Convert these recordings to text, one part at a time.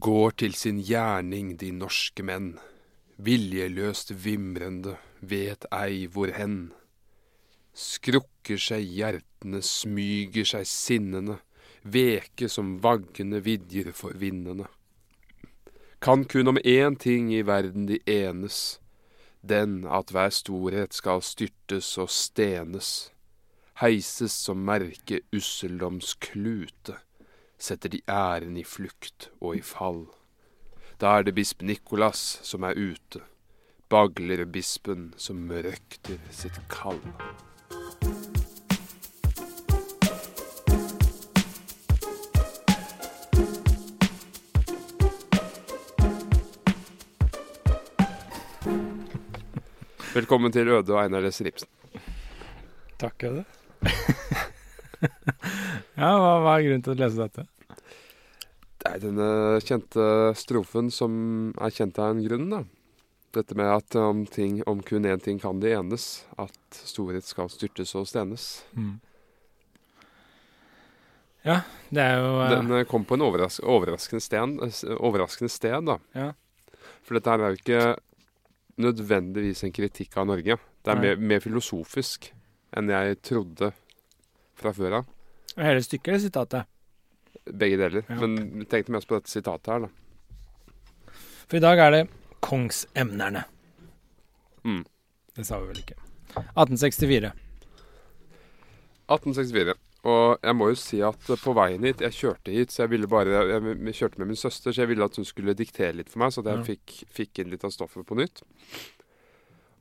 Går til sin gjerning, de norske menn. Viljeløst vimrende, vet ei hvor hen. Skrukker seg hjertene, smyger seg sinnene, veke som vaggende vidjer for vindene. Kan kun om én ting i verden de enes, den at hver storhet skal styrtes og stenes, heises som merke usseldoms klute, setter de æren i flukt og i fall. Da er det bisp Nikolas som er ute, bagler bispen som røkter sitt kall. Velkommen til Øde og Einar Lesse Ripsen. Takk, Øde. ja, hva, hva er grunnen til å lese dette? Det er denne kjente strofen som er kjent av en grunn, da. Dette med at om, ting, om kun én ting kan de enes, at storhet skal styrtes og stenes. Mm. Ja, det er jo uh... Den eh, kom på en overras overraskende, sted, overraskende sted, da. Ja. For dette her er jo ikke nødvendigvis en kritikk av Norge. Det er mer, mer filosofisk enn jeg trodde fra før av. Hele stykket eller sitatet? Begge deler. Ja. Men tenk tenkte mest på dette sitatet her, da. For i dag er det kongsemnerne. Mm. Det sa vi vel ikke. 1864. 1864. Og jeg må jo si at på veien hit Jeg kjørte hit, så jeg ville bare Jeg, kjørte med min søster, så jeg ville at hun skulle diktere litt for meg, så at jeg Ja. fikk, fikk inn litt av stoffet på nytt.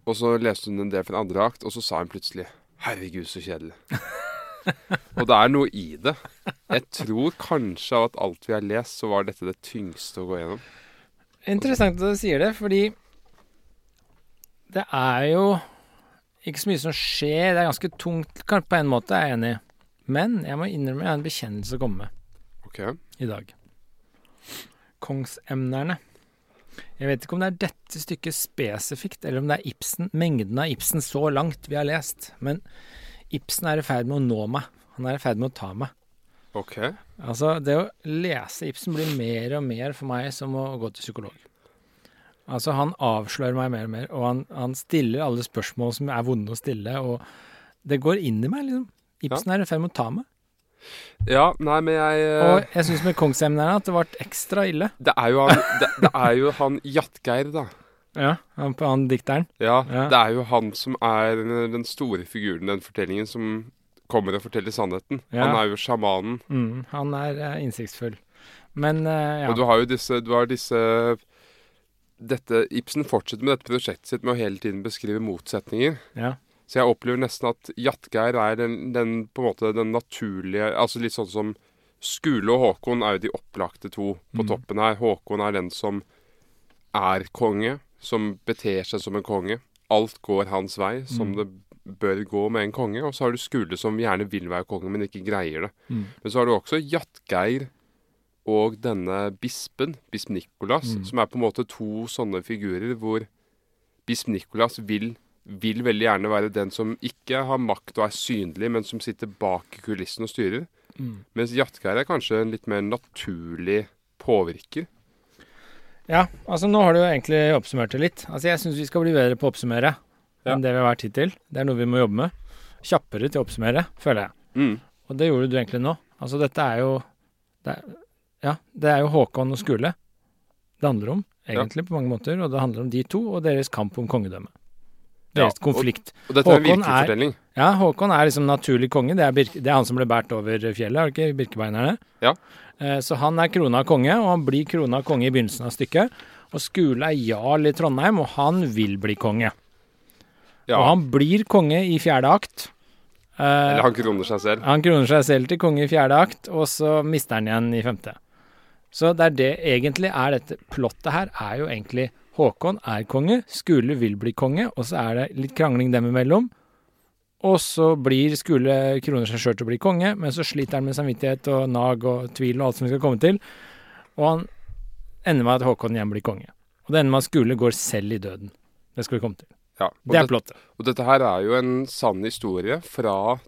Og så leste hun en del fra andre akt, og så sa hun plutselig 'Herregud, så kjedelig'. og det er noe i det. Jeg tror kanskje av at alt vi har lest, så var dette det tyngste å gå gjennom. Interessant at du sier det, fordi det er jo ikke så mye som skjer. Det er ganske tungt kanskje på en måte, er jeg enig i. Men jeg må innrømme jeg har en bekjennelse å komme med okay. i dag. Kongsemnerne. Jeg vet ikke om det er dette stykket spesifikt, eller om det er Ibsen, mengden av Ibsen så langt vi har lest. Men Ibsen er i ferd med å nå meg. Han er i ferd med å ta meg. Ok. Altså, det å lese Ibsen blir mer og mer for meg som å gå til psykolog. Altså, han avslører meg mer og mer, og han, han stiller alle spørsmål som er vonde å stille, og det går inn i meg, liksom. Ibsen er i ferd med å ta meg. Ja, nei, men jeg eh, Og jeg syns med kongsemneren at det ble ekstra ille. det, er jo han, det, det er jo han Jattgeir, da. Ja, han, han dikteren. Ja, Ja. det er jo han som er den store figuren i den fortellingen, som kommer og forteller sannheten. Ja. Han er jo sjamanen. Mm, han er uh, innsiktsfull. Men uh, ja. Og du har jo disse, du har disse dette, Ibsen fortsetter med dette prosjektet sitt med å hele tiden beskrive motsetninger. ja. Så jeg opplever nesten at Jatgeir er den, den, på en måte den naturlige Altså litt sånn som Skule og Håkon er jo de opplagte to på Mm. toppen her. Håkon er den som er konge, som beter seg som en konge. Alt går hans vei, som Mm. det bør gå med en konge. Og så har du Skule som gjerne vil være konge, men ikke greier det. Mm. Men så har du også Jatgeir og denne bispen, bisp Nikolas, Mm. som er på en måte to sånne figurer hvor bisp Nikolas vil, vil veldig gjerne være den som ikke har makt og er synlig, men som sitter bak kulissen og styrer. Mm. Mens Jatgeir er kanskje en litt mer naturlig påvirker. Ja, altså nå har du jo egentlig oppsummert det litt. Altså jeg syns vi skal bli bedre på å oppsummere Ja. enn det vi har vært hittil. Det er noe vi må jobbe med. Kjappere til å oppsummere, føler jeg. Mm. Og det gjorde du egentlig nå. Altså dette er jo det er, Ja, det er jo Håkon og Skule det handler om, egentlig, på mange måter. Og det handler om de to og deres kamp om kongedømmet. Ja, konflikt. Og dette er en virkelig er- fortelling. Ja, Håkon er liksom naturlig konge. Det er, Birke, det er han som ble båret over fjellet, er det ikke? Birkebeinerne. Ja. Eh, Så han er krona konge, og han blir krona konge i begynnelsen av stykket. Og Skule er jarl i Trondheim, og han vil bli konge. Ja. Og han blir konge i fjerde akt. Eh, Eller han kroner seg selv. han kroner seg selv til konge i fjerde akt, og så mister han igjen i femte. Så det er det egentlig er dette plottet her, er jo egentlig Håkon er konge, Skule vil bli konge, og så er det litt krangling dem imellom. Og så blir Skule kroner seg sjøl til å bli konge, men så sliter han med samvittighet og nag og tvil og alt som vi skal komme til. Og han ender med at Håkon igjen blir konge. Og det ender med at Skule går selv i døden. Det skal vi komme til. Ja. Det er plottet. og dette her er jo en sann historie fra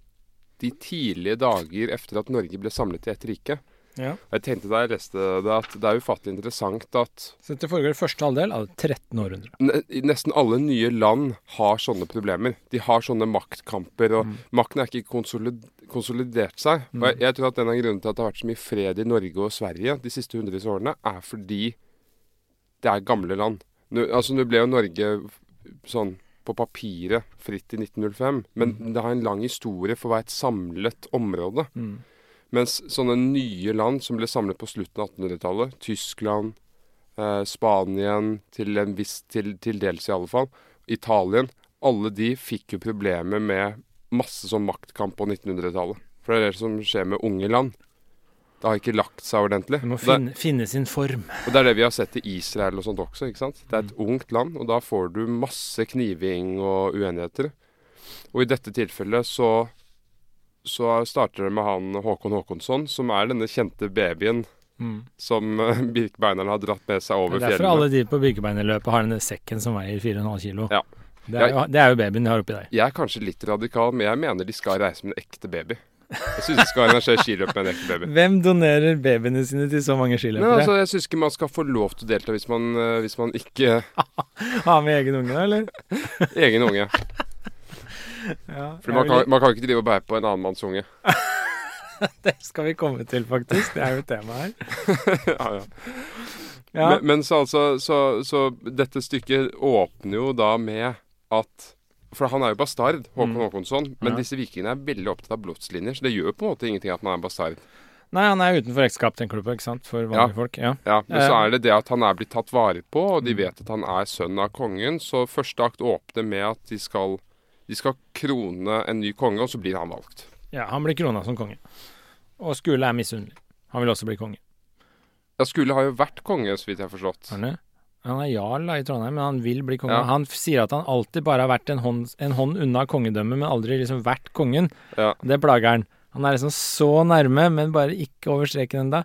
de tidlige dager etter at Norge ble samlet i ett rike. Ja. Jeg tenkte da jeg leste det, at det er ufattelig interessant at Så dette foregår i første halvdel av 13. århundre. nesten alle nye land har sånne problemer. De har sånne maktkamper, og makten er ikke konsolid konsolidert seg. Og jeg, jeg tror at en av grunnene til at det har vært så mye fred i Norge og Sverige de siste hundrevis av årene, er fordi det er gamle land. Nå, altså, nå ble jo Norge sånn på papiret fritt i 1905, men det har en lang historie for å være et samlet område. Mm. Mens sånne nye land som ble samlet på slutten av 1800-tallet, Tyskland, eh, Spanien, til en viss til, til dels i alle fall, Italien, alle de fikk jo problemer med masse sånn maktkamp på 1900-tallet. For det er det som skjer med unge land. Det har ikke lagt seg ordentlig. Det må Det, finne, finne sin form. og det er det vi har sett i Israel og sånt også, ikke sant. Det er et ungt land, og da får du masse kniving og uenigheter. Og i dette tilfellet så så starter det med han Håkon Håkonsson, som er denne kjente babyen som Birkebeinerne Birkebeineren har dratt med seg over fjellene. Det er derfor fjellene. alle de på Birkebeinerløpet har denne sekken som veier 4,5 kilo. Ja. Det, er, det er jo babyen de har oppi der. Jeg er kanskje litt radikal, men jeg mener de skal reise med en ekte baby. Jeg syns de skal arrangere skiløp med en ekte baby. Hvem donerer babyene sine til så mange skiløpere? altså, jeg syns ikke man skal få lov til å delta hvis man, eh, hvis man ikke Ha med egen unge, da, eller? Egen unge. Ja, For man vil- kan, man kan ikke drive og bære på en annen manns unge. Det skal vi komme til, faktisk. Det er jo temaet tema her. ja, ja. Ja. Men, men så altså så, så dette stykket åpner jo da med at For han er jo bastard, Håkon Håkonsson. Men Mm. Ja. disse vikingene er veldig opptatt av blodslinjer, så det gjør på en måte ingenting at man er bastard. Nei, han er utenfor ekteskap, tenker du på, ikke sant? For vanlige Ja. folk. Ja. Ja, Men så er det det at han er blitt tatt vare på, og Mm. de vet at han er sønn av kongen. Så første akt åpner med at de skal, de skal krone en ny konge, og så blir han valgt. ja, han blir krona som konge. Og Skule er misunnelig. Han vil også bli konge. Ja, Skule har jo vært konge, så vidt jeg har forstått. Er han det? Han er jarl i Trondheim, men han vil bli konge. Ja. Han sier at han alltid bare har vært en hånd, en hånd unna kongedømmet, men aldri liksom vært kongen. Ja. Det plager han. Han er liksom så nærme, men bare ikke over streken ennå.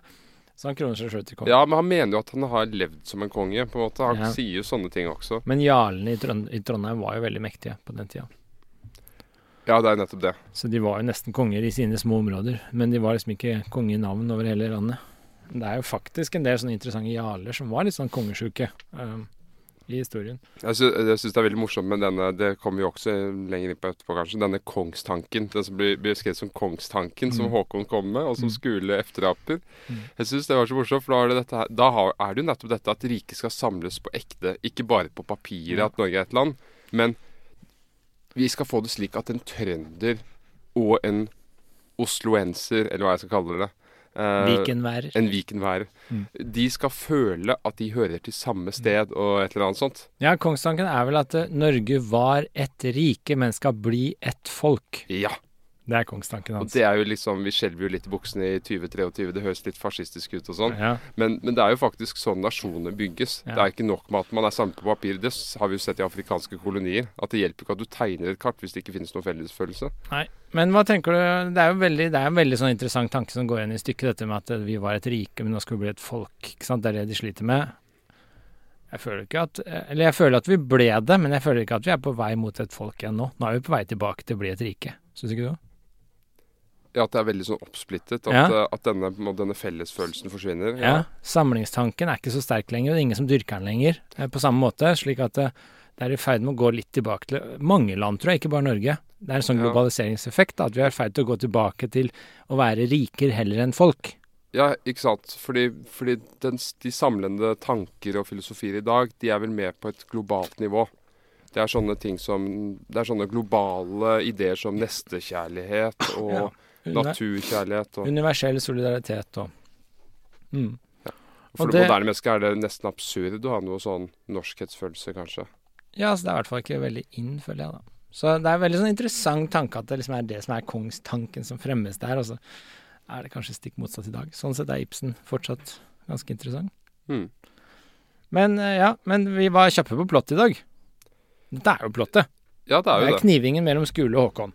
Så han kroner seg sjøl til konge. ja, men han mener jo at han har levd som en konge, på en måte. Han Ja. sier jo sånne ting også. Men jarlene i, Trond i Trondheim var jo veldig mektige på den tida. Ja, det er nettopp det. Så de var jo nesten konger i sine små områder, men de var liksom ikke konge i navn over hele landet. Det er jo faktisk en del sånne interessante jarler som var litt sånn kongesjuke um, i historien. Jeg syns, det er veldig morsomt med denne Det kommer vi også lenger inn på etterpå, kanskje. Denne kongstanken. Den som blir blir beskrevet som kongstanken, som Mm. Håkon kom med, og som Mm. Skule efteraper. Mm. Jeg syns det var så morsomt, for da er det, her, da har, er det jo nettopp dette at riket skal samles på ekte. Ikke bare på papiret Ja. at Norge er et land, men vi skal få det slik at en trønder og en osloenser, eller hva jeg skal kalle det eh, Vikenværer. En vikenværer. Mm. De skal føle at de hører til samme sted og et eller annet sånt. Ja, kongstanken er vel at eh, Norge var et rike, men skal bli et folk. Ja. Det er kongstanken hans. Og det er jo liksom Vi skjelver jo litt i buksene i 2023. Det høres litt fascistisk ut og sånn. Ja. Men, men det er jo faktisk sånn nasjoner bygges. Ja. Det er ikke nok med at man er samme på papir. Det har vi jo sett i afrikanske kolonier. At det hjelper ikke at du tegner et kart hvis det ikke finnes noen fellesfølelse. Nei. Men hva tenker du Det er jo veldig, det er en veldig sånn interessant tanke som går igjen i stykket, dette med at vi var et rike, men nå skal vi bli et folk. Ikke sant? Det er det de sliter med. Jeg føler ikke at Eller jeg føler at vi ble det, men jeg føler ikke at vi er på vei mot et folk igjen nå. Nå er vi på vei tilbake til å bli et rike. Syns ikke du? Ja, At det er veldig sånn oppsplittet. At, Ja. eh, at denne, denne fellesfølelsen forsvinner. Ja. Samlingstanken er ikke så sterk lenger, og det er ingen som dyrker den lenger eh, på samme måte. Slik at eh, det er i ferd med å gå litt tilbake til mange land, tror jeg, ikke bare Norge. Det er en sånn globaliseringseffekt, da, at vi er i ferd til å gå tilbake til å være riker heller enn folk. Ja, ikke sant. Fordi, fordi den, de samlende tanker og filosofier i dag, de er vel med på et globalt nivå. Det er sånne ting som Det er sånne globale ideer som nestekjærlighet og Ja. Naturkjærlighet og Universell solidaritet og mm. For og det det- moderne mennesket er det nesten absurd å ha noe sånn norskhetsfølelse, kanskje. Ja, altså det er i hvert fall ikke veldig inn, føler jeg, da. Så det er en veldig sånn interessant tanke at det liksom er det som er kongstanken som fremmes der, og så er det kanskje stikk motsatt i dag. Sånn sett er Ibsen fortsatt ganske interessant. Mm. Men eh, ja, men vi var kjappe på plott i dag. Dette er jo plottet. Ja, det er Det er det. knivingen mellom Skule og Håkon.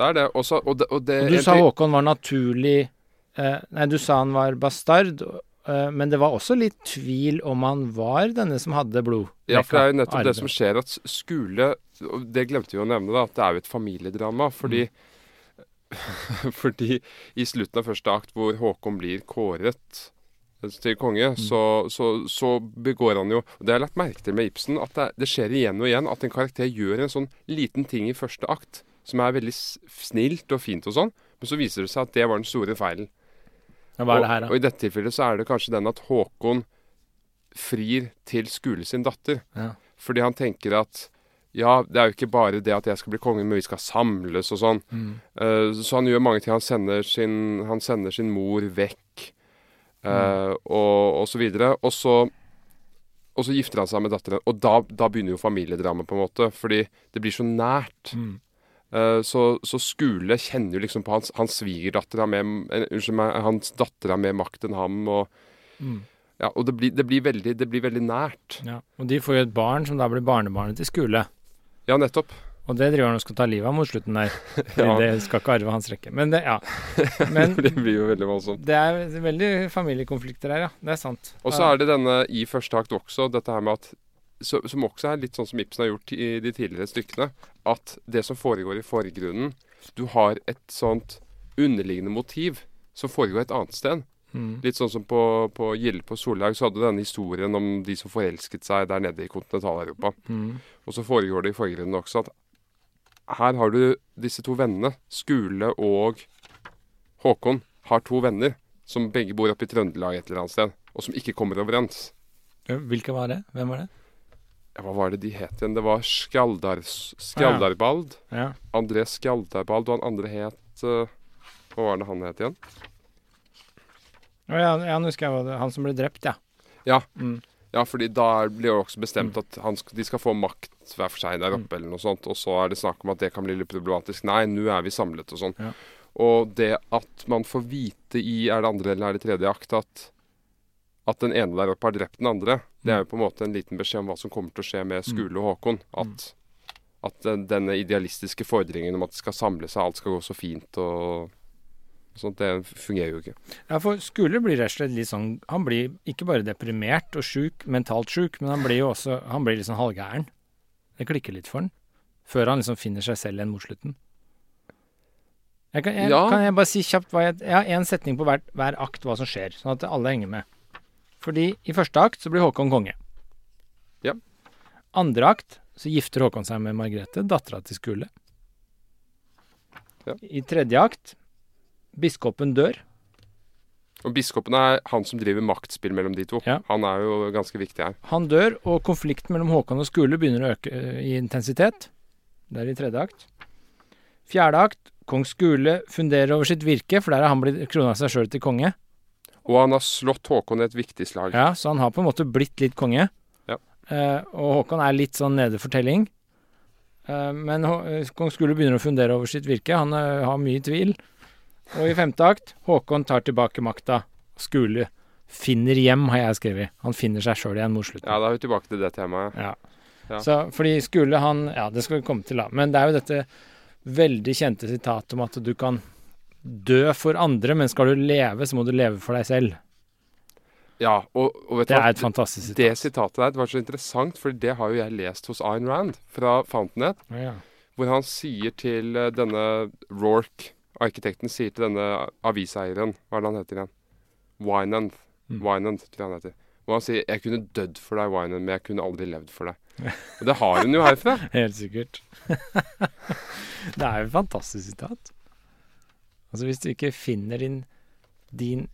Det er det. Også, og det, og det Og du sa Håkon var naturlig eh, Nei, du sa han var bastard, eh, men det var også litt tvil om han var denne som hadde blod. Ja, for det er jo nettopp arve. det som skjer, at skule Det glemte vi å nevne, da, at det er jo et familiedrama. Fordi Fordi i slutten av første akt, hvor Håkon blir kåret til konge, så, så, så begår han jo og Det har jeg lagt merke til med Ibsen, at det, det skjer igjen og igjen at en karakter gjør en sånn liten ting i første akt som er veldig snilt og fint og sånn, men så viser det seg at det var den store feilen. Ja, Hva er det her, da? og og i dette tilfellet så er det kanskje den at Håkon frir til Skule sin datter. Ja. Fordi han tenker at ja, det er jo ikke bare det at jeg skal bli konge, men vi skal samles og sånn. Mm. Uh, så han gjør mange ting. Han sender sin, han sender sin mor vekk, eh, og, og så videre. Og så, og så gifter han seg med datteren. Og da, da begynner jo familiedramaet, på en måte. Fordi det blir så nært. Mm. Eh, så, så Skule kjenner jo liksom på hans, hans svigerdatter er med eh, Unnskyld meg, hans datter er mer makt enn ham. Og, Mm. ja, og det, blir, det, blir veldig, det blir veldig nært. Ja. Og de får jo et barn som da blir barnebarnet til Skule. Ja, nettopp. Og det driver han og skal ta livet av mot slutten der. Fordi Ja. det skal ikke arve hans rekke. Men det, ja. Men det blir jo veldig voldsomt. det er veldig familiekonflikter her, ja. Det er sant. Og så er det denne i første akt også, dette her med at så, Som også er litt sånn som Ibsen har gjort i de tidligere stykkene. At det som foregår i forgrunnen Du har et sånt underliggende motiv som foregår et annet sted. Mm. Litt sånn som på, på Gilde på Solhaug, så hadde du denne historien om de som forelsket seg der nede i kontinental-Europa. Mm. Og så foregår det i forgrunnen også at her har du disse to vennene. Skule og Håkon har to venner som begge bor oppe i Trøndelag et eller annet sted, og som ikke kommer overens. Hvilke var det? Hvem var det? Hva var det de het igjen? Det var Skjaldar, Skjaldarbald. Ja. André Skjaldarbald, og han andre het eh, Hva var det han het igjen? Å ja, ja, nå husker jeg hva det Han som ble drept, ja. Ja. Mm. Ja, fordi da blir det også bestemt at han de skal få makt hver for seg der Mm. oppe, eller noe sånt. Og så er det snakk om at det kan bli litt problematisk. Nei, nå er vi samlet og sånn. Ja. Og det at man får vite i Er det andre eller er det tredje akt at at den ene der oppe har drept den andre, det er jo på en måte en liten beskjed om hva som kommer til å skje med Skule og Håkon. At, at denne idealistiske fordringen om at det skal samle seg, alt skal gå så fint og sånt, det fungerer jo ikke. Ja, for Skule blir rett og slett litt sånn Han blir ikke bare deprimert og sjuk, mentalt sjuk, men han blir jo også Han blir litt sånn halvgæren. Det klikker litt for han. Før han liksom finner seg selv igjen mot slutten. Jeg kan, jeg, Ja. kan jeg bare si kjapt hva jeg Jeg har én setning på hver, hver akt hva som skjer, sånn at alle henger med. Fordi i første akt så blir Håkon konge. Ja. Andre akt så gifter Håkon seg med Margrethe, dattera til Skule. Ja. I tredje akt biskopen dør. Og biskopen er han som driver maktspill mellom de to. Ja. Han er jo ganske viktig her. Han dør, og konflikten mellom Håkon og Skule begynner å øke eh, i intensitet. Det er i tredje akt. Fjerde akt. Kong Skule funderer over sitt virke, for der har han blitt krona seg sjøl til konge. Og han har slått Håkon i et viktig slag. Ja, Så han har på en måte blitt litt konge. Ja. Eh, og Håkon er litt sånn nede for telling. Eh, men eh, kong Skule begynner å fundere over sitt virke. Han eh, har mye tvil. Og i femte akt Håkon tar tilbake makta. Skule finner hjem, har jeg skrevet. Han finner seg sjøl igjen mot slutten. Ja, da er vi tilbake til det temaet. Ja. Ja. Så fordi Skule han Ja, det skal vi komme til, da. Men det er jo dette veldig kjente sitatet om at du kan dø for andre, men skal du leve, så må du leve for deg selv. Ja, og, og vet du Det hva? er et fantastisk sitat. Det sitatet der det var så interessant, for det har jo jeg lest hos Ayn Rand fra Fountainhead, Ja. hvor han sier til eh, denne Rorke, arkitekten, sier til denne aviseieren Hva er det han heter igjen? Winand. Mm. Winand, tror jeg han heter. Hvor han sier 'Jeg kunne dødd for deg, Winand, men jeg kunne aldri levd for deg'. Og det har hun jo herfra. Helt sikkert. det er jo et fantastisk sitat. Altså, hvis du ikke finner din, din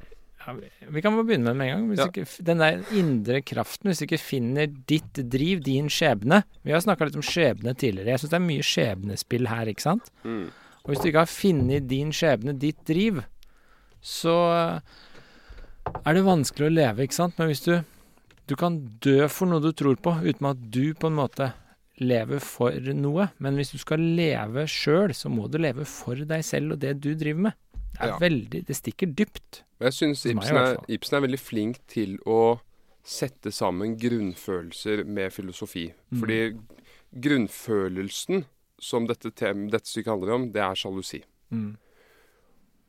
Ja, vi- kan bare begynne med det med en gang. Hvis Ja. du ikke, den der indre kraften, hvis du ikke finner ditt driv, din skjebne Vi har snakka litt om skjebne tidligere. Jeg syns det er mye skjebnespill her, ikke sant? Mm. Og hvis du ikke har funnet din skjebne, ditt driv, så er det vanskelig å leve, ikke sant? Men hvis du Du kan dø for noe du tror på, uten at du på en måte lever for noe. Men hvis du skal leve sjøl, så må du leve for deg selv og det du driver med. Det er Ja. veldig Det stikker dypt. Jeg syns Ibsen, Ibsen er veldig flink til å sette sammen grunnfølelser med filosofi. Mm. Fordi grunnfølelsen som dette, tem, dette stykket handler om, det er sjalusi. Mm.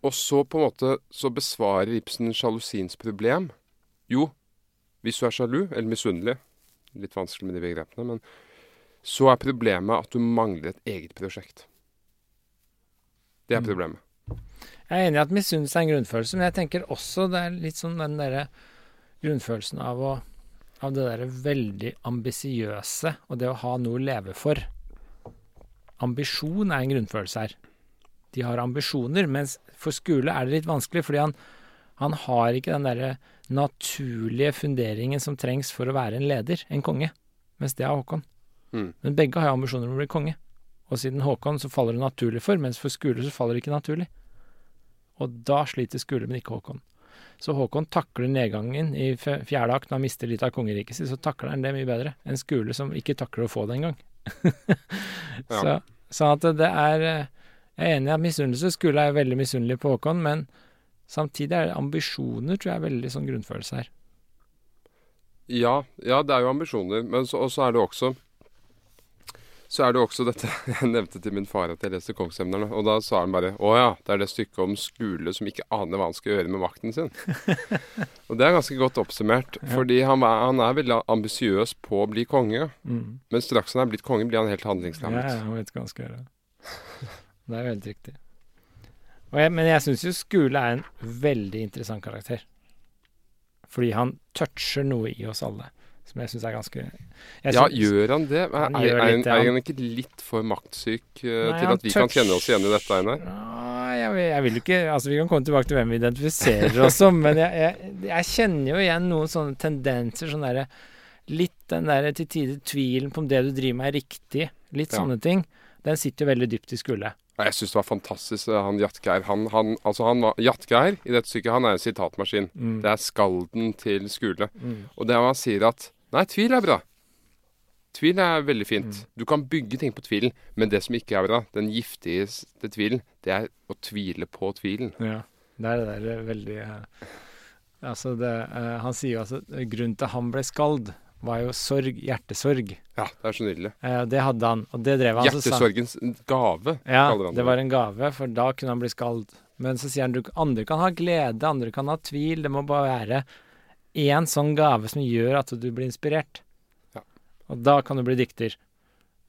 Og så på en måte så besvarer Ibsen sjalusiens problem. Jo, hvis du er sjalu, eller misunnelig Litt vanskelig med de begrepene, men så er problemet at du mangler et eget prosjekt. Det er Mm. problemet. Jeg er enig i at misunnelse er en grunnfølelse, men jeg tenker også det er litt sånn den derre grunnfølelsen av å Av det derre veldig ambisiøse og det å ha noe å leve for. Ambisjon er en grunnfølelse her. De har ambisjoner, mens for skole er det litt vanskelig, fordi han, han har ikke den derre naturlige funderingen som trengs for å være en leder, en konge, mens det har Håkon. Mm. Men begge har jo ambisjoner om å bli konge. Og siden Håkon så faller det naturlig for, mens for Skule så faller det ikke naturlig. Og da sliter Skule, men ikke Håkon. Så Håkon takler nedgangen i fjerde akt når han mister litt av kongeriket sitt, så takler han det mye bedre enn Skule, som ikke takler å få det engang. Så, sånn at det er eh, Jeg er enig i at misunnelse Skule er veldig misunnelig på Håkon, men samtidig er det ambisjoner, tror jeg, er veldig sånn grunnfølelse her. Ja, ja, det er jo ambisjoner. Men så, og så er det også Så er det også dette Jeg nevnte til min far at jeg leste Kongsemnerne, og da sa han bare Å ja, det er det stykket om Skule som ikke aner hva han skal gjøre med makten sin. og det er ganske godt oppsummert, fordi han, han er veldig ambisiøs på å bli konge. Mm. Men straks han er blitt konge, blir han helt Ja, handlingslammet. ja, han vet hva han skal gjøre. Det er helt riktig. Jeg, men jeg syns jo Skule er en veldig interessant karakter. Fordi han toucher noe i oss alle, som jeg syns er ganske jeg Ja, gjør han det? Han er, er, litt er han- ikke litt for maktsyk uh, Nei, til at vi kan touch- kjenne oss igjen i dette, Einar? Jeg, jeg vil ikke Altså, vi kan komme tilbake til hvem vi identifiserer oss som, men jeg, jeg, jeg kjenner jo igjen noen sånne tendenser. Sånn derre Litt den derre til tider tvilen på om det du driver med er riktig. Litt Ja. sånne ting. Den sitter jo veldig dypt i Skule. Jeg syns det var fantastisk, eh, han Jatgeir. Han, han, altså han var, Jatgeir i dette stykket, han er en sitatmaskin. Mm. Det er skalden til Skule. Mm. Og det han sier at Nei, tvil er bra. Tvil er veldig fint. Mm. Du kan bygge ting på tvilen, men det som ikke er bra, den giftigste tvilen, det er å tvile på tvilen. Ja, det er det der veldig eh, Altså, det eh, Han sier jo altså Grunnen til at han ble skald, var jo sorg, hjertesorg. Ja, det er så nydelig. Eh, det hadde han, og det drev han så sa- Hjertesorgens gave, Ja, kaller han det var en gave, for da kunne han bli skald. Men så sier han du, andre kan ha glede, andre kan ha tvil. Det må bare være én sånn gave som gjør at du blir inspirert. Ja. Og da kan du bli dikter.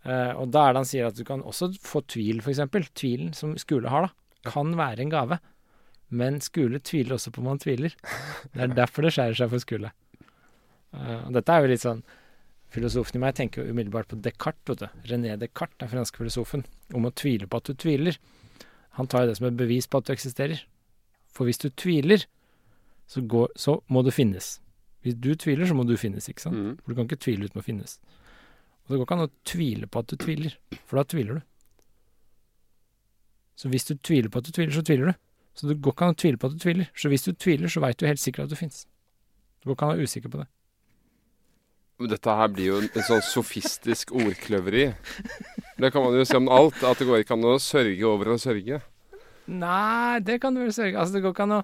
Uh, og da er det han sier at du kan også få tvil, f.eks. Tvilen som Skule har, da, kan være en gave. Men Skule tviler også på om han tviler. Det er derfor det skjærer seg for Skule. Uh, og dette er jo litt sånn Filosofen i meg tenker jo umiddelbart på Descartes, vet du. René Descartes, den franske filosofen. Om å tvile på at du tviler. Han tar jo det som et bevis på at du eksisterer. For hvis du tviler, så, går, så må det finnes. Hvis du tviler, så må du finnes, ikke sant? Mm. For du kan ikke tvile uten å finnes. Og det går ikke an å tvile på at du tviler, for da tviler du. Så hvis du tviler på at du tviler, så tviler du. Så det går ikke an å tvile på at du tviler. Så hvis du tviler, så veit du helt sikkert at du fins. Du går ikke an å være usikker på det. Dette her blir jo en, sånn sofistisk ordkløveri. Det kan man jo si om alt, at det går ikke an å sørge over å sørge. Nei, det kan du vel sørge Altså, det går ikke an å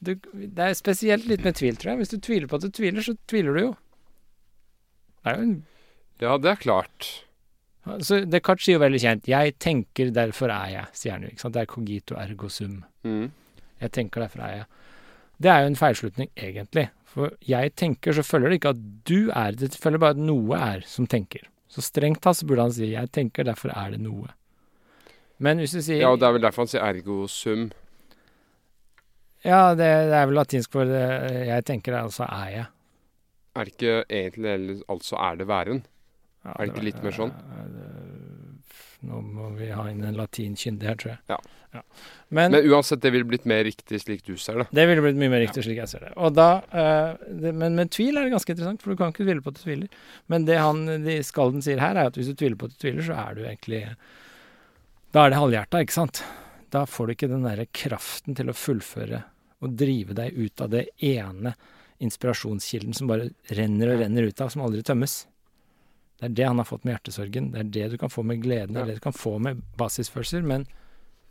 du, Det er spesielt litt med tvil, tror jeg. Hvis du tviler på at du tviler, så tviler du jo. Det er jo en Ja, det er klart. Så Descartes sier jo veldig kjent 'Jeg tenker, derfor er jeg', sier han jo. ikke sant? Det er cogito ergo sum. Mm. Jeg tenker, derfor er jeg. Det er jo en feilslutning, egentlig. For jeg tenker, så følger det ikke at du er. Det følger bare at noe er som tenker. Så strengt tatt så burde han si 'jeg tenker, derfor er det noe'. Men hvis du sier Ja, og det er vel derfor han sier ergo sum. Ja, det, det er vel latinsk for det, 'jeg tenker, altså er jeg'. Er det ikke egentlig eller altså er det væren? Ja, Er det ikke litt mer sånn? Nå må vi ha inn en latinkyndig her, tror jeg. Ja. Men, Men uansett, det ville blitt mer riktig slik du ser det. det ville blitt mye mer riktig slik jeg ser det. Og da, eh, det men med tvil er det ganske interessant, for du kan ikke tvile på at du tviler. Men det han, de skalden sier her, er at hvis du tviler på at du tviler, så er du egentlig Da er det halvhjerta, ikke sant? Da får du ikke den derre kraften til å fullføre og drive deg ut av det ene inspirasjonskilden som bare renner og renner ut av, som aldri tømmes. Det er det han har fått med hjertesorgen. Det er det du kan få med gleden. Ja. det du kan få med basisfølelser. Men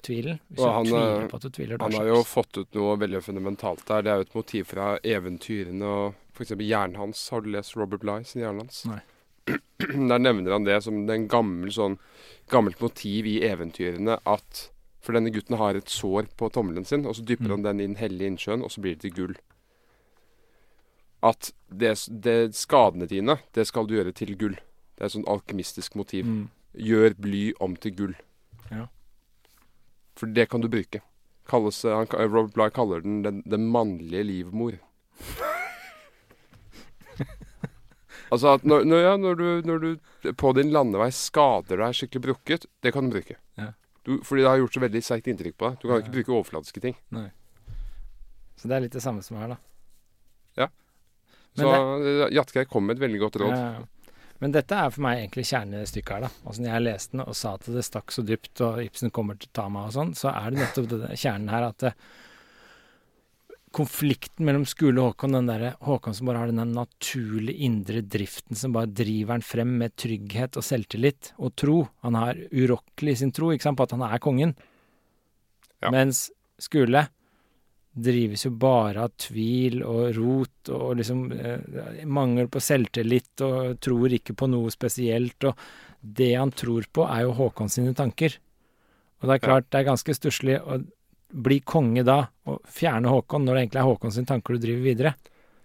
tvilen Hvis Og du han, tviler eh, på at du tviler, Han har slags- jo fått ut noe veldig fundamentalt der. Det er jo et motiv fra eventyrene og f.eks. hjernen hans. Har du lest Robert Bligh sin hjerne hans? Nei. Der nevner han det som en gammel, sånn, gammelt motiv i eventyrene at For denne gutten har et sår på tommelen sin, og så dypper Mm. han den i den hellige innsjøen, og så blir det til gull. At det, det skadene dine, det skal du gjøre til gull. Det er et sånn alkymistisk motiv. Mm. Gjør bly om til gull. Ja. For det kan du bruke. Kalles, han, Robert Bligh kaller den den, den mannlige livmor. altså at når, når, ja, når, du, når du på din landevei skader deg skikkelig brukket, det kan du bruke. Ja. Du, fordi det har gjort så veldig sterkt inntrykk på deg. Du kan ikke bruke overfladiske ting. Så det er litt det samme som her, da. Ja. Så det... Jatgeir kom med et veldig godt råd. Ja, ja. Men dette er for meg egentlig kjernestykket her, da. Altså når jeg leste den og sa at det stakk så dypt, og Ibsen kommer til å ta meg og sånn, så er det nettopp det, kjernen her at det, konflikten mellom Skule og Håkon, den derre Håkon som bare har den naturlige indre driften som bare driver han frem med trygghet og selvtillit og tro. Han er urokkelig i sin tro, ikke sant, på at han er kongen. Ja. Mens Skule drives jo bare av tvil og rot og liksom eh, mangel på selvtillit og tror ikke på noe spesielt. Og det han tror på, er jo Håkon sine tanker. Og det er klart, det er ganske stusslig å bli konge da, og fjerne Håkon når det egentlig er Håkon sin tanker du driver videre.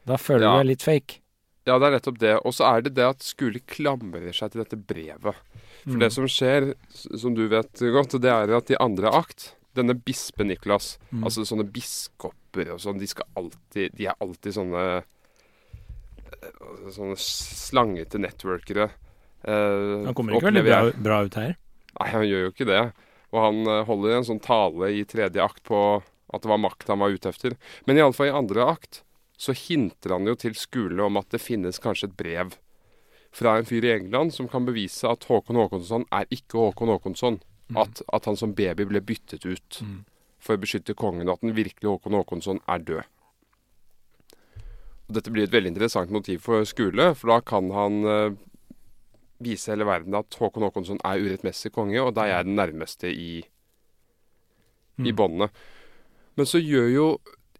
Da føler Ja. du deg litt fake. Ja, det er nettopp det. Og så er det det at Skule klamrer seg til dette brevet. For Mm. det som skjer, som du vet godt, det er at i andre akt Denne bispe Niklas, Mm. altså sånne biskoper og sånn, de skal alltid De er alltid sånne eh, Sånne slangete networkere. Eh, Han kommer ikke veldig bra, bra ut her. Nei, han gjør jo ikke det. Og han eh, holder en sånn tale i tredje akt på at det var makt han var ute efter. Men iallfall i andre akt så hinter han jo til Skule om at det finnes kanskje et brev fra en fyr i England som kan bevise at Håkon Håkonsson er ikke Håkon Håkonsson. At, at han som baby ble byttet ut Mm. for å beskytte kongen, og at den virkelige Håkon Håkonsson er død. Og dette blir et veldig interessant motiv for Skule, for da kan han eh, vise hele verden at Håkon Håkonsson er urettmessig konge, og da er jeg den nærmeste i, i Mm. båndene. Men så gjør jo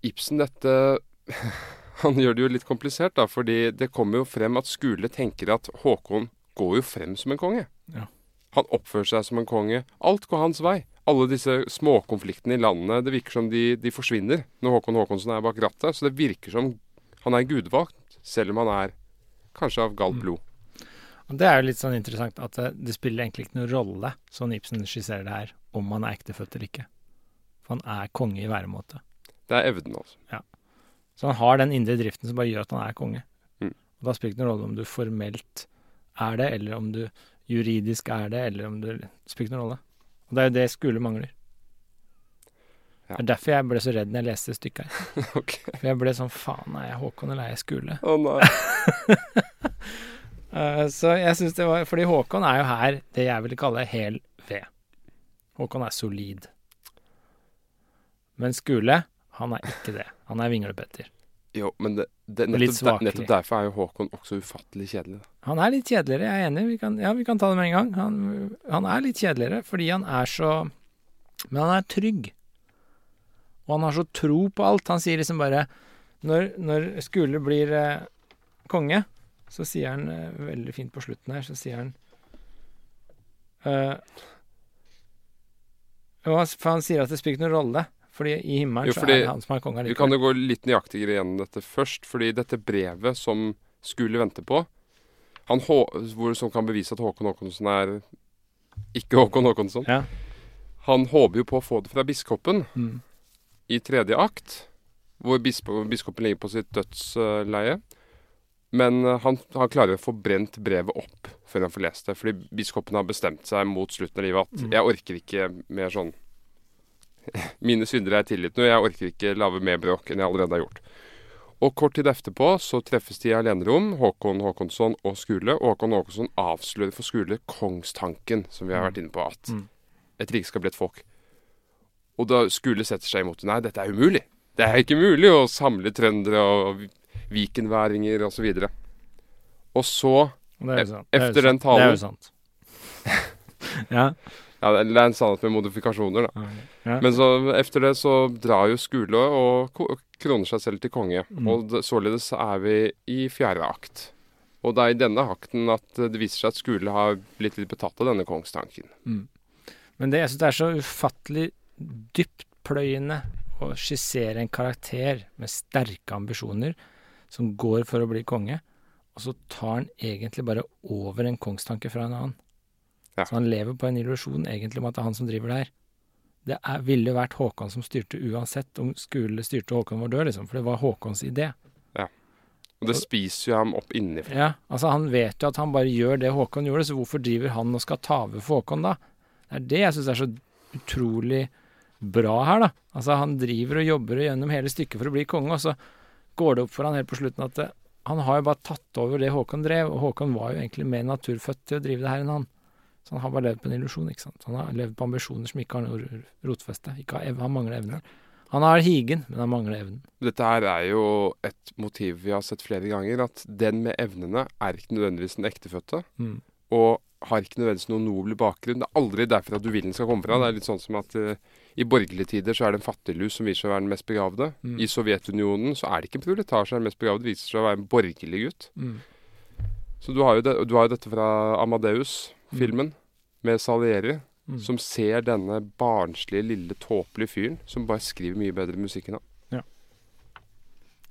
Ibsen dette Han gjør det jo litt komplisert, da, fordi det kommer jo frem at Skule tenker at Håkon går jo frem som en konge. Ja. Han oppfører seg som en konge. Alt går hans vei. Alle disse småkonfliktene i landet, det virker som de, de forsvinner når Håkon Håkonsson er bak rattet. Så det virker som han er gudvalgt, selv om han er kanskje av galt Mm. Og det er jo litt sånn interessant at det, det spiller egentlig ikke noen rolle, sånn Ibsen skisserer det her, om han er ektefødt eller ikke. For han er konge i væremåte. Det er evnen, altså. Så han har den indre driften som bare gjør at han er konge. Mm. Og da spiller det ingen rolle om du formelt er det, eller om du juridisk er det, eller om du Det spiller ingen rolle. Og det er jo det Skule mangler. Ja. Det er derfor jeg ble så redd når jeg leste stykket her. okay. For jeg ble sånn faen, er jeg Håkon eller er jeg Skule? Å nei. Eh, så jeg syns det var Fordi Håkon er jo her det jeg ville kalle hel ved. Håkon er solid. Men Skule, han er ikke det. Han er vinglepetter. Jo, men det, det, nettopp, nettopp derfor er jo Håkon også ufattelig kjedelig. Han er litt kjedeligere, jeg er enig. Vi kan, ja, vi kan ta det med en gang. Han, han er litt kjedeligere fordi han er så Men han er trygg. Og han har så tro på alt. Han sier liksom bare Når, når Skule blir eh, konge, så sier han eh, veldig fint på slutten her, så sier han uh, For han sier at det spiller ikke noen rolle. Fordi i himmelen Jo, så er det han som er konge. Vi kan jo gå litt nøyaktigere gjennom dette først, fordi dette brevet som Skule venter på, han hvor, som kan bevise at Håkon Håkonsson er ikke Håkon Håkonsson, Ja. han håper jo på å få det fra biskopen Mm. i tredje akt, hvor biskopen ligger på sitt dødsleie. Men eh, han, han klarer å få brent brevet opp før han får lest det. Fordi biskopen har bestemt seg mot slutten av livet at jeg orker ikke mer sånn Mine syndere er tilgitt nå, jeg orker ikke lage mer bråk enn jeg allerede har gjort. Og kort tid etterpå så treffes de i alenerom, Håkon Håkonsson og Skule. Og Håkon Håkonsson avslører for Skule kongstanken, som vi har vært inne på, at et rike skal bli et folk. Og da Skule setter seg imot det. Nei, dette er umulig. Det er ikke mulig å samle trøndere og vikenværinger osv. Og, og så Og det er jo sant. Det er jo Efter den sant. Det er jo sant. ja. Ja, det er en sannhet med modifikasjoner, da. ja. Men så efter det så drar jo Skule og kroner seg selv til konge. Mm. Og det, således er vi i fjerde akt. Og det er i denne akten at det viser seg at Skule har blitt litt betatt av denne kongstanken. Men det, jeg syns det er så ufattelig dyptpløyende å skissere en karakter med sterke ambisjoner som går for å bli konge, og så tar han egentlig bare over en kongstanke fra en annen. Ja. Så han lever på en illusjon egentlig om at det er han som driver det her. Det er, ville vært Håkon som styrte uansett om Skule styrte Håkon var død, liksom, for det var Håkons idé. Ja. Og det spiser jo ham opp innenfra. Ja, altså Han vet jo at han bare gjør det Håkon gjorde, så hvorfor driver han og skal ta over for Håkon da? Det er det jeg syns er så utrolig bra her, da. Altså Han driver og jobber gjennom hele stykket for å bli konge, og så går det opp for han helt på slutten at eh, han har jo bare tatt over det Håkon drev, og Håkon var jo egentlig mer naturfødt til å drive det her enn han. Så han har bare levd på en illusjon, ikke sant. Han har levd på ambisjoner som ikke har noe rotfeste. Ikke har, ev- han mangler evner. Han har higen, men han mangler evnen. Dette her er jo et motiv vi har sett flere ganger. At den med evnene er ikke nødvendigvis den ektefødte. Mm. Og har ikke nødvendigvis noen nobel bakgrunn. Det er aldri derfor at du vil den skal komme fra. Det er litt sånn som at eh, i borgerlige tider så er det en fattiglus som viser seg å være den mest begavde. Mm. I Sovjetunionen så er det ikke en er den mest begavde, Det viser seg å være en borgerlig gutt. Mm. Så du har jo, det, du har jo dette fra Amadeus-filmen med Salieri. Mm. Som ser denne barnslige, lille, tåpelige fyren som bare skriver mye bedre musikk enn han.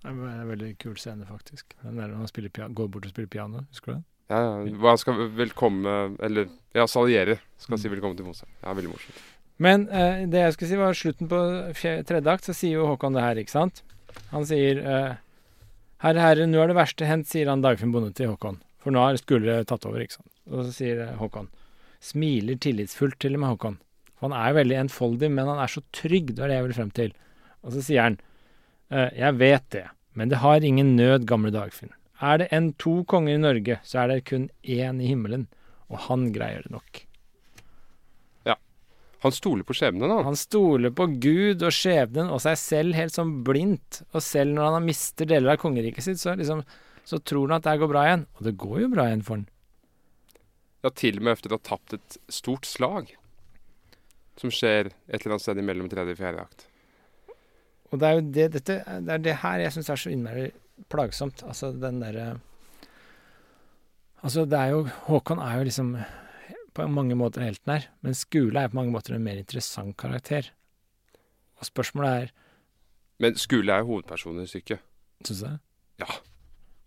Det er en veldig kul scene, faktisk. Den der han går bort og spiller piano. Husker du det? Ja, ja. Hva skal velkomme Eller ja, Salieri skal Mm. si velkommen til Mozart. Ja, veldig morsomt. Men eh, det jeg skulle si, var slutten på tredje akt, så sier jo Håkon det her, ikke sant? Han sier eh, Herre, herre, nå er det verste hendt, sier han Dagfinn Bonde til Håkon. For nå har skuldre tatt over, ikke sant. Og så sier eh, Håkon Smiler tillitsfullt til og med Håkon. For han er veldig enfoldig, men han er så trygg, det er det jeg vil frem til. Og så sier han eh, Jeg vet det, men det har ingen nød, gamle Dagfinn. Er det enn to konger i Norge, så er det kun én i himmelen, og han greier det nok. Han stoler på skjebnen, han. Han stoler på Gud og skjebnen og seg selv helt sånn blindt. Og selv når han har mister deler av kongeriket sitt, så, liksom, så tror han at det går bra igjen. Og det går jo bra igjen for han. Ja, til og med efter å ha tapt et stort slag. Som skjer et eller annet sted imellom tredje og fjerde akt. Og det er jo det, dette, det, er det her jeg syns er så innmari plagsomt. Altså den derre Altså, det er jo Håkon er jo liksom på mange måter helten her, men Skule er på mange måter en mer interessant karakter. Og spørsmålet er Men Skule er jo hovedpersonen i stykket. Syns du det? Ja.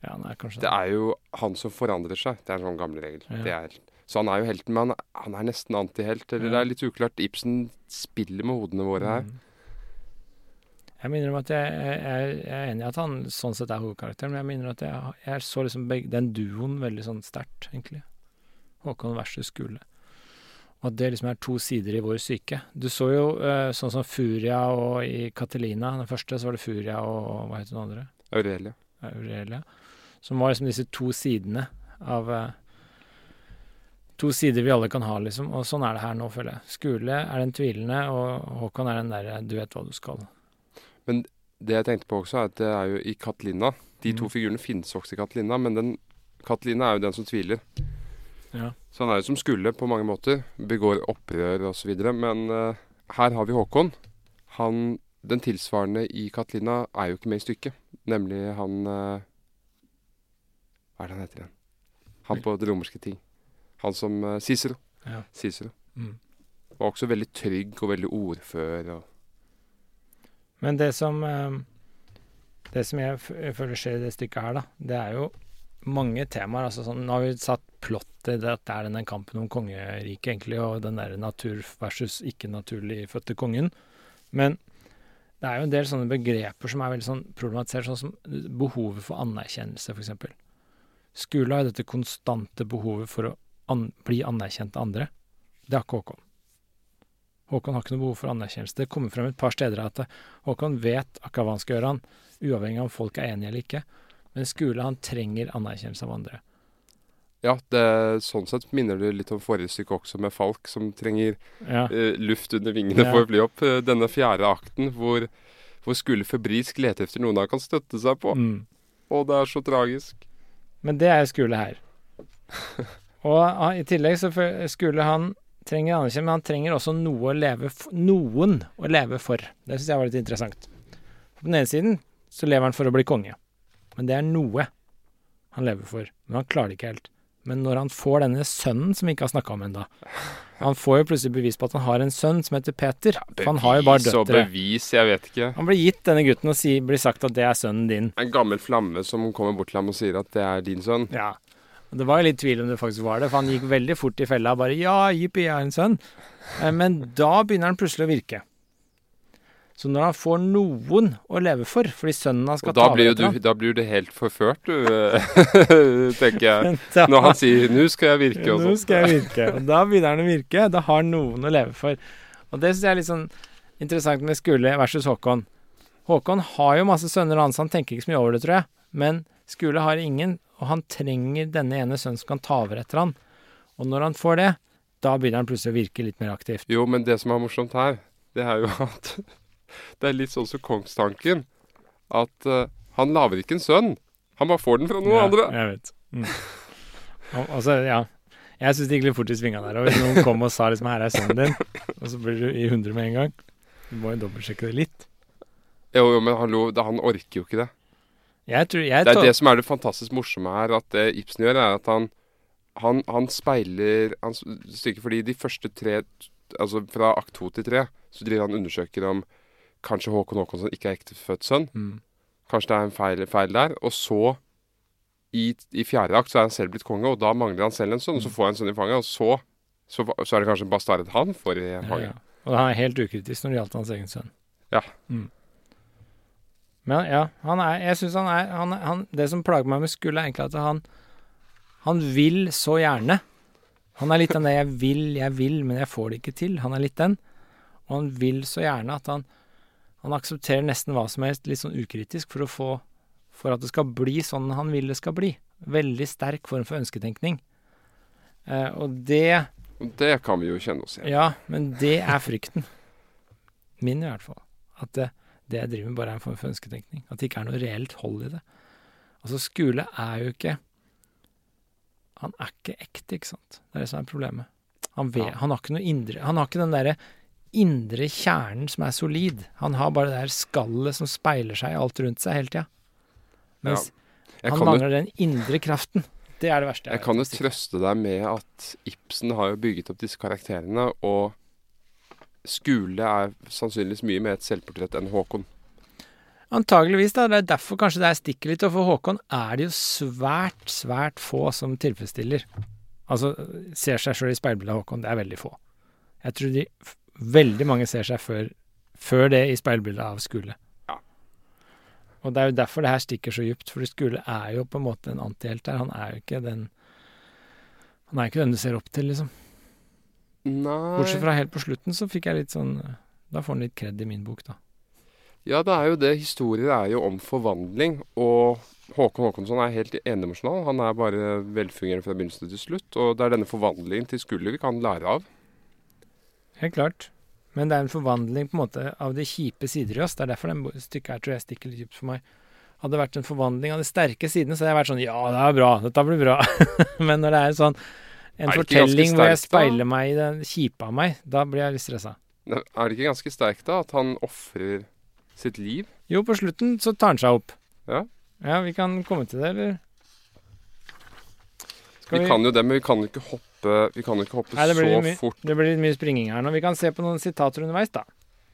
Ja, han er kanskje Det er jo han som forandrer seg. Det er en sånn gammel regel. Ja. Det er, så han er jo helten, men han, han er nesten antihelt. Eller det er litt uklart. Ibsen spiller med hodene våre her. Mm. Jeg minner om at jeg, jeg, jeg er enig i at han sånn sett er hovedkarakteren, men jeg minner at jeg, jeg så liksom begge, den duoen veldig sånn sterkt, egentlig. Håkon versus Skule. Og at det liksom er to sider i vår syke. Du så jo eh, sånn som Furia og i Catelina, den første, så var det Furia og hva heter den andre? Aurelia. Aurelia. Som var liksom disse to sidene av eh, To sider vi alle kan ha, liksom. Og sånn er det her nå, føler jeg. Skule er den tvilende, og Håkon er den derre du vet hva du skal. Men Det jeg tenkte på også, er at det er jo i Katlina De to Mm. figurene finnes også i Katlina, men den Katlina er jo den som tviler. Ja. Så han er jo som skulle på mange måter. Begår opprør osv. Men uh, her har vi Håkon. Han, den tilsvarende i Katlina er jo ikke med i stykket. Nemlig han uh, Hva er det han heter igjen? Han på det romerske ting. Han som uh, Cicero. Ja. Cicero. Mm. Var også veldig trygg og veldig ordfør. Og, Men det som Det som jeg føler skjer i det stykket her, da, det er jo mange temaer. Altså sånn, nå har vi satt plottet det at det er denne kampen om kongeriket, egentlig, og den der natur versus ikke-naturlig fødte kongen. Men det er jo en del sånne begreper som er veldig sånn problematisert, sånn som behovet for anerkjennelse, f.eks. Skula har dette konstante behovet for å an bli anerkjent av andre. Det har ikke Håkon. Håkon har ikke noe behov for anerkjennelse. Det kommer frem et par steder at Håkon vet akkurat hva han skal gjøre, han, uavhengig av om folk er enige eller ikke. Men Skule, han trenger anerkjennelse av andre. Ja, det, sånn sett minner det litt om forrige stykke også, med Falk, som trenger Ja. uh, luft under vingene Ja. for å fly opp. Eh, denne fjerde akten hvor, hvor Skule febrilsk leter efter noen han kan støtte seg på. Mm. Og det er så tragisk. Men det er Skule her. Og uh, i tillegg så Skule han trenger anerkjennelse, men han trenger også noe å leve f noen å leve for. Det syns jeg var litt interessant. På den ene siden så lever han for å bli konge. Men det er noe han lever for. Men han klarer det ikke helt. Men når han får denne sønnen som vi ikke har snakka om ennå Han får jo plutselig bevis på at han har en sønn som heter Peter. for han har jo bare Bevis og bevis, jeg vet ikke. Han blir gitt denne gutten og si, blir sagt at det er sønnen din. En gammel flamme som kommer bort til ham og sier at det er din sønn. Ja. Og det var jo litt tvil om det faktisk var det, for han gikk veldig fort i fella. Bare 'ja, jippi, jeg har en sønn'. Eh, Men da begynner han plutselig å virke. Så når han får noen å leve for, fordi sønnen hans skal ta over etter ham da blir du helt forført, du, tenker jeg. da- Når han sier 'nå skal jeg virke' og Nå sånn. skal jeg virke. Og da begynner han å virke. Da har han noen å leve for. Og det syns jeg er litt sånn interessant med Skule versus Håkon. Håkon har jo masse sønner hans, han tenker ikke så mye over det, tror jeg. Men Skule har ingen, og han trenger denne ene sønnen som kan ta over etter han. Og når han får det, da begynner han plutselig å virke litt mer aktivt. Jo, men det som er morsomt her, det er jo at det er litt sånn som kongstanken. At uh, han lager ikke en sønn. Han bare får den fra noen Ja, andre. Jeg vet. Mm. Altså, ja. Jeg syns det gikk litt fort i svingene der. Og hvis noen kom og sa liksom 'her er sønnen din', og så blir du i hundre med en gang Du må jo dobbeltsjekke det litt. Jo, jo, men hallo, han orker jo ikke det. Jeg tror jeg Det er det som er det fantastisk morsomme her, at det Ibsen gjør, er at han, han, han speiler han, fordi de første tre Altså fra akt to til tre, så driver han undersøker om kanskje Håkon Håkonsson ikke er ektefødt sønn. Mm. Kanskje det er en feil, feil der. Og så, i, i fjerde akt, så er han selv blitt konge, og da mangler han selv en sønn. Og så får han en sønn i fanget, og så, så, så er det kanskje en bastard han får i Ja, fanget. ja. Og han er helt ukritisk når det gjaldt hans egen sønn. Ja. Mm. Men ja, han er Jeg syns han er han, han, Det som plager meg med Skull, er egentlig at han Han vil så gjerne. Han er litt den der 'jeg vil, jeg vil, men jeg får det ikke til'. Han er litt den. Og han vil så gjerne at han Han aksepterer nesten hva som helst litt sånn ukritisk for å få For at det skal bli sånn han vil det skal bli. Veldig sterk form for ønsketenkning. Eh, og det det kan vi jo kjenne oss igjen. ja, men det er frykten. Min i hvert fall. At det, det jeg driver med, bare er en form for ønsketenkning. At det ikke er noe reelt hold i det. Altså, Skule er jo ikke Han er ikke ekte, ikke sant. Det er det som er problemet. Han, vet, Ja. han har ikke noe indre Han har ikke den derre indre kjernen som er solid. Han har bare det der skallet som speiler seg i alt rundt seg hele tida. Mens ja, han mangler jo den indre kraften. Det er det verste. Jeg jeg kan jo trøste deg med at Ibsen har jo bygget opp disse karakterene, og Skule er sannsynligvis mye mer et selvportrett enn Håkon. Antageligvis, da. Det er derfor kanskje det er stikker litt. Og for Håkon er det jo svært, svært få som tilfredsstiller. Altså, ser seg sjøl i speilbildet av Håkon. Det er veldig få. Jeg tror de veldig mange ser seg før, før det i speilbildet av Skule. Ja. Og det er jo derfor det her stikker så djupt, for Skule er jo på en måte en antihelt der. Han er jo ikke den Han er ikke den du ser opp til, liksom. Nei Bortsett fra helt på slutten, så fikk jeg litt sånn Da får han litt kred i min bok, da. Ja, det er jo det. Historier er jo om forvandling, og Håkon Håkonsson er helt endimensjonal. Han er bare velfungerende fra begynnelse til slutt, og det er denne forvandlingen til Skule vi kan lære av. Helt klart. Men det er en forvandling på en måte av de kjipe sider i oss. Det er derfor det stykket her tror jeg stikker litt dypt for meg. Hadde det vært en forvandling av de sterke sidene, så hadde jeg vært sånn Ja, det er bra. Dette blir bra. Men når det er sånn en Er fortelling sterkt, hvor jeg speiler meg i det kjipe av meg, da blir jeg litt stressa. Er det ikke ganske sterkt da, at han ofrer sitt liv? Jo, på slutten så tar han seg opp. Ja. Ja, vi kan komme til det, eller? Skal Vi kan jo det, men vi kan jo ikke hoppe, vi kan ikke hoppe Nei, så fort. Det blir litt mye springing her nå. Vi kan se på noen sitater underveis, da.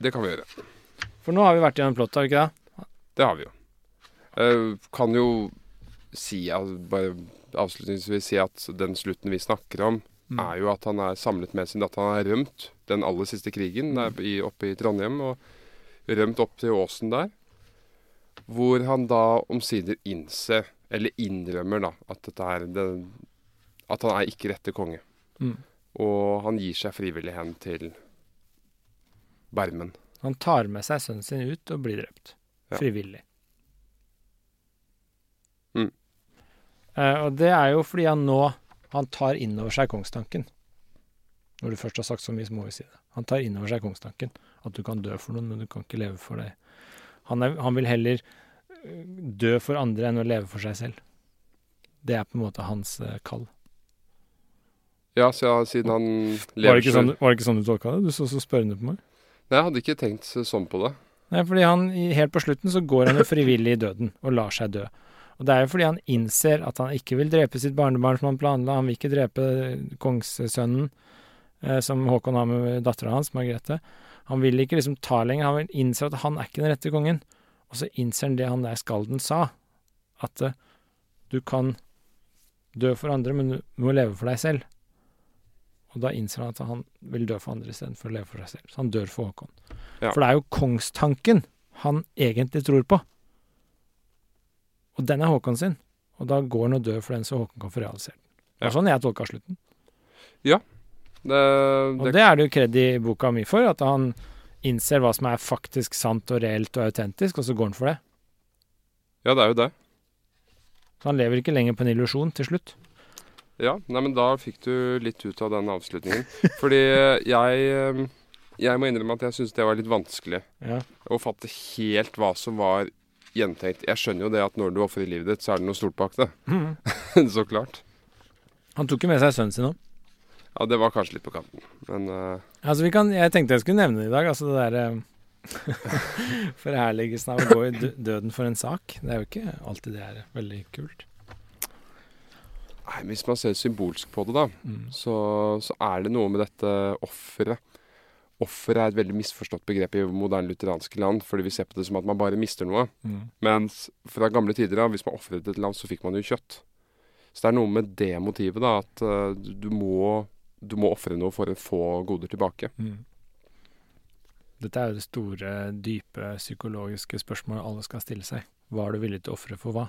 Det kan vi gjøre. For nå har vi vært gjennom plottet, har vi ikke det? Det har vi jo. Uh, kan jo si, bare avslutningsvis si at den slutten vi snakker om, Mm. er jo at han er samlet med sin datter. Han har rømt den aller siste krigen der, i, oppe i Trondheim, og rømt opp til åsen der. hvor han da omsider innser, eller innrømmer, da, at dette er det, At han er ikke rette konge. Mm. Og han gir seg frivillig hen til Bermen. Han tar med seg sønnen sin ut og blir drept. Ja. Frivillig. Mm. Eh, og det er jo fordi han nå han tar inn over seg kongstanken. Når du først har sagt så mye, så må vi si det. Han tar inn over seg kongstanken. At du kan dø for noen, men du kan ikke leve for deg. Han, er, han vil heller eh, dø for andre enn å leve for seg selv. Det er på en måte hans eh, kall. Ja, siden han Var det, ikke sånn, var det ikke sånn du tolka det? Du så så spørrende på meg. Nei, jeg hadde ikke tenkt sånn på det. Nei, fordi han, helt på slutten så går han jo frivillig i døden og lar seg dø. Og det er jo fordi han innser at han ikke vil drepe sitt barnebarn som han planla. Han vil ikke drepe kongssønnen eh, som Håkon har med dattera hans, Margrethe. Han vil ikke liksom ta lenger. Han vil innse at han er ikke den rette kongen. Og så innser han det han der skalden sa, at eh, du kan dø for andre, men du må leve for deg selv. Og da innser han at han vil dø for andre istedenfor å leve for seg selv. Så han dør for Håkon. Ja. For det er jo kongstanken han egentlig tror på. Og den er Håkon sin. Og da går han og dør for den, så Håkon kan få realisert den. Det er var sånn jeg tolka slutten. Det, Og det, det er det jo kred i boka mi for, at han innser hva som er faktisk sant og reelt og autentisk, og så går han for det. ja, det er jo det. Så han lever ikke lenger på en illusjon til slutt. Ja, nei, men da fikk du litt ut av den avslutningen. Fordi jeg eh, Jeg må innrømme at jeg syns det var litt vanskelig Ja. å fatte helt hva som var gjentenkt. Jeg skjønner jo det at når du ofrer livet ditt, så er det noe stort bak det. så klart. Han tok jo med seg sønnen sin òg. Ja, det var kanskje litt på kanten. Men uh... Altså, vi kan, jeg tenkte jeg skulle nevne det i dag. Altså det derre Forherligelsen av å gå i døden for en sak. Det er jo ikke alltid det er veldig kult. Nei, hvis man ser symbolsk på det, da, Mm. så, så er det noe med dette offeret. Offeret er et veldig misforstått begrep i moderne lutheranske land, fordi vi ser på det som at man bare mister noe. Mm. Mens fra gamle tider, da, hvis man ofret et land, så fikk man jo kjøtt. Så det er noe med det motivet, da, at uh, du, du må, du må ofre noe for å få goder tilbake. Mm. Dette er jo det store, dype psykologiske spørsmålet alle skal stille seg. Hva er du villig til å ofre for hva?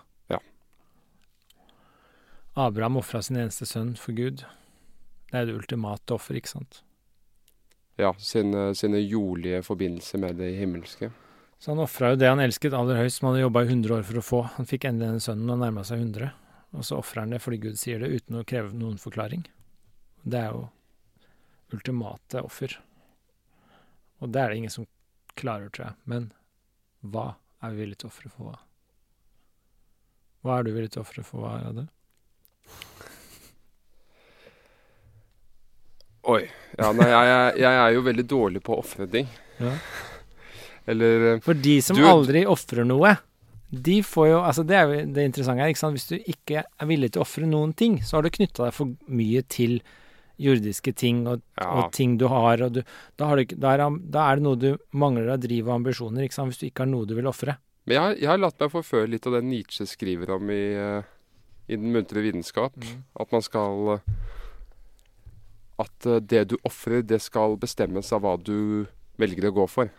Abraham ofra sin eneste sønn for Gud. Det er det ultimate offer, ikke sant? Ja, sine, sine jordlige forbindelser med det himmelske. Så han ofra jo det han elsket aller høyst, som han hadde jobba i 100 år for å få. Han fikk endelig denne sønnen og nærma seg 100. Og så ofrer han det fordi Gud sier det, uten å kreve noen forklaring. Det er jo ultimate offer. Og det er det ingen som klarer, tror jeg. Men hva er vi villige til å ofre for hva? Hva er du villig til å ofre for hva, Rade? Oi. Ja, nei, jeg, jeg, er jo veldig dårlig på å ofre ting. Ja. Eller eh, For de som Du- aldri ofrer noe, de får jo Altså, det er jo det interessante her, ikke sant. Hvis du ikke er villig til å ofre noen ting, så har du knytta deg for mye til jordiske ting og, Ja. og ting du har, og du, da, har du, da, er, da er det noe du mangler av driv og ambisjoner, ikke sant, hvis du ikke har noe du vil ofre. Men jeg, jeg har latt meg forføre litt av det Nietzsche skriver om i, eh, i Den muntre vitenskap. At man skal eh, At eh, det du ofrer, det skal bestemmes av hva du velger å gå for.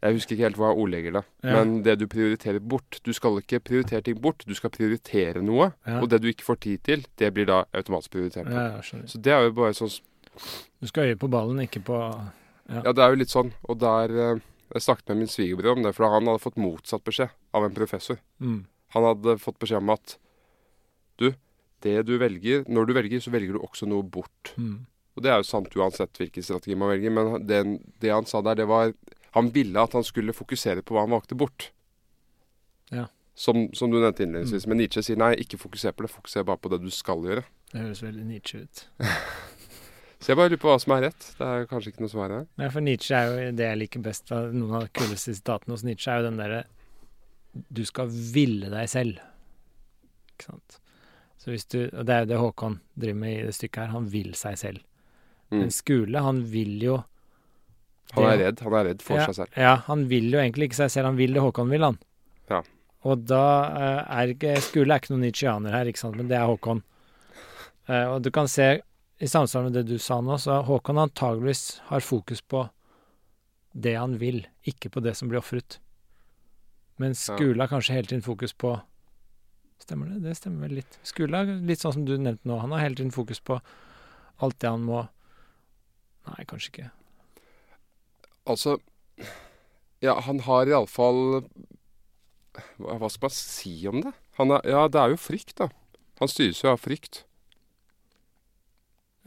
Jeg husker ikke helt hva jeg ordlegger det. Ja. Men det du prioriterer bort Du skal ikke prioritere ting bort, du skal prioritere noe. Ja. Og det du ikke får tid til, det blir da automatisk prioritert. Ja. Så det er jo bare sånn Du skal øye på ballen, ikke på Ja, det er jo litt sånn. Og der eh, Jeg snakket med min svigerbror om det, for han hadde fått motsatt beskjed av en professor. mm, Han hadde fått beskjed om at du, det du velger Når du velger, så velger du også noe bort. mm, Og det er jo sant uansett hvilken strategi man velger, men det, det han sa der, det var Han ville at han skulle fokusere på hva han valgte bort. Ja. Som, som du nevnte innledningsvis. Men Nietzsche sier nei, ikke fokuser på det, fokuser bare på det du skal gjøre. Det høres veldig Nietzsche ut. Så jeg bare lurer på hva som er rett. Det er kanskje ikke noe svar her. Nei, for Nietzsche er jo det jeg liker best av noen av de kuleste sitatene hos Nietzsche, er jo den derre Du skal ville deg selv. Ikke sant. Så hvis du, og det er jo det Håkon driver med i det stykket her. Han vil seg selv. Mm. Men Skule, han vil jo Han er redd. Han er redd for ja, seg selv. Ja, han vil jo egentlig ikke seg selv. Han vil det Håkon vil, han. Ja. Og da uh, er ikke Skule er ikke noen nitsjianer her, ikke sant, men det er Håkon. Uh, og du kan se, i samsvar med det du sa nå, så Håkon antageligvis har fokus på det han vil, ikke på det som blir ofret. Men Skule har kanskje hele tiden fokus på Stemmer det? Det stemmer vel litt. Skule er litt sånn som du nevnte nå. Han har hele tiden fokus på alt det han må Nei, kanskje ikke. Altså Ja, han har iallfall hva, skal man si om det? Han er, ja, det er jo frykt, da. Han styres jo av frykt.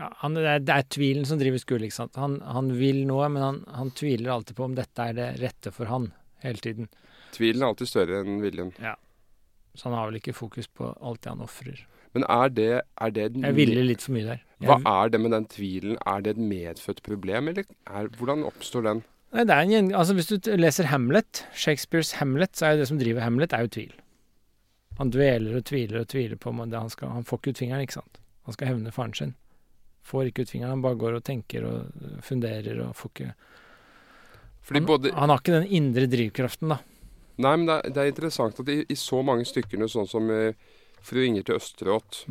Ja, han, det, er, det er tvilen som driver Skule, ikke sant. Han, han vil noe, men han, han tviler alltid på om dette er det rette for han, hele tiden. Tvilen er alltid større enn viljen. Så han har vel ikke fokus på alt det han ofrer. Men er det, er det Jeg ville litt for mye der. Hva er det med den tvilen? Er det et medfødt problem, eller er, hvordan oppstår den? nei, det er en, altså Hvis du leser Hamlet, Shakespeares Hamlet, så er jo det som driver Hamlet, er jo tvil. Han dveler og tviler og tviler på det han skal Han får ikke ut fingeren, ikke sant. Han skal hevne faren sin. Får ikke ut fingeren, han bare går og tenker og funderer og får ikke han, både han har ikke den indre drivkraften, da. Nei, men det er, det er interessant at i, i så mange stykkene, sånn som i Fru Inger til Østeråt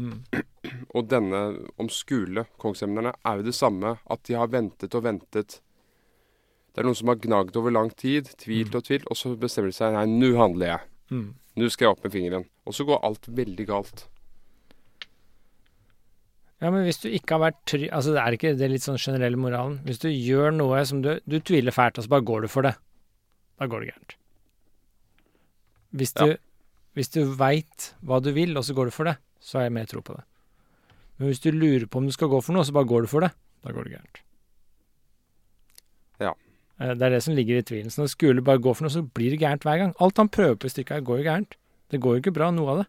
og denne om skule, kongsemnerne, er jo det samme. At de har ventet og ventet. Det er noen som har gnagd over lang tid, tvilt og tvilt, og så bestemmer de seg nei, nå handler jeg. Mm. Nå skal jeg opp med fingeren. Og så går alt veldig galt. Ja, men hvis du ikke har vært trygg Altså, det er ikke det litt sånn generelle moralen. Hvis du gjør noe som du Du tviler fælt, og så bare går du for det. Da går det gærent. Hvis du, Ja. hvis du veit hva du vil, og så går du for det, så har jeg mer tro på det. Men hvis du lurer på om du skal gå for noe, så bare går du for det, da går det gærent. Ja. Eh, Det er det som ligger i tvilen. Så når Skule bare går for noe, så blir det gærent hver gang. Alt han prøver på i stykket her, går jo gærent. Det går jo ikke bra, noe av det.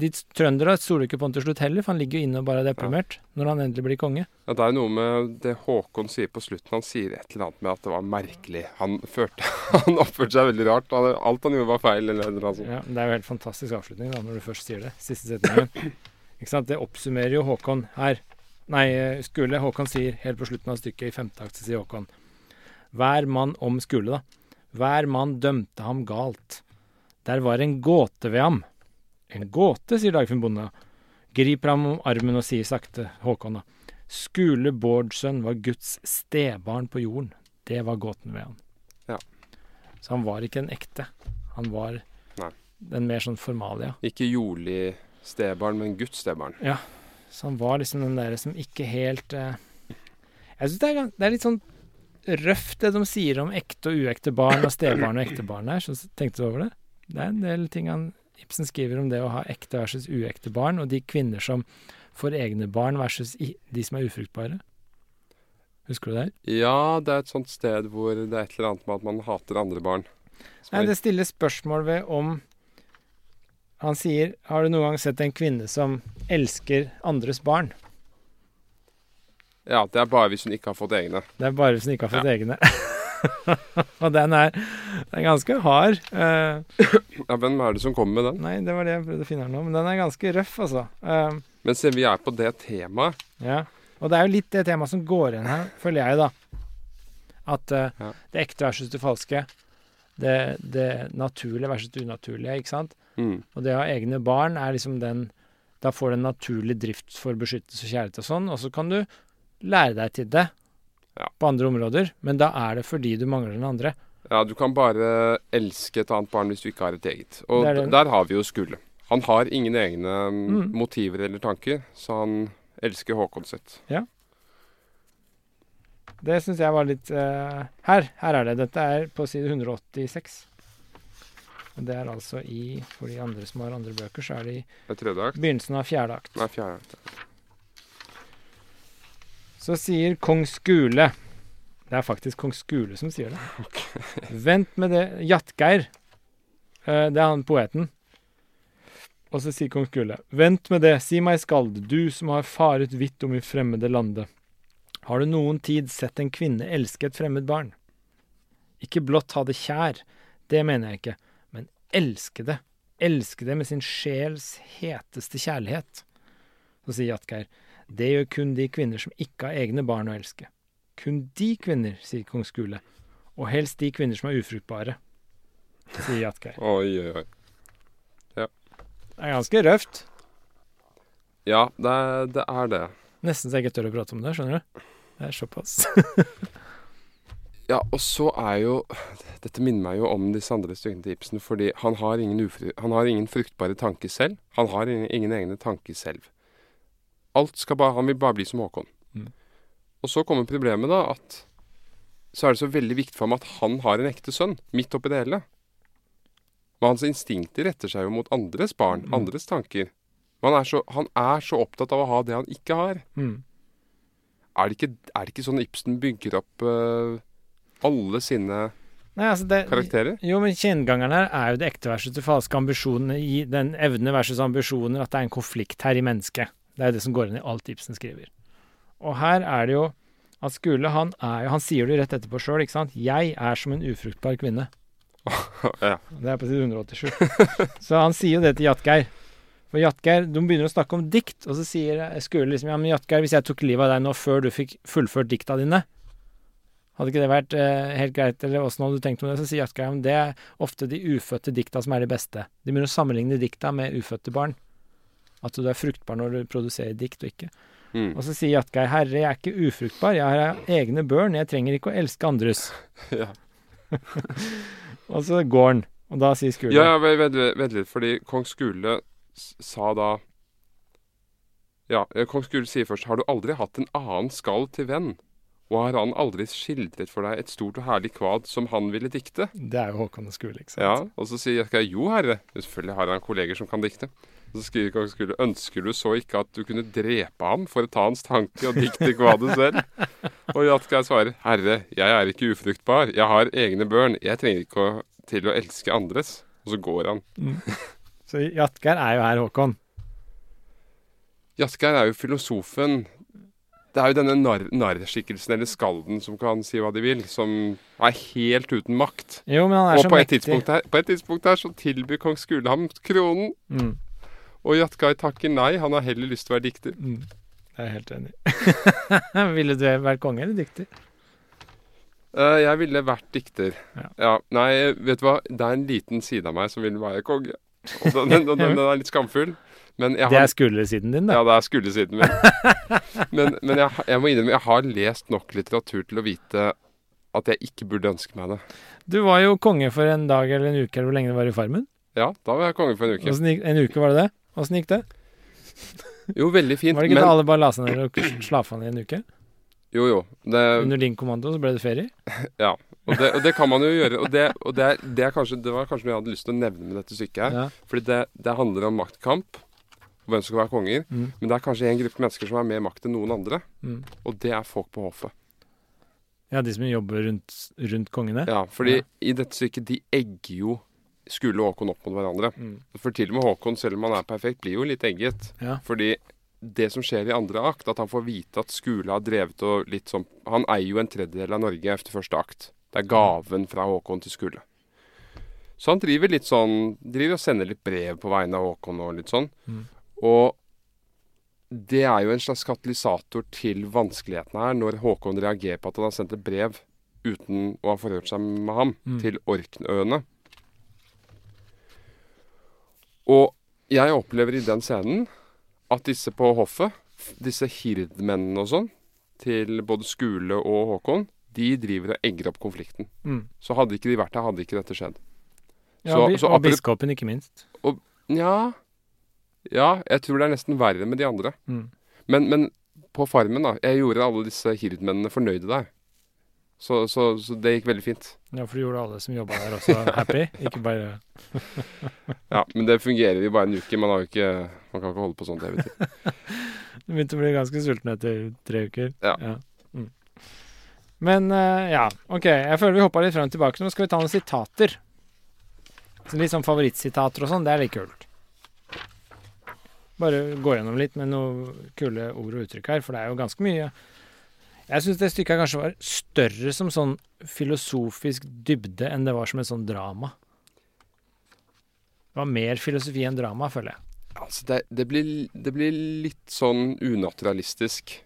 De trøndere stoler ikke på han til slutt heller, for han ligger jo inne og bare er deprimert når han endelig blir konge. Ja, Det er noe med det Håkon sier på slutten. Han sier et eller annet med at det var merkelig. Han, førte, han oppførte seg veldig rart. Alt han gjorde var feil. eller noe sånt. Ja, Det er jo helt fantastisk avslutning da, når du først sier det. Siste setningen. Ikke sant? Det oppsummerer jo Håkon her. Nei, Skule. Håkon sier helt på slutten av stykket, i femte akt, sier Håkon Hver mann om Skule, da. Hver mann dømte ham galt. Der var en gåte ved ham. En gåte, sier Dagfinn Bonde. Griper ham om armen og sier sakte, Håkon, da. Skule Bårdsønn var Guds stebarn på jorden. Det var gåten ved han. Ja. Så han var ikke en ekte. Han var Nei. den mer sånn formalia. Ikke jordlig stebarn, men Guds stebarn. Ja. Så han var liksom den der som ikke helt eh... Jeg syns det, det er litt sånn røft det de sier om ekte og uekte barn og stebarn og ektebarn her. Så tenkte du over det? Det er en del ting han Ibsen skriver om det å ha ekte versus uekte barn, og de kvinner som får egne barn versus de som er ufruktbare. Husker du det? Ja, det er et sånt sted hvor det er et eller annet med at man hater andre barn. Nei, det stiller spørsmål ved om Han sier Har du noen gang sett en kvinne som elsker andres barn? Ja, det er bare hvis hun ikke har fått egne. Det er bare hvis hun ikke har fått egne. og den er, den er ganske hard. Uh, Ja, Hvem er det som kommer med den? nei, det var det jeg prøvde å finne her nå, men den er ganske røff, altså. Uh, Men se, vi er på det temaet ja. Og det er jo litt det temaet som går igjen her, føler jeg, da. At uh, Ja. det ekte versus det falske. Det, det naturlige versus det unaturlige, ikke sant. mm. Og det å ha egne barn er liksom den Da får du en naturlig drift for beskyttelse og kjærlighet og sånn, og så kan du lære deg til det Ja. på andre områder, men da er det fordi du mangler den andre. Ja, du kan bare elske et annet barn hvis du ikke har et eget. Og er der har vi jo Skulle. Han har ingen egne mm, Mm. motiver eller tanker, så han elsker Håkon sitt. Det syns jeg var litt uh, Her her er det. Dette er på side 186. Og det er altså i For de andre som har andre bøker, så er det i er begynnelsen av fjerde akt. Nei, fjerde akt. Så sier kong Skule Det er faktisk kong Skule som sier det. Vent med det Jatgeir. eh, Det er han poeten. Og så sier kong Skule. Vent med det, si meg skald, du som har faret vidt om i fremmede lande. Har du noen tid sett en kvinne elske et fremmed barn? Ikke blott ha det kjær, det mener jeg ikke, men elske det. Elske det med sin sjels heteste kjærlighet. Så sier Jatgeir. Det gjør kun de kvinner som ikke har egne barn å elske. Kun de kvinner, sier kong Skule. Og helst de kvinner som er ufruktbare, sier Jatgeir. Oi, oi, oi. Det er ganske røft. Ja, det det. Er det. Nesten så jeg ikke tør å prate om det, skjønner du. Det er såpass. Ja, og så er jo Dette minner meg jo om disse andre stykkene til Ibsen, fordi han har ingen, ufru, han har ingen fruktbare tanker selv. Han har ingen, ingen egne tanker selv. Alt skal bare, Han vil bare bli som Håkon. Mm. Og så kommer problemet, da, at så er det så veldig viktig for ham at han har en ekte sønn, midt oppi det hele. Men hans instinkter retter seg jo mot andres barn, Mm. andres tanker. Men han er, så, han er så opptatt av å ha det han ikke har. Mm. Er det ikke, er det ikke sånn Ibsen bygger opp uh, alle sine Nei, altså det, karakterer? Jo, men kjennegangeren her er jo det ekte versus det falske. Ambisjonene i den evne versus ambisjoner. At det er en konflikt her i mennesket. Det er jo det som går inn i alt Ibsen skriver. Og her er det jo at Skule, han er jo Han sier det rett etterpå sjøl, ikke sant? 'Jeg er som en ufruktbar kvinne'. ja. Det er på side 187. så han sier jo det til Jatgeir. For Jatgeir, De begynner å snakke om dikt, og så sier Skule liksom Ja, men Jatgeir, hvis jeg tok livet av deg nå før du fikk fullført dikta dine, hadde ikke det vært eh, helt greit, eller åssen hadde du tenkt om det? Så sier Jatgeir om det er ofte de ufødte dikta som er de beste. De begynner å sammenligne dikta med ufødte barn. At du er fruktbar når du produserer dikt og ikke. Mm. Og så sier Jatgeir herre, jeg er ikke ufruktbar, jeg har egne børn, jeg trenger ikke å elske andres. ja. Og så går han, og da sier Skule Ja, ja, vent, vent, litt, fordi kong Skule sa da Ja, eh, kong Skule sier først Har du aldri hatt en annen skall til venn? Og har han aldri skildret for deg et stort og herlig kvad som han ville dikte? Det er jo Håkon og Skule, ikke sant? Ja, og så sier Jekka jo, herre. Selvfølgelig har han kolleger som kan dikte. Så skriver kong Skule ønsker du så ikke at du kunne drepe ham for å ta hans tanke og dikte kvadet selv? Og Jatgeir svarer herre, jeg er ikke ufruktbar, jeg har egne børn, jeg trenger ikke å, til å elske andres. Og så går han. Så Jatgeir er jo her, Håkon. Jatgeir er jo filosofen. Det er jo denne narr- narrskikkelsen eller skalden som kan si hva de vil, som er helt uten makt. Jo, men han er Og så på et, mektig. tidspunkt her, på et tidspunkt her så tilbyr kong Skule ham kronen. Mm, Og Jatkai takker nei, han har heller lyst til å være dikter. mm. Det er jeg helt enig. Ville du vært konge eller dikter? Uh, jeg ville vært dikter. Ja. Nei, vet du hva? Det er en liten side av meg som vil være konge. Og den, den, den, den er litt skamfull. Men jeg Det er skuldersiden din, da. ja, det er skuldersiden min. Men, men jeg, jeg må innrømme, jeg har lest nok litteratur til å vite at jeg ikke burde ønske meg det. Du var jo konge for en dag eller en uke, eller hvor lenge det var i Farmen. Ja, da var jeg konge for en uke. En uke var det det? Åssen gikk det? Jo, veldig fint. Var det ikke Men da alle bare la seg ned og slafa ned en uke? jo, jo. Det, Under din kommando så ble det ferie? ja. Og det, og det kan man jo gjøre. Og, det, og det, er, det, kanskje, det var kanskje noe jeg hadde lyst til å nevne med dette stykket her. Ja. Fordi det, det handler om maktkamp. og Hvem som skal være konger. Mm. Men det er kanskje en gruppe mennesker som har mer makt enn noen andre. Mm. Og det er folk på hoffet. ja, de som jobber rundt, rundt kongene? Ja, fordi Ja. i dette stykket, de egger jo Skule og Håkon opp mot hverandre. Mm. For til og med Håkon, selv om han er perfekt, blir jo litt egget. Ja. Fordi det som skjer i andre akt, at han får vite at Skule har drevet og litt sånn Han eier jo en tredjedel av Norge efter første akt. Det er gaven fra Håkon til Skule. Så han driver litt sånn Driver og sender litt brev på vegne av Håkon og litt sånn. Mm. Og det er jo en slags katalysator til vanskelighetene her, når Håkon reagerer på at han har sendt et brev uten å ha forhørt seg med ham, Mm. til Orknøyene. Og jeg opplever i den scenen at disse på hoffet, disse hirdmennene og sånn, til både Skule og Håkon, de driver og egger opp konflikten. Mm. Så hadde ikke de vært der, hadde ikke dette skjedd. Ja, Så- så og biskopen, ikke minst. Nja Ja, jeg tror det er nesten verre med de andre. Mm. Men, men på Farmen, da. Jeg gjorde alle disse hirdmennene fornøyde der. Så, så, så det gikk veldig fint. Ja, for du gjorde alle som jobba der også happy, ikke bare Ja, Men det fungerer jo bare en uke. Man, har jo ikke, man kan ikke holde på sånn hele evig tid. Du begynte å bli ganske sulten etter tre uker. Ja. Mm. Men uh, ja, OK. Jeg føler vi hoppa litt frem og tilbake. Nå skal vi ta noen sitater. Så litt sånn favorittsitater og sånn. Det er litt kult. Bare gå gjennom litt med noen kule ord og uttrykk her, for det er jo ganske mye. Jeg syns det stykket kanskje var større som sånn filosofisk dybde enn det var som et sånn drama. Det var mer filosofi enn drama, føler jeg. Altså, det, det, blir, det blir litt sånn unaturalistisk.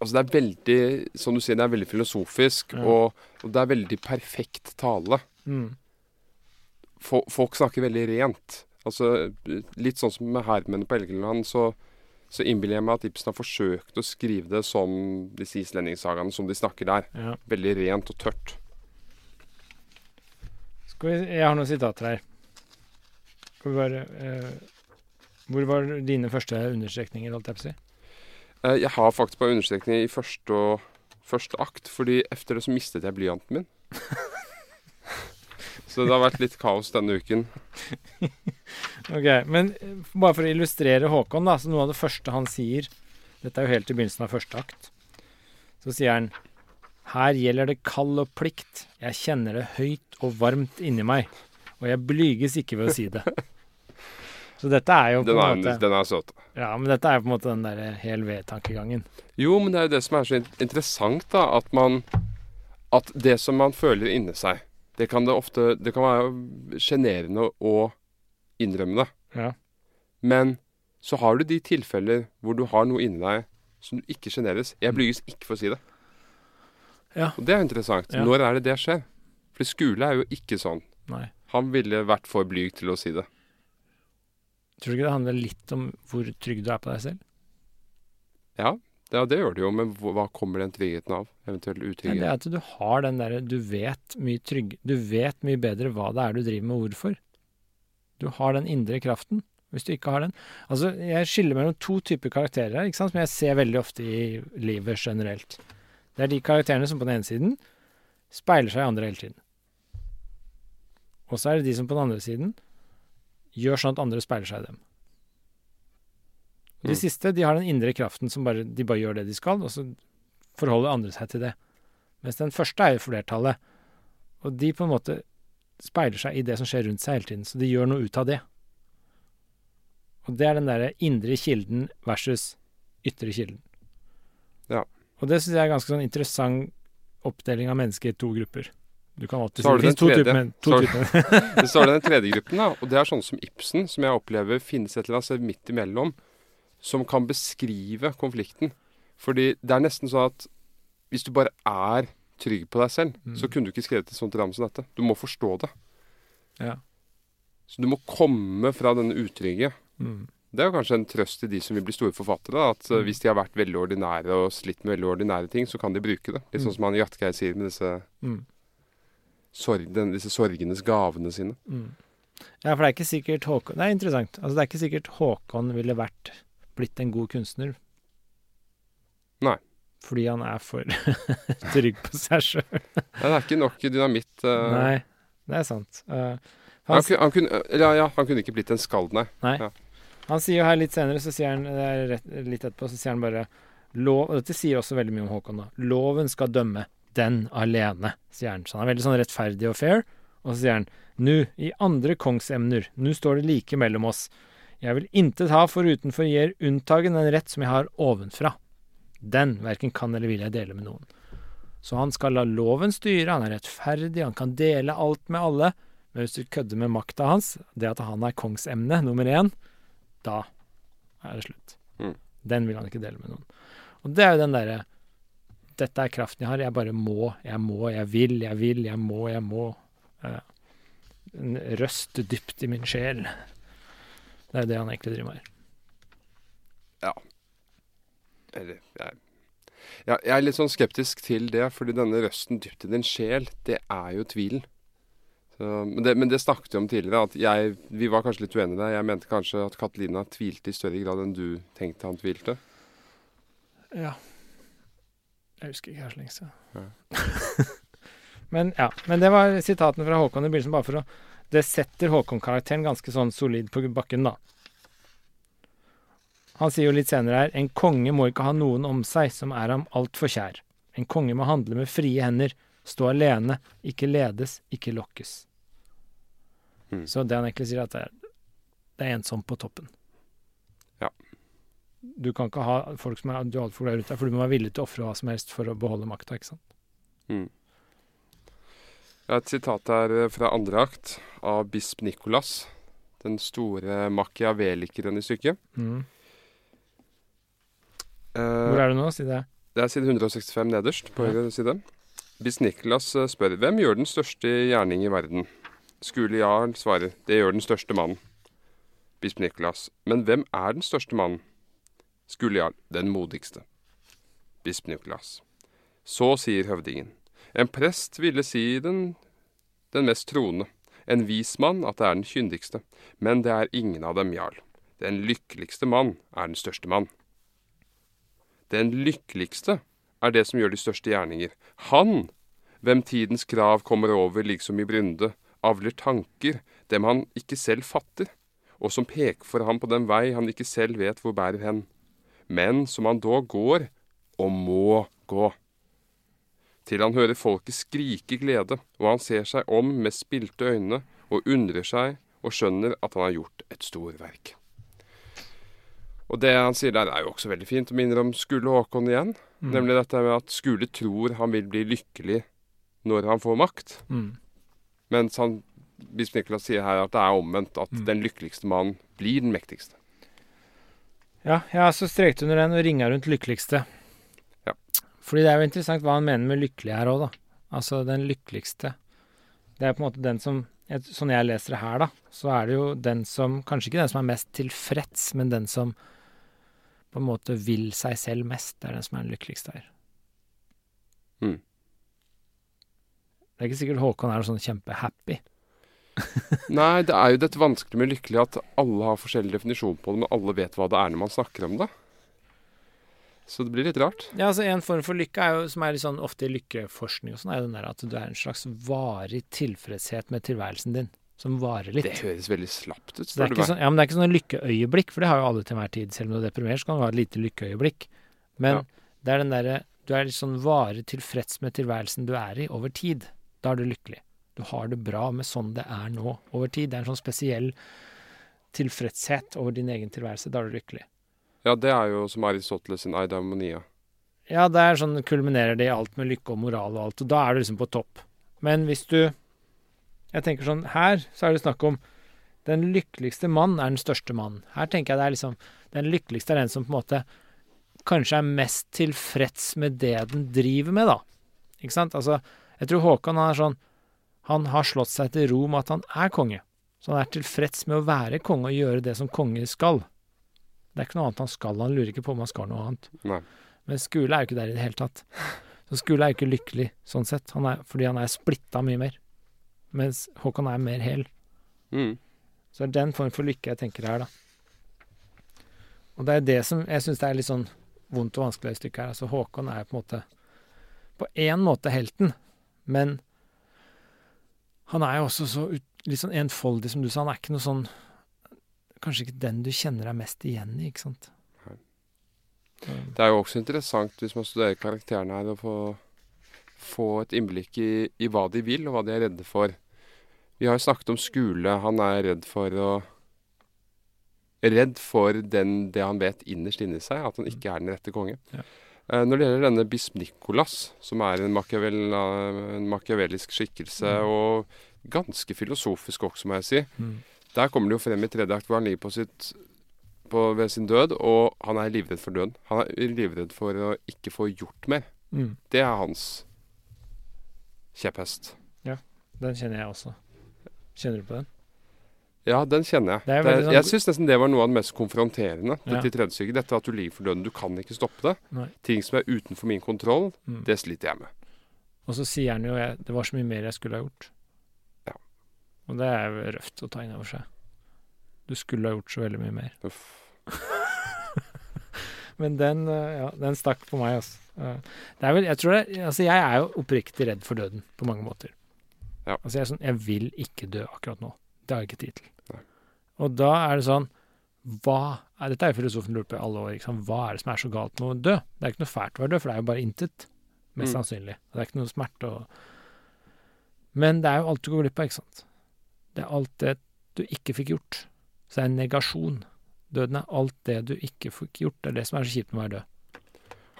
Altså, det er veldig Som du sier, det er veldig filosofisk, Ja. og, og det er veldig perfekt tale. Mm. Fo- folk snakker veldig rent. Altså, litt sånn som med hermene på Elgeland, så, så innbiller jeg meg at Ibsen har forsøkt å skrive det som disse islendingssagaene som de snakker der. Ja. Veldig rent og tørt. Skal vi, jeg har noen sitater her. Bare, eh, hvor var dine første understrekninger, holdt jeg på å si? Eh, Jeg har faktisk bare understrekninger i første, og, første akt, fordi efter det så mistet jeg blyanten min. så det har vært litt kaos denne uken. Ok, Men eh, bare for å illustrere Håkon, da, så noe av det første han sier Dette er jo helt i begynnelsen av første akt. Så sier han Her gjelder det kall og plikt. Jeg kjenner det høyt og varmt inni meg. Og jeg blyges ikke ved å si det. Så dette er jo på en måte den er søt. Ja, men dette er jo på en måte den derre hel ved-tankegangen. Jo, men det er jo det som er så interessant, da. At man At det som man føler inni seg, det kan det ofte Det kan være sjenerende å innrømme det. Ja. Men så har du de tilfeller hvor du har noe inni deg som du ikke sjeneres. Jeg blyges ikke for å si det. Ja. Og det er interessant. Ja. Når er det det skjer? For skole er jo ikke sånn. Nei. Han ville vært for blyg til å si det. Tror du ikke det handler litt om hvor trygg du er på deg selv? Ja, ja det gjør det jo, men hva kommer den tryggheten av? Eventuell Nei, det er at du har den derre Du Du vet mye bedre hva det er du driver med, hvorfor. Du har den indre kraften. Hvis du ikke har den Altså, jeg skiller mellom to typer karakterer her, ikke sant, som jeg ser veldig ofte i livet generelt. Det er de karakterene som på den ene siden speiler seg i andre hele tiden. Og så er det de som på den andre siden gjør sånn at andre speiler seg i dem. De Mm. siste de har den indre kraften som bare, de bare gjør det de skal, og så forholder andre seg til det. Mens den første er jo flertallet. Og de på en måte speiler seg i det som skjer rundt seg hele tiden, så de gjør noe ut av det. Og det er den derre indre kilden versus ytre kilden. Ja. Og det syns jeg er ganske sånn interessant oppdeling av mennesker i to grupper. Du kan alltid Så har du det den tredje. to Så har du- den tredje gruppen, da. Og det er sånne som Ibsen, som jeg opplever finnes et eller annet sted midt imellom, som kan beskrive konflikten. Fordi det er nesten sånn at hvis du bare er trygg på deg selv, Mm. så kunne du ikke skrevet et sånt ram som dette. Du må forstå det. Ja. Så du må komme fra denne utrygge. Mm. Det er jo kanskje en trøst til de som vil bli store forfattere. da, At eh, Mm. hvis de har vært veldig ordinære og slitt med veldig ordinære ting, så kan de bruke det. Litt Mm. sånn som han Hjartgeir sier med disse, Mm. sorg, den, disse sorgenes gavene sine. Mm. Ja, for det er ikke sikkert Håkon Det er interessant. Altså, det er ikke sikkert Håkon ville vært blitt en god kunstner. Nei. Fordi han er for trygg på seg sjøl. Nei, det er ikke nok dynamitt. Uh... Nei, det er sant. Uh, Han, han, kunne- han, kunne, ja, ja, han kunne ikke blitt en skald, nei. han sier jo her litt senere, så sier han det er rett, litt etterpå, så sier han bare lov, Og dette sier også veldig mye om Håkon, da. Loven skal dømme. Den alene, sier han. Så han er veldig sånn rettferdig og fair. Og så sier han nu, i andre kongsemner, nu står det like mellom oss. Jeg vil intet ha forutenfor gir unntagen den rett som jeg har ovenfra. Den verken kan eller vil jeg dele med noen. Så han skal la loven styre, han er rettferdig, han kan dele alt med alle. Men hvis du kødder med makta hans, det at han er kongsemne nummer én, da er det slutt. Mm. Den vil han ikke dele med noen. Og det er jo den derre Dette er kraften jeg har. Jeg bare må, jeg må, jeg vil, jeg vil, jeg må, jeg må. Eh, En røst dypt i min sjel. Det er det han egentlig driver med her. Eller jeg, ja, jeg er litt sånn skeptisk til det, fordi denne røsten dypt i din sjel, det er jo tvilen. Så, men, det, men det snakket vi om tidligere, at jeg, vi var kanskje litt uenige der. Jeg mente kanskje at Katalina tvilte i større grad enn du tenkte han tvilte. Ja. Jeg husker ikke her så lenge siden. Ja. men ja, men det var sitatene fra Håkon i begynnelsen, bare for å Det setter Håkon-karakteren ganske sånn solid på bakken, da. Han sier jo litt senere her En konge må ikke ha noen om seg som er ham altfor kjær. En konge må handle med frie hender, stå alene, ikke ledes, ikke lokkes. Mm. Så det han egentlig sier, er at det er, det er ensomt på toppen. Ja. Du kan ikke ha folk som er du altfor glad rundt deg, for du må være villig til å ofre hva som helst for å beholde makta, ikke sant. Mm. Jeg har et sitat her eh, fra andre akt av bisp Nikolas. Den store machiavelikeren i stykket. Mm. Eh, Hvor er du nå? Si det. Det er side 165 nederst på høyre side. Bisp Nikolas eh, spør hvem gjør den største gjerning i verden. Skule Jarl svarer det gjør den største mannen. Bisp Nikolas. Men hvem er den største mannen? Skule jarl, den modigste. Bisp Nikolas. Så sier høvdingen. En prest ville si den, den mest troende. En vis mann at det er den kyndigste. Men det er ingen av dem, jarl. Den lykkeligste mann er den største mann. Den lykkeligste er det som gjør de største gjerninger. Han, hvem tidens krav kommer over liksom i brynde, avler tanker, dem han ikke selv fatter, og som peker for ham på den vei han ikke selv vet hvor bærer hen, men som han dog går, og må gå. Til han hører folket skrike glede, og han ser seg om med spilte øyne og undrer seg og skjønner at han har gjort et storverk. Og det han sier der, er jo også veldig fint, og minner om Skule Håkon igjen. Mm. Nemlig dette med at Skule tror han vil bli lykkelig når han får makt. Mm. Mens han, bisp Nikolas sier her at det er omvendt, at Mm. den lykkeligste mannen blir den mektigste. Ja, jeg har så strekt under den og ringa rundt lykkeligste. Fordi det er jo interessant hva han mener med lykkelig her òg, da. Altså den lykkeligste. Det er på en måte den som Sånn jeg leser det her, da, så er det jo den som Kanskje ikke den som er mest tilfreds, men den som på en måte vil seg selv mest. Det er den som er den lykkeligste her. Mm. Det er ikke sikkert Håkon er sånn kjempehappy. Nei, det er jo dette vanskelig med lykkelig at alle har forskjellig definisjon på det, men alle vet hva det er når man snakker om det. Så det blir litt rart. Ja, altså En form for lykke er jo, som er litt sånn ofte i lykkeforskning, og sånn, er jo den der at du er en slags varig tilfredshet med tilværelsen din. Som varer litt. Det høres veldig slapt ut, det er ikke sånn, ja, men det er ikke sånn lykkeøyeblikk, for det har jo alle til enhver tid. Selv om du er deprimert, så kan du ha et lite lykkeøyeblikk. Men Ja. det er den derre Du er litt sånn varig tilfreds med tilværelsen du er i, over tid. Da er du lykkelig. Du har det bra med sånn det er nå, over tid. Det er en sånn spesiell tilfredshet over din egen tilværelse. Da er du lykkelig. Ja, det er jo som Aristoteles sin eidamonia. Ja, det er sånn kulminerer det i alt med lykke og moral og alt, og da er du liksom på topp. Men hvis du Jeg tenker sånn Her så er det snakk om den lykkeligste mann er den største mann. Her tenker jeg det er liksom Den lykkeligste er den som på en måte kanskje er mest tilfreds med det den driver med, da. Ikke sant? Altså, jeg tror Håkon er sånn Han har slått seg til ro med at han er konge. Så han er tilfreds med å være konge og gjøre det som konge skal. Det er ikke noe annet han skal. Han lurer ikke på om han skal noe annet. Nei. Men Skule er jo ikke der i det hele tatt. Så Skule er jo ikke lykkelig sånn sett, han er, fordi han er splitta mye mer. Mens Håkon er mer hel. Mm. Så det er den form for lykke jeg tenker her, da. Og det er det som jeg syns er litt sånn vondt og vanskelig i stykket her. Altså Håkon er på en måte på én måte helten, men han er jo også så ut, litt sånn enfoldig, som du sa. Han er ikke noe sånn Kanskje ikke den du kjenner deg mest igjen i, ikke sant. Nei. Det er jo også interessant hvis man studerer karakterene her, å få, få et innblikk i, i hva de vil, og hva de er redde for. Vi har jo snakket om Skule. Han er redd for å Redd for den, det han vet innerst inni seg, at han ikke er den rette konge. Ja. Eh, Når det gjelder denne bisp Nikolas, som er en, machiavel, en machiavellisk skikkelse, og ganske filosofisk også, må jeg si, Mm. Der kommer det jo frem i tredje akt hvor han ligger på sitt på, ved sin død, og han er livredd for døden. Han er livredd for å ikke få gjort mer. Mm. Det er hans kjepphest. Ja, Den kjenner jeg også. Kjenner du på den? Ja, den kjenner jeg. Det er Det sånn- jeg syns nesten det var noe av det mest konfronterende. Ja. Dette i tredje stykket. Dette at du ligger for døden. Du kan ikke stoppe det. Nei. Ting som er utenfor min kontroll, Mm. det sliter jeg med. Og så sier han jo jeg, det var så mye mer jeg skulle ha gjort. Og det er røft å ta inn over seg. Du skulle ha gjort så veldig mye mer. Uff. Men den, eh, ja, den stakk på meg, altså. Det vel, jeg tror det, altså jeg er jo oppriktig redd for døden på mange måter. Ja. Altså jeg er sånn, jeg vil ikke dø akkurat nå. Det har jeg ikke tid til. Og da er det sånn, hva er, dette er jo filosofen lurt på i alle år, ikke sant? hva er det som er så galt med å dø? Det er ikke noe fælt å være død, for det er jo bare intet, mest Mm. sannsynlig. Det er ikke noe smerte og Men det er jo alt du går glipp av, ikke sant? Det er alt det du ikke fikk gjort. Så det er en negasjon. Døden er alt det du ikke fikk gjort. Det er det som er så kjipt med å være død.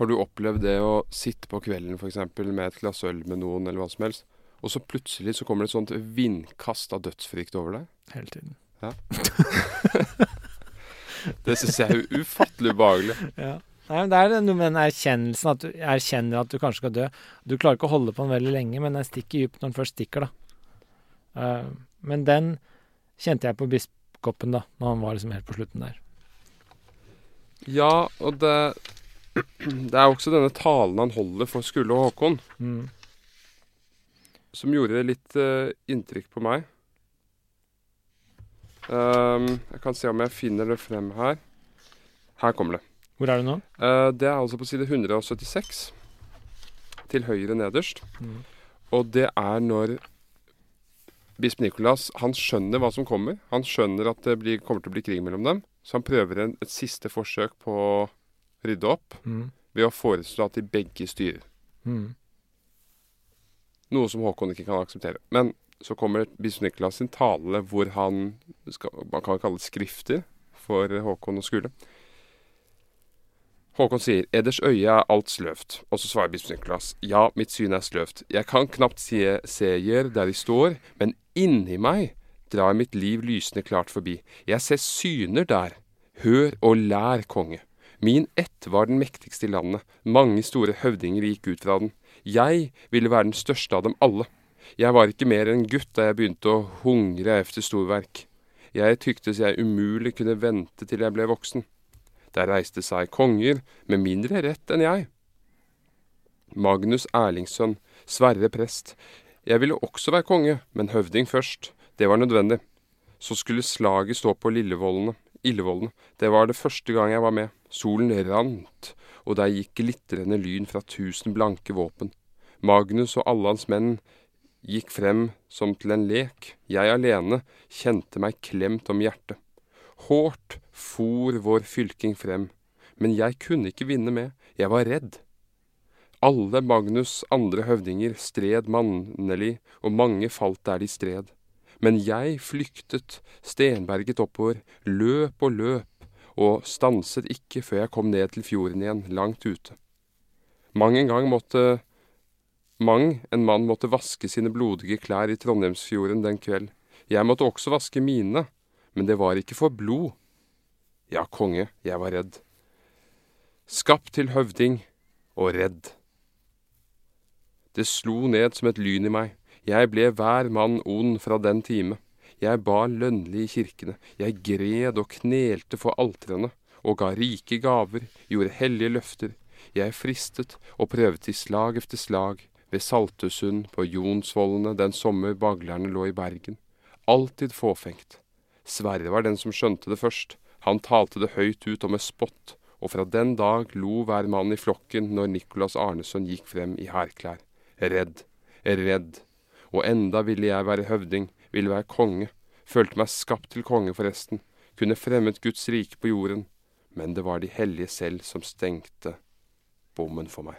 Har du opplevd det å sitte på kvelden eksempel, med et glass øl med noen, eller hva som helst, og så plutselig så kommer det et sånt vindkast av dødsfrykt over deg? Hele tiden. Det syns jeg er ufattelig ubehagelig. Ja. Nei, men Det er noe med den erkjennelsen at du erkjenner at du kanskje skal dø. Du klarer ikke å holde på den veldig lenge, men den stikker dypt når den først stikker, da. Eh, men den kjente jeg på biskopen, da, når han var liksom helt på slutten der. Ja, og det Det er også denne talen han holder for Skulle og Håkon, Mm. som gjorde litt uh, inntrykk på meg. Um, jeg kan se om jeg finner det frem her. Her kommer det. Hvor er du nå? Uh, det er altså på side 176, til høyre nederst. Mm. Og det er når bisp Nikolas han skjønner hva som kommer. Han skjønner at det blir, kommer til å bli krig mellom dem. Så han prøver en, et siste forsøk på å rydde opp Mm. ved å foreslå at de begge styrer. Mm. Noe som Håkon ikke kan akseptere. Men så kommer bisp Nikolas sin tale hvor han skal, Man kan kalle det skrifter for Håkon og Skule. Håkon sier 'Eders øye er alt sløvt', og så svarer bisp Nikolas 'Ja, mitt syn er sløvt. Jeg kan knapt se seer der de står, men inni meg drar mitt liv lysende klart forbi. Jeg ser syner der. Hør og lær, konge. Min ett var den mektigste i landet. Mange store høvdinger gikk ut fra den. Jeg ville være den største av dem alle. Jeg var ikke mer enn gutt da jeg begynte å hungre efter storverk. Jeg tyktes jeg umulig kunne vente til jeg ble voksen. Der reiste seg konger med mindre rett enn jeg. Magnus Erlingssønn, Sverre prest. Jeg ville også være konge, men høvding først. Det var nødvendig. Så skulle slaget stå på Lillevollene. Illevollene. Det var det første gang jeg var med. Solen rant, og der gikk glitrende lyn fra tusen blanke våpen. Magnus og alle hans menn gikk frem som til en lek. Jeg alene kjente meg klemt om hjertet. Hårt for vår fylking frem, men jeg kunne ikke vinne med, jeg var redd. Alle Magnus' andre høvdinger stred mannelig, og mange falt der de stred. Men jeg flyktet stenberget oppover, løp og løp, og stanset ikke før jeg kom ned til fjorden igjen, langt ute. Mang en gang måtte Mang en mann måtte vaske sine blodige klær i Trondheimsfjorden den kveld. Jeg måtte også vaske mine, men det var ikke for blod. Ja, konge, jeg var redd. Skapt til høvding og redd. Det slo ned som et lyn i meg. Jeg ble hver mann ond fra den time. Jeg ba lønnlig i kirkene, jeg gred og knelte for altrene, og ga rike gaver, gjorde hellige løfter. Jeg fristet og prøvde i slag efter slag, ved Saltesund, på Jonsvollene den sommer baglerne lå i Bergen. Alltid fåfengt. Sverre var den som skjønte det først. Han talte det høyt ut og med spott, og fra den dag lo hver mann i flokken når Nicolas Arneson gikk frem i hærklær. Redd, redd. Og enda ville jeg være høvding, ville være konge. Følte meg skapt til konge, forresten. Kunne fremmet Guds rike på jorden. Men det var de hellige selv som stengte bommen for meg.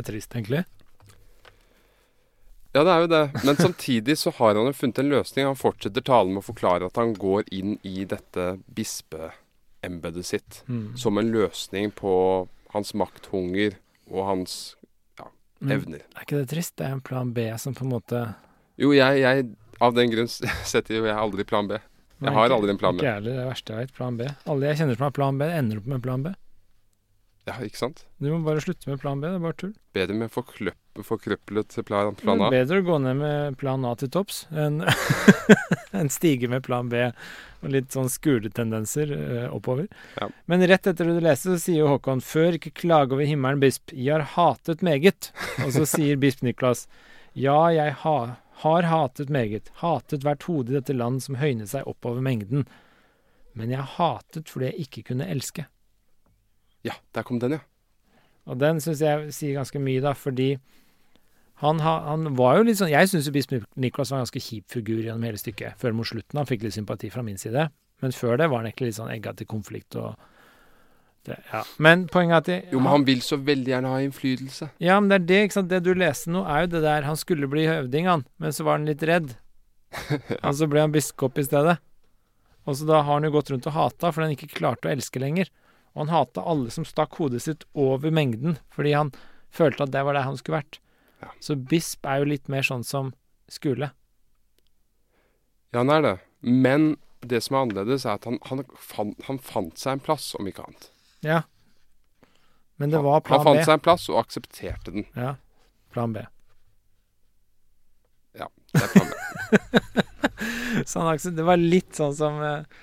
Er trist, egentlig. Ja, det er jo det. Men samtidig så har han jo funnet en løsning. Han fortsetter talen med å forklare at han går inn i dette bispeembedet sitt Mm. som en løsning på hans makthunger og hans ja, Men- evner. Er ikke det trist? Det er en plan B som på en måte Jo, jeg, jeg Av den grunn setter jo jeg aldri plan B. Jeg Nei, har aldri en plan B. Ikke heller. Er det verste jeg vet. Plan B. Alle jeg kjenner som har plan B, ender opp med plan B. Ja, ikke sant? Du må bare slutte med plan B. Det er bare tull. Bedre med forkrøplet plan, plan A. bedre å gå ned med plan A til topps enn en stige med plan B og litt sånn skuletendenser eh, oppover. Ja. Men rett etter det du leste, så sier jo Håkon før ikke klage over himmelen, bisp. Jeg har hatet meget. Og så sier bisp Niklas ja, jeg ha, Har hatet meget. Hatet hvert hode i dette land som høynet seg oppover mengden. Men jeg hatet fordi jeg ikke kunne elske. Ja, der kom den, ja. Og den syns jeg sier ganske mye, da, fordi han, han var jo litt sånn Jeg syns bispe Niklas var en ganske kjip figur gjennom hele stykket, før mot slutten. Han fikk litt sympati fra min side. Men før det var han egentlig litt sånn egga til konflikt og det, ja. Men poenget er at jeg, Jo, men han vil så veldig gjerne ha innflytelse. Ja, men det er det, ikke sant. Det du leste nå, er jo det der Han skulle bli høvding, han, men så var han litt redd. Og så ble han biskop i stedet. Og så da har han jo gått rundt og hata fordi han ikke klarte å elske lenger. Og han hata alle som stakk hodet sitt over mengden, fordi han følte at det var der han skulle vært. Ja. Så bisp er jo litt mer sånn som Skule. Ja, han er det. Men det som er annerledes, er at han, han, fant, han fant seg en plass, om ikke annet. Ja. Men det var plan B. han fant B. seg en plass og aksepterte den. Ja. Plan B. Ja, det er plan B. Så han det var litt sånn som eh.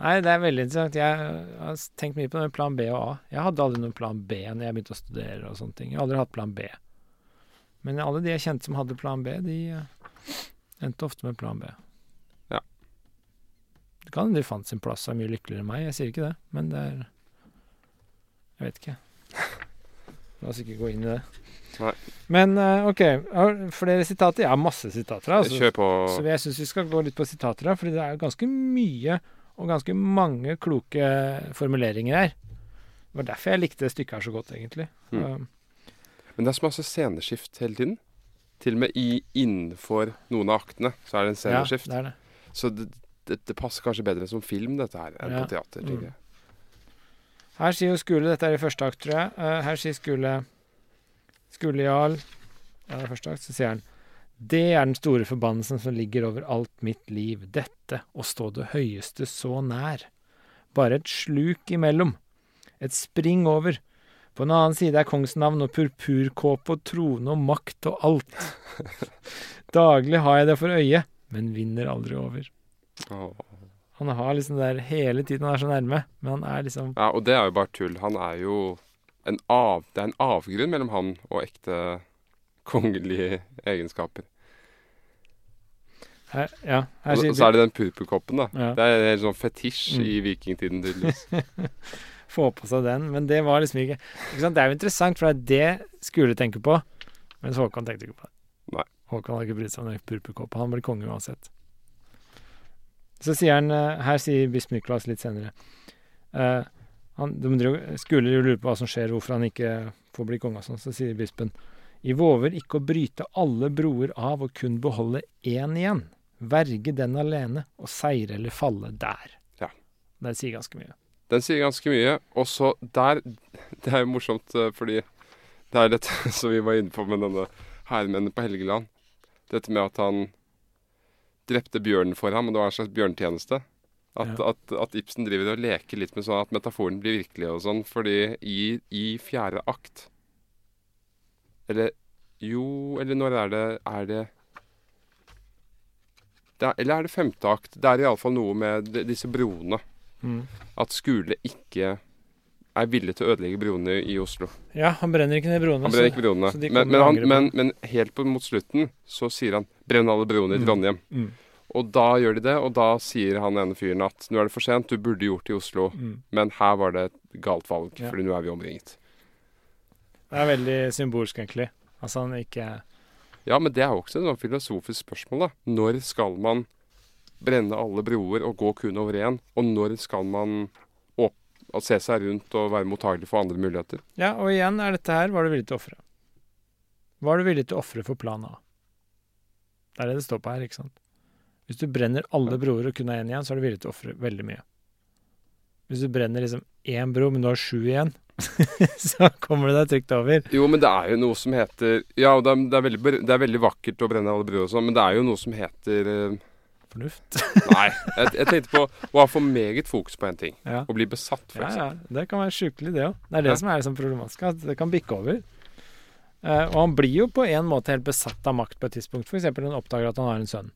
Nei, det er veldig interessant. Jeg har tenkt mye på det med plan B og A. Jeg hadde aldri noen plan B når jeg begynte å studere og sånne ting. Jeg har aldri hatt plan B. Men alle de jeg kjente som hadde plan B, de eh, endte ofte med plan B. Ja. Det kan hende de fant sin plass og er mye lykkeligere enn meg. Jeg sier ikke det, men det er Jeg vet ikke. La oss ikke gå inn i det. Nei. Men eh, OK, flere sitater? Jeg har masse sitater. Altså. Kjør på. Så jeg syns vi skal gå litt på sitater, for fordi det er ganske mye og ganske mange kloke formuleringer her. Det var derfor jeg likte det stykket her så godt, egentlig. Mm. Um, Men det er så masse sceneskift hele tiden. Til og med i, innenfor noen av aktene så er det en ja, det er det. Så det, det, det passer kanskje bedre som film, dette her, enn Ja. på teater. Mm. jeg. Her sier jo Skule Dette er i første akt, tror jeg. Uh, her sier Skule Skule Jarl Ja, det er første akt. Så sier han Det er den store forbannelsen som ligger over alt mitt liv. Dette, å stå det høyeste så nær. Bare et sluk imellom. Et spring over. På en annen side er kongsnavn og purpurkåpe og trone og makt og alt. Daglig har jeg det for øye, men vinner aldri over. Han har liksom det der hele tiden han er så nærme, men han er liksom Ja, og det er jo bare tull. Han er jo en av, Det er en avgrunn mellom han og ekte kongelige egenskaper. her, Ja, her Og så er det den purpurkoppen, da. Ja. Det er en sånn fetisj Mm. i vikingtiden, tydeligvis. få på seg den, men det var liksom ikke Ikke sant, Det er jo interessant, for det er det Skule tenker på, mens Håkon tenkte ikke på det. Nei. Håkon hadde ikke brydd seg om den purpurkåpa. Han blir konge uansett. Så sier han eh, Her sier bisp Niklas litt senere uh, han, de Skule jo lurer på hva som skjer, hvorfor han ikke får bli konge og sånn. Så sier bispen I våver ikke å bryte alle broer av og kun beholde én igjen. Verge den alene, og seire eller falle der. Ja. Den sier ganske mye. Den sier ganske mye. Og så der Det er jo morsomt, eh, fordi det er dette som vi var inne på med denne hærmennen på Helgeland. Dette med at han drepte bjørnen for ham, og det var en slags bjørntjeneste. At, Ja. at, at Ibsen driver og leker litt med sånn at metaforen blir virkelig og sånn. Fordi i, i fjerde akt Eller jo Eller når er det Er det, det er, Eller er det femte akt? Det er iallfall noe med disse broene Mm. at Skule ikke er villig til å ødelegge broene i Oslo. Ja, han brenner ikke ned broene. Han brenner så- ikke broene. så de Men, men, han, men, men helt på, mot slutten så sier han 'brenn alle broene i Mm. Trondheim'. Mm. Og da gjør de det, og da sier han ene fyren at 'nå er det for sent, du burde gjort det i Oslo', Mm. men her var det et galt valg, Ja. fordi nå er vi omringet. Det er veldig symbolsk, egentlig. Altså han ikke Ja, men det er jo også et sånn filosofisk spørsmål, da. Når skal man brenne alle broer og gå kun over én? Og når skal man å se seg rundt og være mottagelig for andre muligheter? Ja, og igjen er dette her hva er du villig til å ofre? er du villig til å ofre for plan A? Det er det det står på her, ikke sant? Hvis du brenner alle broer og kun har én igjen, så er du villig til å ofre veldig mye. Hvis du brenner liksom én bro, men du har sju igjen, så kommer du deg trygt over. Jo, men det er jo noe som heter Ja, det er, det er, veldig, det er veldig vakkert å brenne alle bruer og sånn, men det er jo noe som heter eh, Fornuft. Nei, jeg, jeg tenkte på å ha for meget fokus på en ting. Ja. Å bli besatt, for Ja, ja. eksempel. Det kan være sjukelig, det òg. Det er det Ja. som er liksom problematisk. At det kan bikke over. Eh, og han blir jo på en måte helt besatt av makt på et tidspunkt. F.eks. når han oppdager at han har en sønn.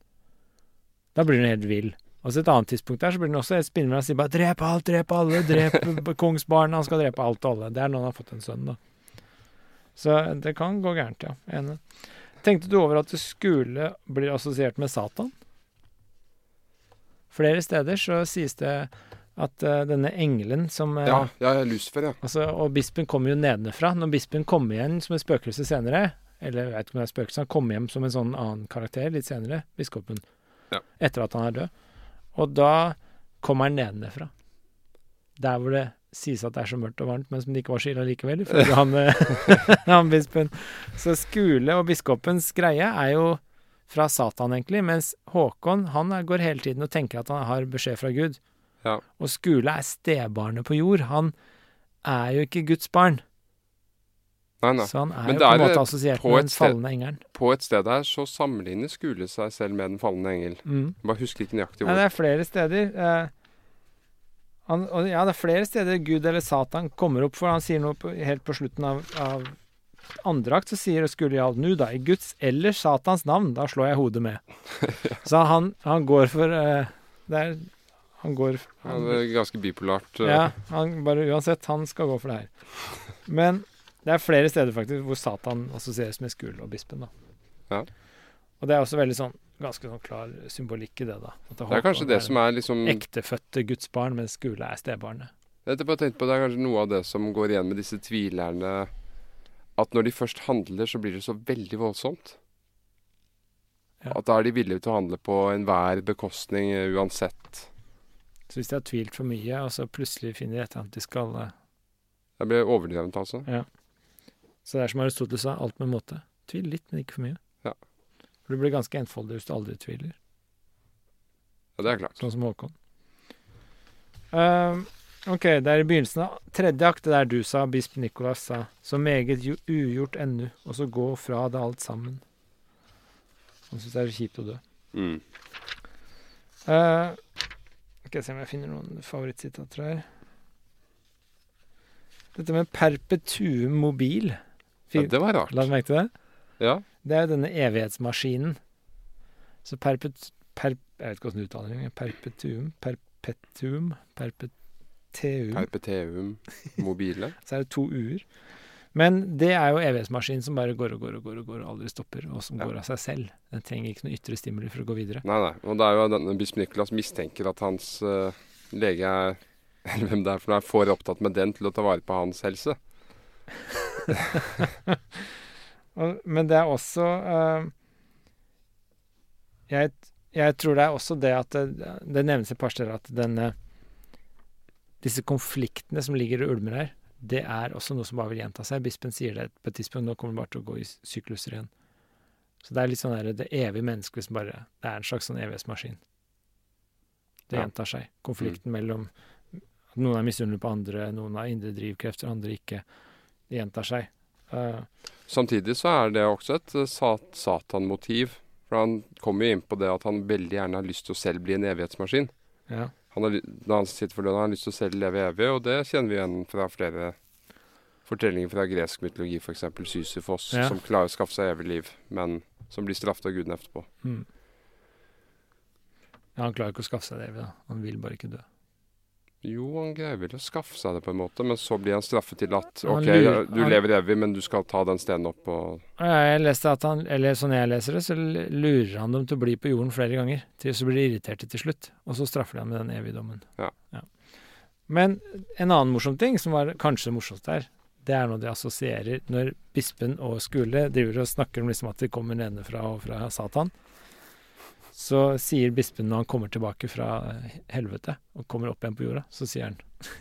Da blir han helt vill. Og så et annet tidspunkt der så blir han også helt spinnvill og sier bare 'drep alt, drep alle, drep kongsbarnet'. Han skal drepe alt og alle. Det er når han har fått en sønn, da. Så det kan gå gærent, ja. Enig. Tenkte du over at skule blir assosiert med Satan? Flere steder så sies det at uh, denne engelen som uh, Ja, ja, Lucifer, ja. altså, Og bispen kommer jo nedenfra. Når bispen kommer igjen som et spøkelse senere, eller jeg vet ikke om det er spøkelse, han kommer hjem som en sånn annen karakter litt senere, biskopen, Ja. etter at han er død. Og da kommer han nedenfra. Der hvor det sies at det er så mørkt og varmt, men som det ikke var så ille likevel, ifølge han, eh, han bispen. Så skule og biskopens greie er jo fra Satan, egentlig, mens Håkon han går hele tiden og tenker at han har beskjed fra Gud. Ja. Og Skule er stebarnet på jord. Han er jo ikke Guds barn. Nei, nei. Så han er Men jo på en måte assosiert med den falne engelen. På et sted der så sammenligner Skule seg selv med den falne engel. Mm. Bare husker ikke nøyaktig Nei, hvor. det er flere steder. Eh, han, og ja, det er flere steder Gud eller Satan kommer opp, for han sier noe på, helt på slutten av, av andre akt, så sier Skule Jarl nu da, i Guds eller Satans navn, da slår jeg hodet med. Så han, han går for eh, det er, Han går Ja, det er ganske bipolart. eh. Ja, han bare uansett, han skal gå for det her. Men det er flere steder faktisk hvor Satan assosieres med Skul og bispen, da. Ja. Og det er også veldig sånn ganske sånn klar symbolikk i det, da. Det er kanskje det som er liksom Ektefødte gudsbarn, mens Skule er stebarnet. Det er kanskje noe av det som går igjen med disse tvilerne. At når de først handler, så blir det så veldig voldsomt. Ja. At da er de villige til å handle på enhver bekostning eh, uansett. Så hvis de har tvilt for mye, og så plutselig finner de et eller annet de skal eh, Det blir overdrevent, altså. Så det er som Aristoteles sa, alt med måte. Tvil litt, men ikke for mye. Ja. For du blir ganske enfoldig hvis du aldri tviler. Ja, det er klart. Sånn som Håkon. Ehm, ok, det er i begynnelsen av tredje akt, det der du sa, bisp Nikolas sa, så meget ugjort ennu, og så gå fra det alt sammen. Han syns det er kjipt å dø. Mm. Uh, skal jeg se om jeg finner noen favorittsitater her. Dette med perpetuum mobil. Ja, det var rart. La du merke til det? Ja. Det er jo denne evighetsmaskinen. Så perpet... Per, jeg vet ikke åssen uttaler det. Perpetuum? Perpetuum? Perpeteum? Perpeteum mobile. Så er det to u-er. Men det er jo evighetsmaskinen som bare går og går og går og går og aldri stopper, og som Ja. går av seg selv. Den trenger ikke noe ytre stimuli for å gå videre. Nei, nei. Og det er jo denne bisp Nicolas mistenker at hans uh, lege er Eller hvem det er for noe, er for opptatt med den til å ta vare på hans helse. Men det er også uh, jeg, jeg tror det er også det at det, det nevnes et par steder at denne Disse konfliktene som ligger og ulmer her, det er også noe som bare vil gjenta seg. Bispen sier det på et tidspunkt. Nå kommer det bare til å gå i sykluser igjen. Så det er litt sånn der, det evige mennesket som bare Det er en slags sånn evighetsmaskin. Det Ja. gjentar seg. Konflikten mellom at Noen er misunnelige på andre, noen har indre drivkrefter, andre ikke. Det gjentar seg. Uh, Samtidig så er det også et eh, sat Satan-motiv. For han kommer jo inn på det at han veldig gjerne har lyst til å selv bli en evighetsmaskin. ja. Han har, når han sitter for lønn, har han lyst til å selv leve evig, og det kjenner vi igjen fra flere fortellinger fra gresk mytologi, f.eks. Sysifos, Ja. som klarer å skaffe seg evig liv, men som blir straffet av gudene etterpå. Mm. Ja, han klarer ikke å skaffe seg det evig, da. Han vil bare ikke dø. Jo, han greier vel å skaffe seg det på en måte, men så blir han straffet til at OK, du lever evig, men du skal ta den stenen opp og Ja, Jeg leste at han, eller sånn jeg leser det, så lurer han dem til å bli på jorden flere ganger. Til så blir de irriterte til slutt, og så straffer de ham med den evige dommen. Ja. Men en annen morsom ting, som var kanskje det morsomste her, det er noe de assosierer Når bispen og skule driver og snakker om liksom at de kommer nedenfra og fra Satan, så sier bispen når han kommer tilbake fra helvete og kommer opp igjen på jorda, så sier han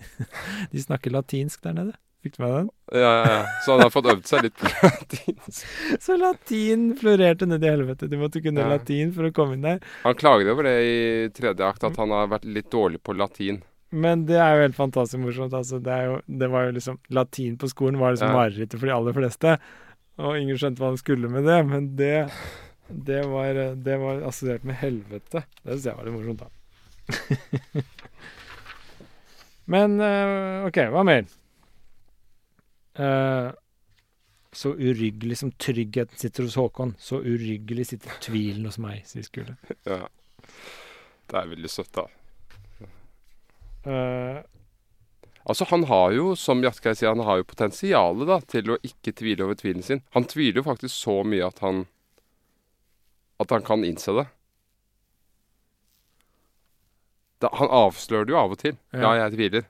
De snakker latinsk der nede. Fikk du med den? Ja, ja, ja. Så han har fått øvd seg litt på latinsk. Så latin florerte ned i helvete. Du måtte kunne Ja. latin for å komme inn der. Han klager over det i tredje akt, at han har vært litt dårlig på latin. Men det er jo helt fantastisk morsomt. Altså, det, jo, det var jo liksom Latin på skolen var liksom Ja. marerittet for de aller fleste. Og ingen skjønte hva han skulle med det. Men det, det, var, det var assosiert med helvete. Det syns jeg var litt morsomt, da. men eh, OK, hva mer? Eh, så uryggelig som tryggheten sitter hos Håkon, så uryggelig sitter tvilen hos meg, sier Skule. Ja. Det er veldig søtt, da. Uh, Altså, han har jo, som Jatkei sier, han har jo potensialet da, til å ikke tvile over tvilen sin. Han tviler jo faktisk så mye at han At han kan innse det. Da, han avslører det jo av og til. Ja, Ja. jeg tviler.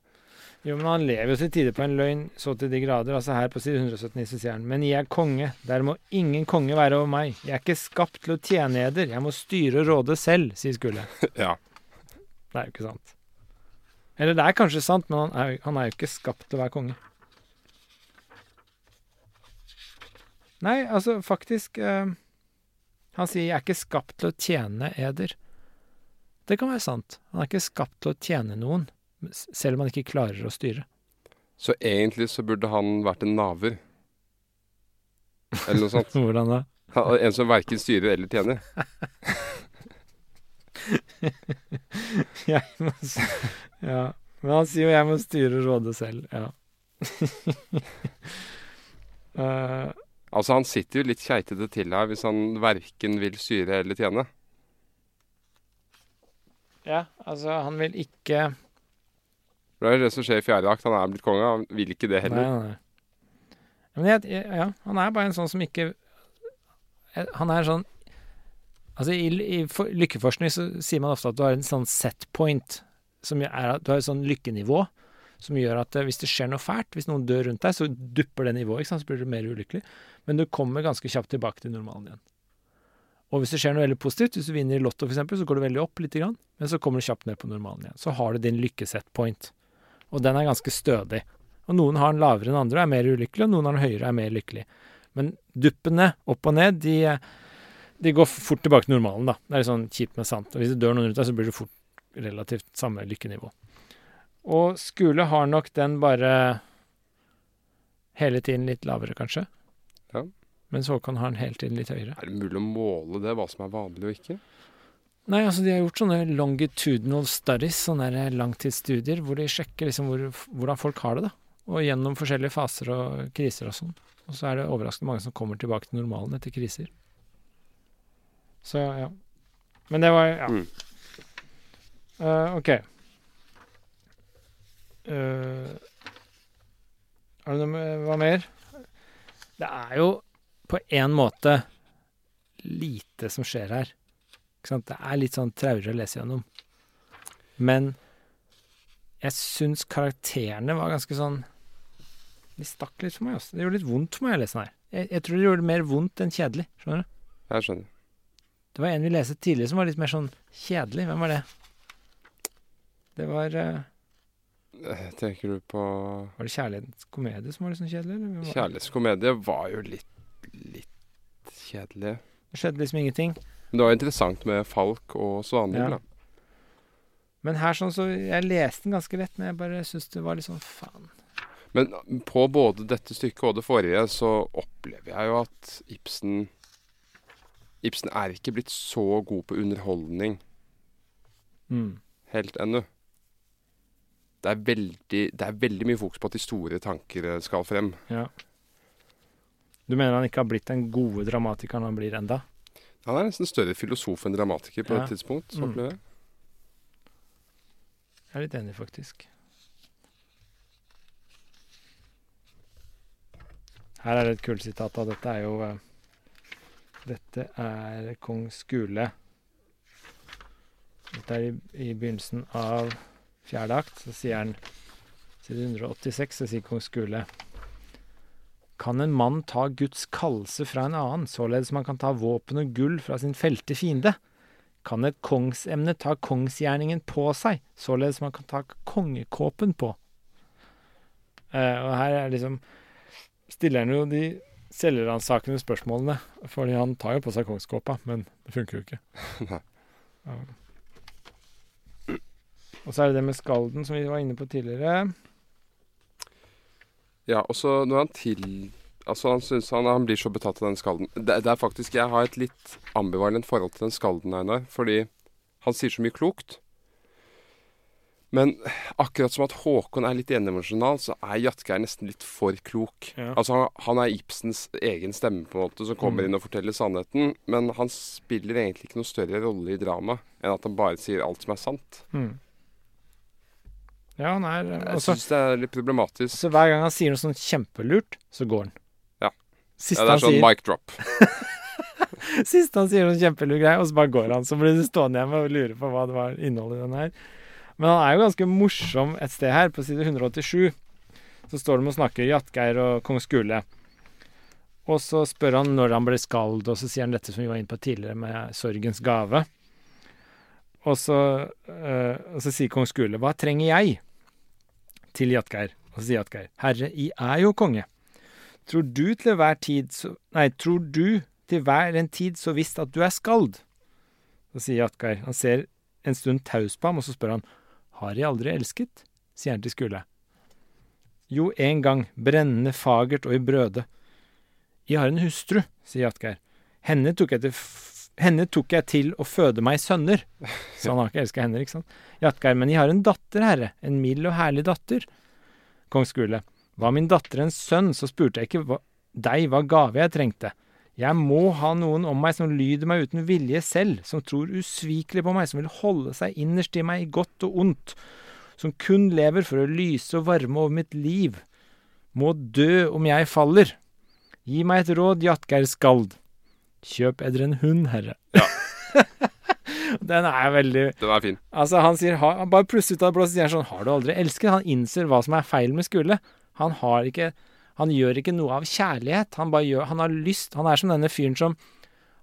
Jo, men han lever jo til tider på en løgn så til de grader. Altså her på side 179 så sier han Men jeg er konge, der må ingen konge være over meg. Jeg er ikke skapt til å tjene eder, jeg må styre og råde selv, sier Skulle. ja. Det er jo ikke sant. Eller det er kanskje sant, men han er, han er jo ikke skapt til å være konge. Nei, altså faktisk eh, Han sier 'jeg er ikke skapt til å tjene eder'. Det kan være sant. Han er ikke skapt til å tjene noen, selv om han ikke klarer å styre. Så egentlig så burde han vært en naver. Eller noe sånt. Hvordan da? En som verken styrer eller tjener. Jeg må Ja. Men han sier jo 'jeg må styre rådet selv'. Ja. Eh, Altså, han sitter jo litt keitete til her hvis han verken vil styre eller tjene. ja, altså, han vil ikke Det er det som skjer i fjerde akt. Han er blitt konge, han vil ikke det heller. Nei, nei. Men jeg, ja, han er bare en sånn som ikke Han er sånn Altså, i, i for, lykkeforskning så sier man ofte at du har en sånn set point, som er at du har et sånn lykkenivå, som gjør at eh, hvis det skjer noe fælt, hvis noen dør rundt deg, så dupper det nivået, ikke sant, så blir du mer ulykkelig. Men du kommer ganske kjapt tilbake til normalen igjen. Og hvis det skjer noe veldig positivt, hvis du vinner i Lotto f.eks., så går du veldig opp litt, grann, men så kommer du kjapt ned på normalen igjen. Så har du din lykkeset point. Og den er ganske stødig. Og noen har den lavere enn andre og er mer ulykkelig, og noen har den høyere og er mer lykkelig. Men duppene opp og ned, de, de går fort tilbake til normalen, da. Det er litt sånn kjipt, men sant. Og hvis det dør noen rundt deg, så blir det fort relativt samme lykkenivå. Og Skule har nok den bare hele tiden litt lavere, kanskje. Ja. Mens Håkon har den hele tiden litt høyere. Er det mulig å måle det, hva som er vanlig og ikke? Nei, altså de har gjort sånne longitudinal studies, sånne langtidsstudier, hvor de sjekker liksom hvor, hvordan folk har det, da. Og gjennom forskjellige faser og kriser og sånn. Og så er det overraskende mange som kommer tilbake til normalen etter kriser. Så ja. Men det var Ja. Mm. Uh, OK. Uh, er det noe med Hva mer? Det er jo på en måte lite som skjer her. Ikke sant? Det er litt sånn traurig å lese gjennom. Men jeg syns karakterene var ganske sånn De stakk litt for meg. Også. Det gjorde litt vondt for meg å lese den her. Jeg, jeg tror det gjorde mer vondt enn kjedelig. Skjønner du? Jeg skjønner. Det var en vi leste tidligere som var litt mer sånn kjedelig. Hvem var det? Det var Eh, Tenker du på Var det kjærlighetskomedie som var litt sånn kjedelig? Eller? Kjærlighetskomedie var jo litt, litt kjedelig. Det skjedde liksom ingenting. Men det var interessant med Falk og Svanhild, Ja. da. Men her sånn så Jeg leste den ganske lett, men jeg bare syns det var litt sånn faen. Men på både dette stykket og det forrige så opplever jeg jo at Ibsen Ibsen er ikke blitt så god på underholdning Mm. helt ennå. Det er, veldig, det er veldig mye fokus på at de store tanker eh, skal frem. Ja. Du mener han ikke har blitt den gode dramatikeren han blir enda? Han er nesten større filosof enn dramatiker på Ja. et tidspunkt. Så Mm. jeg. Jeg er litt enig, faktisk. Her er det et kult sitat. da. Dette er jo eh, Dette er kong Skule. Dette er i, i begynnelsen av fjerde akt. Så sier han Side 186 så sier kong Skule Kan en mann ta Guds kallelse fra en annen, således man kan ta våpen og gull fra sin felte fiende? kan et kongsemne ta kongsgjerningen på seg, således man kan ta kongekåpen på. Eh, og her er liksom stiller han jo de selvransakende spørsmålene, fordi han tar jo på seg kongskåpa, men det funker jo ikke. Nei. Og så er det det med skalden som vi var inne på tidligere. Ja, og så når han til Altså, han synes han, han blir så betatt av den skalden. Det, det er faktisk Jeg har et litt ambivalent forhold til den skalden, Einar. Fordi han sier så mye klokt. Men akkurat som at Håkon er litt endimensjonal, så er Jatgeir nesten litt for klok. Ja. Altså, han, han er Ibsens egen stemme, på en måte, som kommer Mm. inn og forteller sannheten. Men han spiller egentlig ikke noe større rolle i dramaet enn at han bare sier alt som er sant. Mm. Ja, han er Jeg også, syns det er litt problematisk. Så hver gang han sier noe sånn kjempelurt, så går han. Ja. Siste Ja, det er sånn sier mic drop. Sist han sier noen kjempelur greie, og så bare går han. Så blir du stående hjemme og lure på hva det var innholdet i den her. Men han er jo ganske morsom et sted her, på side 187. Så står de og snakker Jatgeir og kong Skule. Og så spør han når han ble skald, og så sier han dette som vi var inne på tidligere, med sorgens gave. Og så, uh, og så sier kong Skule, hva trenger jeg? Til Jatgeir. Og så sier Jatgeir, herre, I er jo konge. Tror du til hver tid så Nei, tror du til hver en tid så visst at du er skald? Så sier Jatgeir, han ser en stund taus på ham, og så spør han, har jeg aldri elsket? sier han til Skule. Jo, en gang, brennende fagert og i brøde. Jeg har en hustru, sier Jatgeir. Henne tok jeg til henne tok jeg til å føde meg sønner. Så han har ikke elska henne, ikke sant? Jatgeir, men jeg har en datter, herre, en mild og herlig datter. Kong Skule, var min datter en sønn, så spurte jeg ikke hva, deg hva gave jeg trengte. Jeg må ha noen om meg som lyder meg uten vilje selv, som tror usvikelig på meg, som vil holde seg innerst i meg i godt og ondt, som kun lever for å lyse og varme over mitt liv. Må dø om jeg faller. Gi meg et råd, Jatgeir Skald. Kjøp edre en hund, herre. Ja. Den er veldig Den er fin. Altså, han sier ha, han Bare plutselig ut av det blå sier han sånn Har du aldri elsket? Han innser hva som er feil med skole. Han har ikke Han gjør ikke noe av kjærlighet. Han bare gjør Han har lyst. Han er som denne fyren som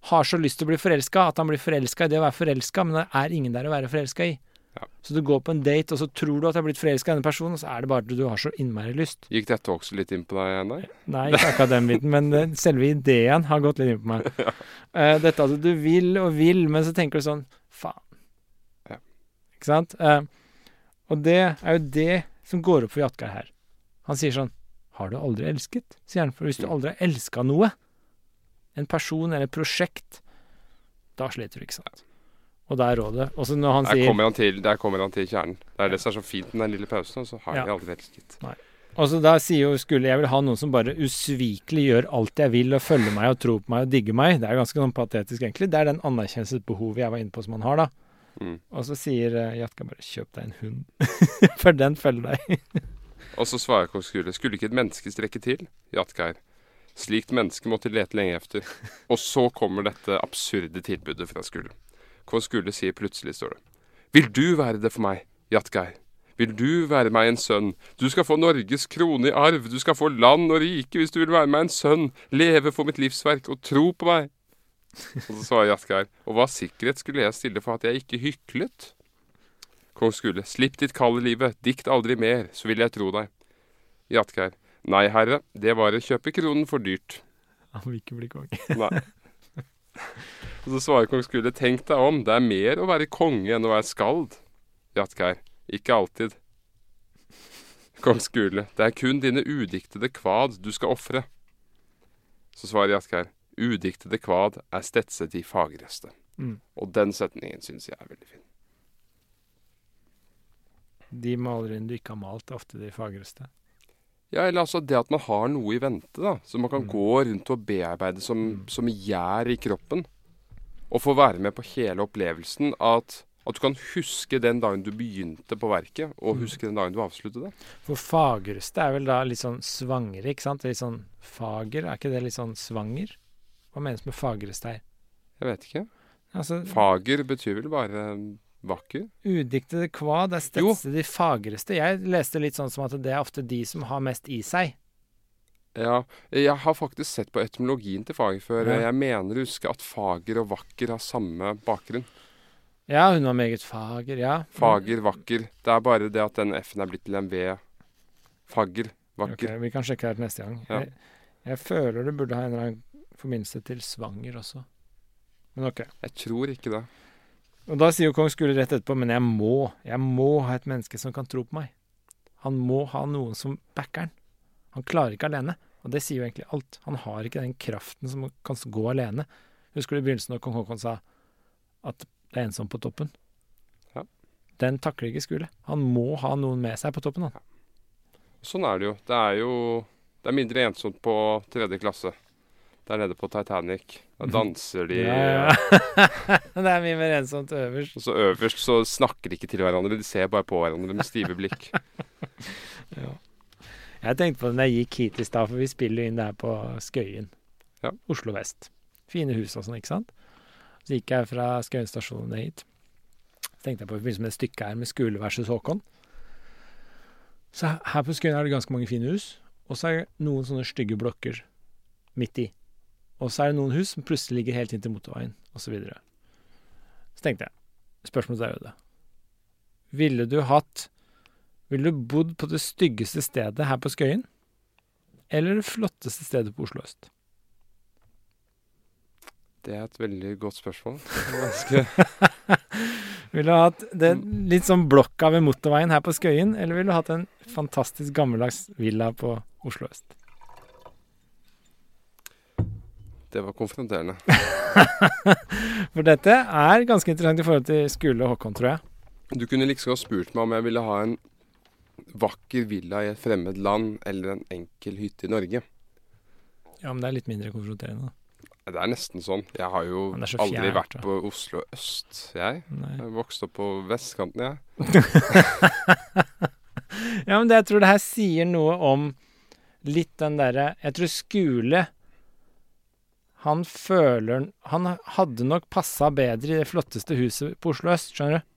har så lyst til å bli forelska at han blir forelska i det å være forelska, men det er ingen der å være forelska i. Ja. Så du går på en date, og så tror du at du har blitt forelska i denne personen, og så er det bare at du har så innmari lyst. Gikk dette også litt inn på deg, nei? Nei, ikke akkurat den biten, men eh, selve ideen har gått litt inn på meg. Eh, dette at du vil og vil, men så tenker du sånn Faen. Ja. Ikke sant? Uh, og det er jo det som går opp for Jatgeir her. Han sier sånn Har du aldri elsket? sier han. For hvis du aldri har elska noe, en person eller et prosjekt, da sliter du, ikke sant. Og der er rådet Og så når han Der sier kommer han til, der kommer han til kjernen. Det er det som er så fint med den lille pausen, og så har Ja. jeg aldri elsket. Og så da sier jo skulle jeg vil ha noen som bare usvikelig gjør alt jeg vil, og følger meg og tror på meg og digger meg. Det er ganske sånn patetisk, egentlig. Det er den anerkjennelsesbehovet jeg var inne på som han har, da. Mm. Og så sier uh, Jatka bare 'kjøp deg en hund', for den følger deg. Og så svarer kong Skule, skulle ikke et menneske strekke til? Jatgeir. Slikt menneske måtte lete lenge efter. Og så kommer dette absurde tilbudet fra Skule. Kong Skule sier plutselig, står det. Vil du være det for meg, Jatgeir? Vil du være meg en sønn? Du skal få Norges krone i arv, du skal få land og rike hvis du vil være meg en sønn, leve for mitt livsverk og tro på meg. Og så svarer Jatgeir, og hva sikkerhet skulle jeg stille for at jeg ikke hyklet? Kong Skule, slipp ditt kall i livet, dikt aldri mer, så vil jeg tro deg. Jatgeir, nei herre, det var å kjøpe kronen for dyrt. Han vil ikke bli konge. Nei. Og så svarer kong Skule, tenk deg om, det er mer å være konge enn å være skald. Jatgeir, ikke alltid. Kong Skule, det er kun dine udiktede kvad du skal ofre. Så svarer Jatgeir, udiktede kvad er stetset i fagreste. Mm. Og den setningen syns jeg er veldig fin. De maleriene du ikke har malt, er ofte de fagreste. Ja, eller altså det at man har noe i vente, da. Så man kan Mm. gå rundt og bearbeide som, Mm. som gjær i kroppen. Og få være med på hele opplevelsen at, at du kan huske den dagen du begynte på verket, og Mm. huske den dagen du avsluttet det. For fagreste er vel da litt sånn svangre, ikke sant? Litt sånn fager, er ikke det litt sånn svanger? Hva menes med fagreste her? Jeg vet ikke. Altså, Fager betyr vel bare vakker? Udiktede kvad er stedse de fagreste. Jeg leste litt sånn som at det er ofte de som har mest i seg. Ja, jeg har faktisk sett på etymologien til fager før. Ja. Jeg mener å huske at fager og vakker har samme bakgrunn. Ja, hun var meget fager, ja. Fager, vakker. Det er bare det at den F-en er blitt til en V. Fager, Ok, Okay, vi kan sjekke her neste gang. Ja. Jeg, jeg føler du burde ha en eller annen forbindelse til svanger også. Men ok. Jeg tror ikke det. Og da sier jo kong Skule rett etterpå, men jeg må, jeg må ha et menneske som kan tro på meg. Han må ha noen som backer han. Han klarer ikke alene. Og det sier jo egentlig alt. Han har ikke den kraften som kan gå alene. Husker du i begynnelsen når kong Haakon sa at det er ensomt på toppen? Ja. Den takler ikke Skule. Han må ha noen med seg på toppen, han. Sånn er det jo. Det er jo Det er mindre ensomt på tredje klasse. Der nede på Titanic. Da danser de. Ja, ja. det er mye mer ensomt øverst. Og så øverst så snakker de ikke til hverandre. De ser bare på hverandre med stive blikk. Ja. Jeg tenkte på det når jeg gikk hit i stad, for vi spiller inn der på Skøyen. Ja. Oslo vest. Fine hus og sånn, ikke sant. Så gikk jeg fra Skøyen stasjon ned hit. Så tenkte jeg på i forbindelse med det stykket her med Skule versus Håkon. Så her- her på Skøyen er det ganske mange fine hus, og så er det noen sånne stygge blokker midt i. Og så er det noen hus som plutselig ligger helt inntil motorveien, osv. Så, videre. så tenkte jeg, spørsmålet er jo det. Ville du hatt Ville du bodd på det styggeste stedet her på Skøyen? Eller det flotteste stedet på Oslo øst? Det er et veldig godt spørsmål. Ville du hatt det litt sånn blokka ved motorveien her på Skøyen, eller ville du hatt en fantastisk gammeldags villa på Oslo øst? Det var konfronterende. For dette er ganske interessant i forhold til skole og Håkon, tror jeg. Du kunne liksom godt spurt meg om jeg ville ha en vakker villa i et fremmed land eller en enkel hytte i Norge. Ja, men det er litt mindre konfronterende. Det er nesten sånn. Jeg har jo aldri vært på Oslo øst, jeg. Nei. Jeg vokste opp på vestkanten, jeg. Ja, men det, jeg tror det her sier noe om litt den derre Jeg tror Skule Han føler Han hadde nok passa bedre i det flotteste huset på Oslo øst, skjønner du?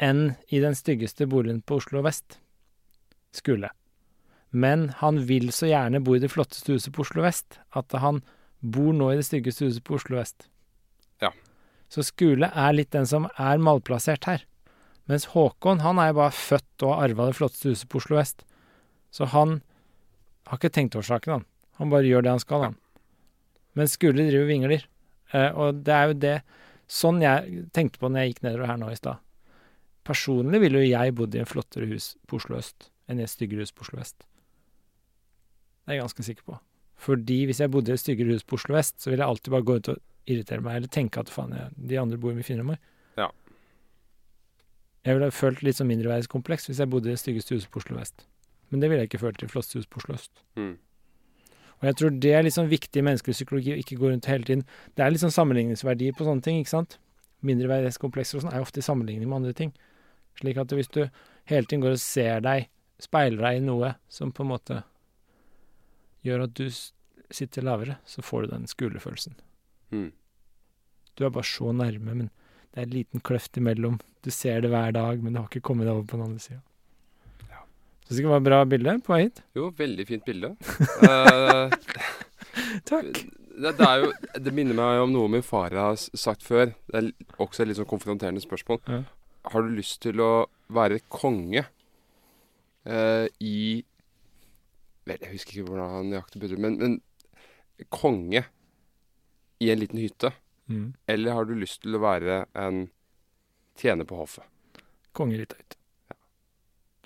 Enn i den styggeste boligen på Oslo vest. Skule. Men han vil så gjerne bo i det flotteste huset på Oslo vest at han bor nå i det styggeste huset på Oslo vest. Ja. Så Skule er litt den som er malplassert her. Mens Håkon han er jo bare født og har arva det flotteste huset på Oslo vest. Så han har ikke tenkt over saken, han. Han bare gjør det han skal, han. Men Skule driver vingler. Eh, og det er jo det Sånn jeg tenkte på når jeg gikk nedover her nå i stad. Personlig ville jo jeg bodd i en flottere hus på Oslo øst enn i et styggere hus på Oslo vest. Det er jeg ganske sikker på. Fordi hvis jeg bodde i et styggere hus på Oslo vest, så ville jeg alltid bare gå ut og irritere meg, eller tenke at faen, jeg, de andre bor mye finere enn meg. Ja. Jeg ville følt litt sånn mindreverdskompleks hvis jeg bodde i det styggeste huset på Oslo vest. Men det ville jeg ikke følt i det flotteste huset på Oslo øst. Mm. Og jeg tror det er litt sånn viktig i menneskelig psykologi å ikke gå rundt hele tiden. Det er litt sånn sammenligningsverdi på sånne ting, ikke sant? Mindreverdighetskomplekser og sånn er jo ofte i sammenligning med andre ting. Slik at hvis du hele tiden går og ser deg, speiler deg i noe som på en måte gjør at du sitter lavere, så får du den skulefølelsen. Mm. Du er bare så nærme, men det er en liten kløft imellom. Du ser det hver dag, men du har ikke kommet deg over på den andre sida. Syns det ikke var et bra bilde på vei hit? Jo, veldig fint bilde. uh, Takk. det, det, jo, det minner meg om noe min far har sagt før. Det er også et litt sånn konfronterende spørsmål. Ja. Har du lyst til å være konge eh, i Vel, jeg husker ikke hvordan han nøyaktig betydde men, men konge i en liten hytte? Mm. Eller har du lyst til å være en tjener på hoffet? Kongerita ut.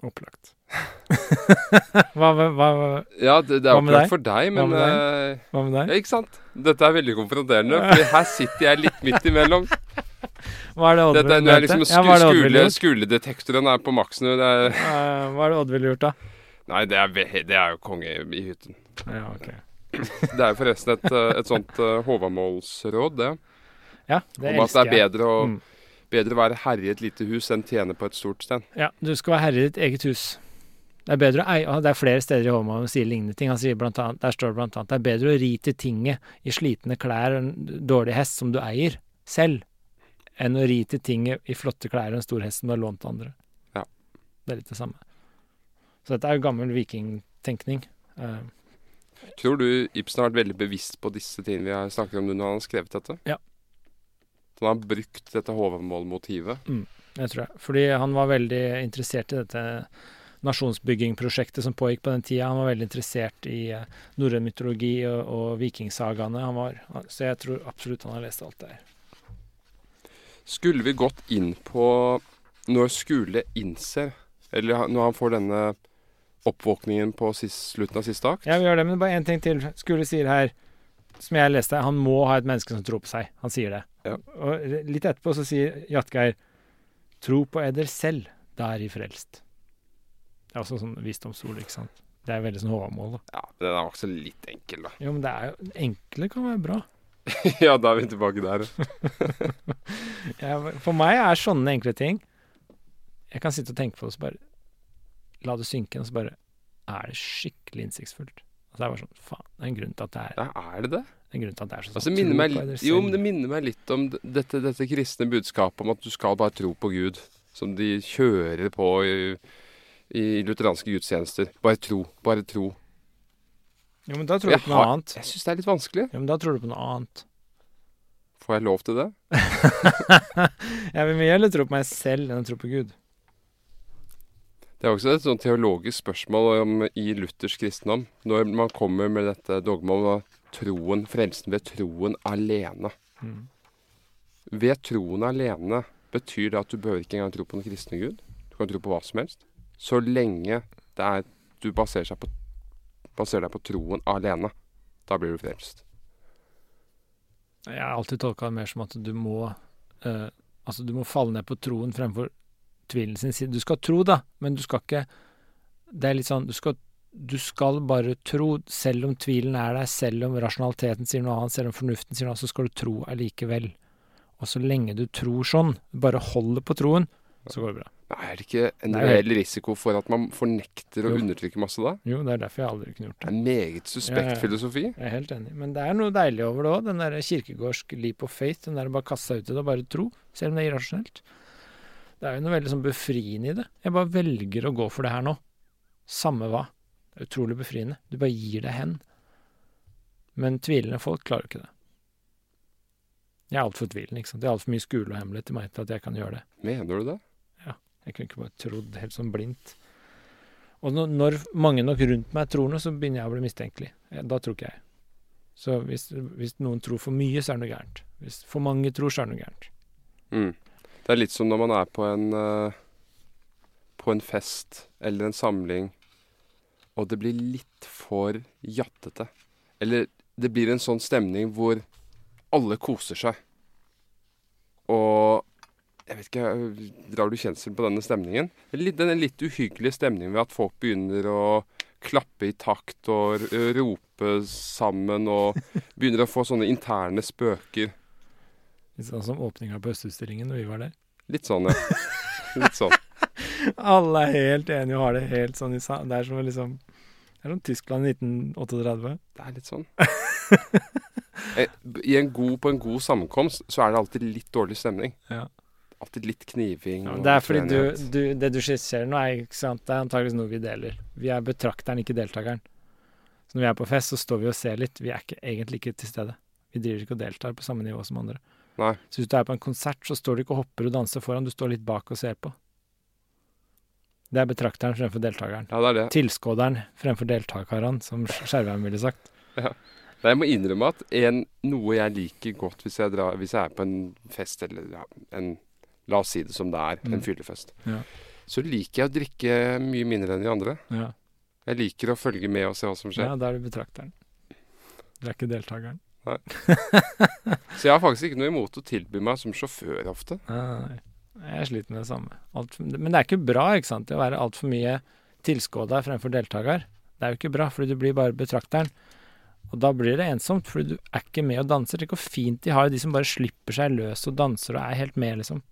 Opplagt. hva, hva, hva, Ja, det, det er opplagt for deg, Hva men med deg? hva med deg? Ja, ikke sant? Dette er veldig konfronterende, for her sitter jeg litt midt imellom. Hva er det Odd Dette, ville nå er liksom ja, er det skule. Skuledetektoren er på maks nå. Det er, Eh, hva er det Odd ville gjort, da? nei, det er, det er jo konge i hytten. Ja, ok. Det er jo forresten et, eh, et sånt uh, Håvamålsråd, det. Ja, det om at det er bedre å, Mm. bedre å være herre i et lite hus enn tjene på et stort sted. Ja, du skal være herre i ditt eget hus. Det er bedre å eie Det er flere steder i Håvamål som sier lignende ting. Han sier blant annet, Der står det blant annet det er bedre å ri til tinget i slitne klær og en dårlig hest som du eier selv, enn å ri til tinget i flotte klær og en stor hest som du har lånt andre. Ja. Det er litt det samme. Så dette er jo gammel vikingtenkning. Uh, Tror du Ibsen har vært veldig bevisst på disse tingene vi har snakket om når han har skrevet dette? Ja. Så han har brukt dette Håvamål-motivet? Jeg tror det. Fordi han var veldig interessert i dette nasjonsbyggingprosjektet som pågikk på den tida. Han var veldig interessert i eh, norrøn mytologi og, og vikingsagaene. Så jeg tror absolutt han har lest alt det her. Skulle vi gått inn på når Skule innser, eller når han får denne oppvåkningen på sist, slutten av siste akt? Ja, vi gjør det, men bare én ting til. Skule sier her, som jeg leste, han må ha et menneske som tror på seg. Han sier det. Ja. Og litt etterpå så sier Jatgeir Tro på eder selv, da er I frelst. Det er også sånn visdomsord, ikke sant. Det er veldig sånn Håvamål, da. Ja, den er også litt enkel, da. Jo, men det er jo Enkle kan være bra. ja, da er vi tilbake der. Ja, for meg er sånne enkle ting Jeg kan sitte og tenke på det, så bare La det synke inn, og så bare Er det skikkelig innsiktsfullt? Og så er bare sånn Faen, det er en grunn til at det er, Ja, er det det? det en grunn til at det er sånn. Altså, det minner meg, jo, men det minner meg litt om dette, dette kristne budskapet om at du skal bare tro på Gud. Som de kjører på i, i lutheranske gudstjenester. Bare tro, bare tro. Jo, men da tror du på noe har- annet. Jeg syns det er litt vanskelig. Ja, men da tror du på noe annet. Får jeg lov til det? Jeg vil mye heller tro på meg selv enn å tro på Gud. Det er også et sånn teologisk spørsmål om, i luthersk kristendom. Når man kommer med dette dogmet om troen, frelsen ved troen alene. Mm. Ved troen alene betyr det at du behøver ikke engang tro på den kristne Gud. Du kan tro på hva som helst. Så lenge det er du baserer, seg på, baserer deg på troen alene. Da blir du frelst. Jeg har alltid tolka det mer som at du må eh, Altså, du må falle ned på troen fremfor tvilen sin side. Du skal tro, da, men du skal ikke Det er litt sånn Du skal, du skal bare tro, selv om tvilen er der, selv om rasjonaliteten sier noe annet, selv om fornuften sier noe annet, så skal du tro allikevel. Og så lenge du tror sånn, bare holder på troen, så går det bra. Er det ikke en jo reell risiko for at man fornekter og undertrykke masse da? Jo, det er derfor jeg aldri kunne gjort Det det. er en meget suspekt Ja, ja. filosofi. Jeg er helt enig. Men det er noe deilig over det òg, den der kirkegårdsk leap of faith. Den der å bare kaste seg ut i det og bare tro, selv om det er irrasjonelt. Det er jo noe veldig sånn befriende i det. Jeg bare velger å gå for det her nå. Samme hva. Det er utrolig befriende. Du bare gir deg hen. Men tvilende folk klarer jo ikke det. Jeg er altfor tvilende, ikke sant. Det er altfor mye skole og hemmelighet til meg til at jeg kan gjøre det. Mener du det? Jeg kunne ikke bare trodd helt sånn blindt. Og når, mange nok rundt meg tror noe, så begynner jeg å bli mistenkelig. Da tror ikke jeg. Så hvis, hvis noen tror for mye, så er det noe gærent. Hvis for mange tror, så er det noe gærent. Mm. Det er litt som når man er på en uh, På en fest eller en samling, og det blir litt for jattete. Eller det blir en sånn stemning hvor alle koser seg. Og jeg vet ikke, Drar du kjensel på denne stemningen? Den denne litt uhyggelige stemningen ved at folk begynner å klappe i takt og rope sammen og begynner å få sånne interne spøker. Litt sånn som åpninga på Østutstillingen da vi var der. Litt sånn, ja. Litt sånn. Alle er helt enige og har det helt sånn i sa... Det er som liksom Det er som Tyskland i 1938. Det er litt sånn. Eh, I en god, på en god sammenkomst så er det alltid litt dårlig stemning. Ja. Alltid litt kniving. Ja, det er fordi du, du Det du skisserer nå, er ikke sant, det er antakeligvis noe vi deler. Vi er betrakteren, ikke deltakeren. Så når vi er på fest, så står vi og ser litt. Vi er ikke, egentlig ikke til stede. Vi driver ikke og deltar på samme nivå som andre. Nei. Så hvis du er på en konsert, så står du ikke og hopper og danser foran, du står litt bak og ser på. Det er betrakteren fremfor deltakeren. Ja, det er det. Tilskåderen fremfor deltakeren, som Skjervheim ville sagt. Ja. Jeg må innrømme at en, noe jeg liker godt hvis jeg, drar, hvis jeg er på en fest, eller ja, en La oss si det som det er, Mm. en fyllefest. Ja. Så liker jeg å drikke mye mindre enn de andre. Ja. Jeg liker å følge med og se hva som skjer. ja, da er du betrakteren. Du er ikke deltakeren. Nei. Så jeg har faktisk ikke noe imot å tilby meg som sjåfør ofte. Nei, jeg sliter med det samme. Alt, men det er ikke bra ikke sant, å være altfor mye tilskuer fremfor deltaker. Det er jo ikke bra, fordi du blir bare betrakteren. Og da blir det ensomt, fordi du er ikke med og danser. Tenk hvor fint de har de som bare slipper seg løs og danser og er helt med, liksom.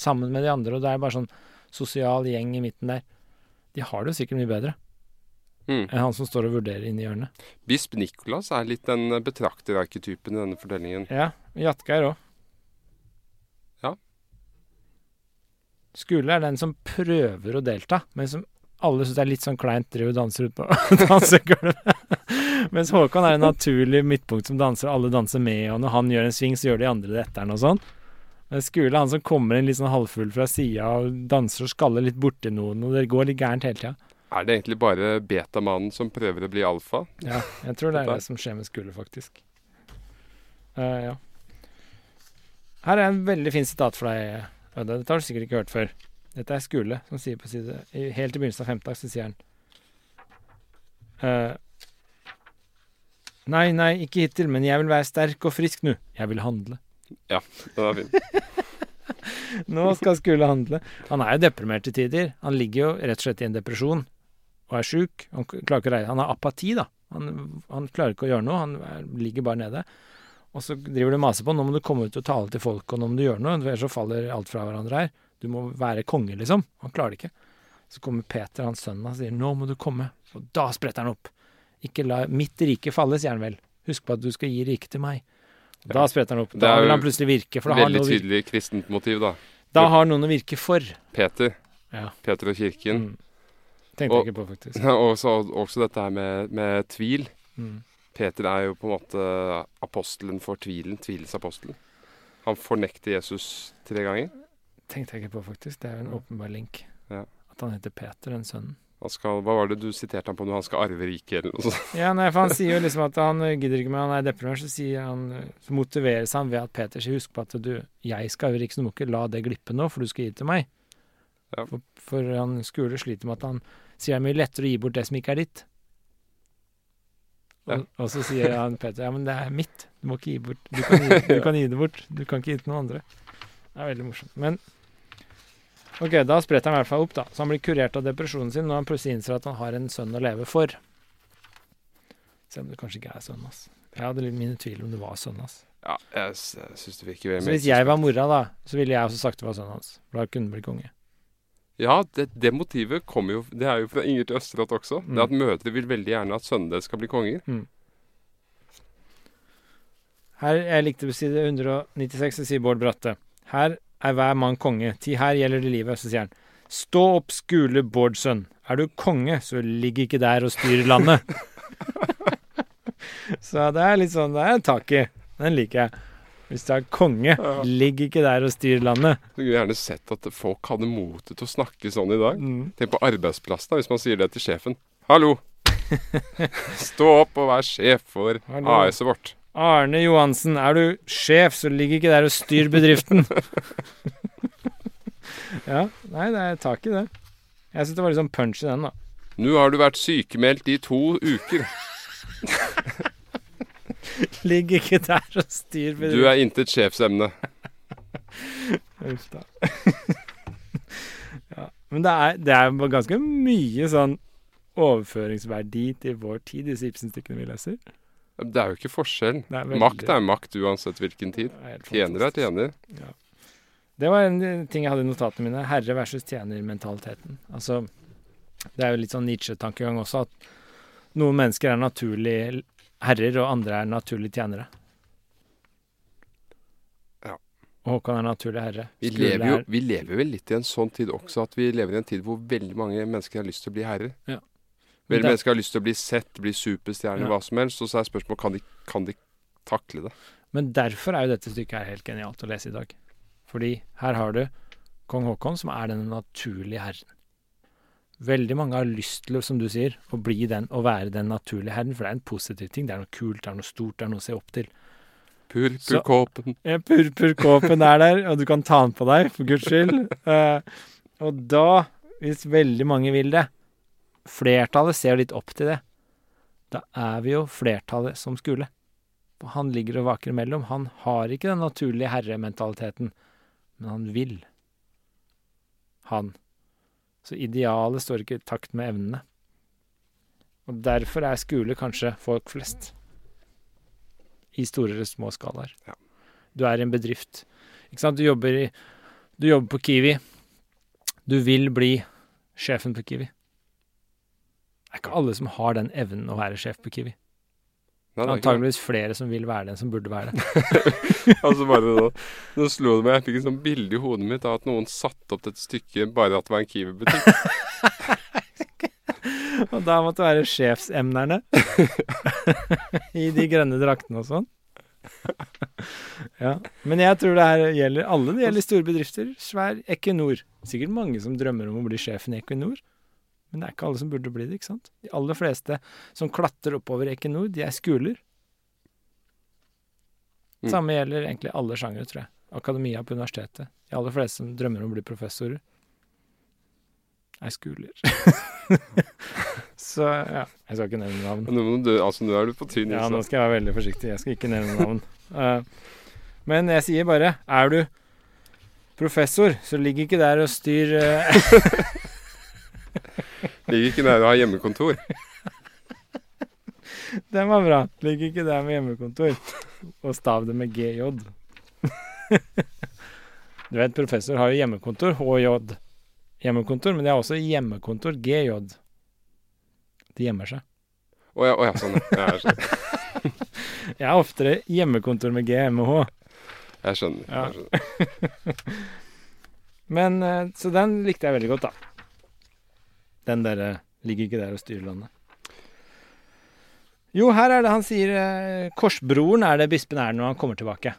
Sammen med de andre, og det er bare sånn sosial gjeng i midten der. De har det jo sikkert mye bedre Mm. enn han som står og vurderer inni hjørnet. Bisp Nikolas er litt den betrakterarketypen i denne fortellingen. Ja, Jatgeir òg. Ja. Skule er den som prøver å delta, men som alle syns er litt sånn kleint, driver og danser ut på dansegulvet. Mens Håkon er en naturlig midtpunkt som danser, alle danser med, og når han gjør en sving, så gjør de andre det etter han og sånn. Skule han som kommer inn litt sånn halvfull fra sida og danser og skaller litt borti noen, og det går litt gærent hele tida. Er det egentlig bare betamannen som prøver å bli alfa? Ja, jeg tror det er det som skjer med Skule, faktisk. Uh, ja. Her er en veldig fin sitat for deg, Ødde. Dette har du sikkert ikke hørt før. Dette er Skule som sier på side Helt i begynnelsen av femte akt, så sier han uh, Nei, nei, ikke hittil, men jeg vil være sterk og frisk nå. Jeg vil handle. Den er fin. Nå skal Skule handle. Han er jo deprimert til tider. Han ligger jo rett og slett i en depresjon og er sjuk. Han klarer ikke å reise. Han har apati, da. Han, han klarer ikke å gjøre noe. Han er, ligger bare nede. Og så driver du og maser på. Nå må du komme ut og tale til folk, og nå må du gjøre noe. Ellers så faller alt fra hverandre her. Du må være konge, liksom. Han klarer det ikke. Så kommer Peter, hans sønn, og sier 'nå må du komme'. Og da spretter han opp. Ikke la mitt rike falle, sier han vel. Husk på at du skal gi riket til meg. Da spretter han opp. Da vil han plutselig virke, for da har, Veldig vir- tydelig kristent motiv, da. da har noen å virke for. Peter. Ja. Peter og kirken. Mm. Tenkte Og- jeg ikke på, faktisk. Og så også dette her med, med tvil. Mm. Peter er jo på en måte apostelen for tvilen. Tvilens apostel. Han fornekter Jesus tre ganger. Tenkte jeg ikke på, faktisk. Det er jo en åpenbar link. Ja. At han heter Peter, den sønnen. Skal, hva var det du siterte ham på nå? Han skal arve riket, eller noe sånt? Ja, nei, for han sier jo liksom at han gidder ikke men Han er deprimert, så sier han Så motiveres han ved at Peter sier husk på at du Jeg skal arve riket, så du må ikke la det glippe nå, for du skal gi det til meg. Ja. For, for han skule sliter med at han sier det er mye lettere å gi bort det som ikke er ditt. Og, Ja. og så sier han Peter ja, men det er mitt. Du må ikke gi bort. Du kan gi, du kan gi det bort. Du kan ikke gi det til noen andre. Det er veldig morsomt. Men ok, da spretter han i hvert fall opp, da. Så han blir kurert av depresjonen sin når han plutselig innser at han har en sønn å leve for. Selv om det kanskje ikke er sønnen hans. Jeg hadde litt mine tvil om det var sønnen hans. Ja, jeg, synes jeg det virker veldig Så hvis jeg var mora, da, så ville jeg også sagt det var sønnen hans. For da kunne han bli konge. Ja, det, det motivet kommer jo Det er jo fra Inger til Østerått også. Mm. Det at mødre vil veldig gjerne at sønnene deres skal bli konger. Her, Jeg likte på side 196, så sier Bård Bratte. Her er hver mann konge. Ti her gjelder det livet. Så sier han. Stå opp, skule Bårdsønn. Er du konge, så ligg ikke der og styr landet. så det er litt sånn Det er en tak i. Den liker jeg. Hvis du er konge, ligg ikke der og styr landet. Du skulle gjerne sett at folk hadde motet til å snakke sånn i dag. Mm. Tenk på arbeidsplassen, hvis man sier det til sjefen. Hallo! Stå opp og vær sjef for AS-et vårt. Arne Johansen, er du sjef, så ligg ikke der og styr bedriften. ja, nei, det er tak i det. Jeg syns det var litt sånn punch i den, da. Nå har du vært sykemeldt i to uker. Ligg ikke der og styr bedriften. Du er intet sjefsemne. Uff da. ja. Men det er, det er ganske mye sånn overføringsverdi til vår tid, disse Ibsen-stykkene vi leser. Det er jo ikke forskjell. Er veldig- Makt er makt uansett hvilken tid. Er Tjener er tjener. Ja. Det var en ting jeg hadde i notatene mine. Herre versus tjener-mentaliteten. Altså, det er jo litt sånn Nietzsche-tankegang også, at noen mennesker er naturlig herrer, og andre er naturlig tjenere. Ja. Og Håkon er naturlig herre. Vi lever, jo, vi lever vel litt i en sånn tid også, at vi lever i en tid hvor veldig mange mennesker har lyst til å bli herrer. Ja. Det- mennesker har lyst til å bli sett, bli superstjerner, Ja. hva som helst. Og så er spørsmålet kan de, kan de takle det. Men derfor er jo dette stykket her helt genialt å lese i dag. Fordi her har du kong Haakon, som er den naturlige herren. Veldig mange har lyst til, som du sier, å bli den, å være den naturlige herren, for det er en positiv ting. Det er noe kult, det er noe stort, det er noe å se opp til. Purpurkåpen. Ja, Purpurkåpen er der, og du kan ta den på deg, for guds skyld. Uh, og da, hvis veldig mange vil det Flertallet ser litt opp til det. Da er vi jo flertallet som skule. For han ligger og vaker imellom. Han har ikke den naturlige herrementaliteten, men han vil. Han. Så idealet står ikke i takt med evnene. Og derfor er skule kanskje folk flest. I store eller små skalaer. Ja. Du er i en bedrift. Ikke sant? Du jobber, i, du jobber på Kiwi. Du vil bli sjefen på Kiwi. Det er ikke alle som har den evnen å være sjef på Kiwi. Nei. Antageligvis flere som vil være det, enn som burde være det. Altså bare nå, nå slo det meg, jeg fikk et sånt bilde i hodet mitt av at noen satte opp dette stykket bare at det var en Kiwi-butikk. Og da måtte det være sjefsemnerne i de grønne draktene og sånn. ja. Men jeg tror det her gjelder alle. Det gjelder store bedrifter. Svær Equinor. Sikkert mange som drømmer om å bli sjefen i Equinor. Men det er ikke alle som burde bli det, ikke sant? De aller fleste som klatrer oppover Equinor, de er skuler. Mm. Samme gjelder egentlig alle sjangere, tror jeg. Akademia på universitetet. De aller fleste som drømmer om å bli professorer, er skuler. Så ja, jeg skal ikke nevne navn. Nå, du, altså, nå er du på tynn Ja, nå skal jeg være veldig forsiktig. Jeg skal ikke nevne navn. Uh, men jeg sier bare Er du professor, så ligg ikke der og styr eh, Ligger ikke nær å ha hjemmekontor. Den var bra. Ligger ikke der med hjemmekontor. Og stav det med GJ. Du vet, professor har jo hjemmekontor, HJ. Hjemmekontor, men de har også hjemmekontor, GJ. De gjemmer seg. Å ja, oh ja, sånn. Jeg skjønner. Jeg har oftere hjemmekontor med GMH. Jeg skjønner. Jeg skjønner. Men, eh, så den likte jeg veldig godt, da. Den derre ligger ikke der og styrer landet. Jo, her er det han sier eh, Korsbroren er det bispen er når han kommer tilbake.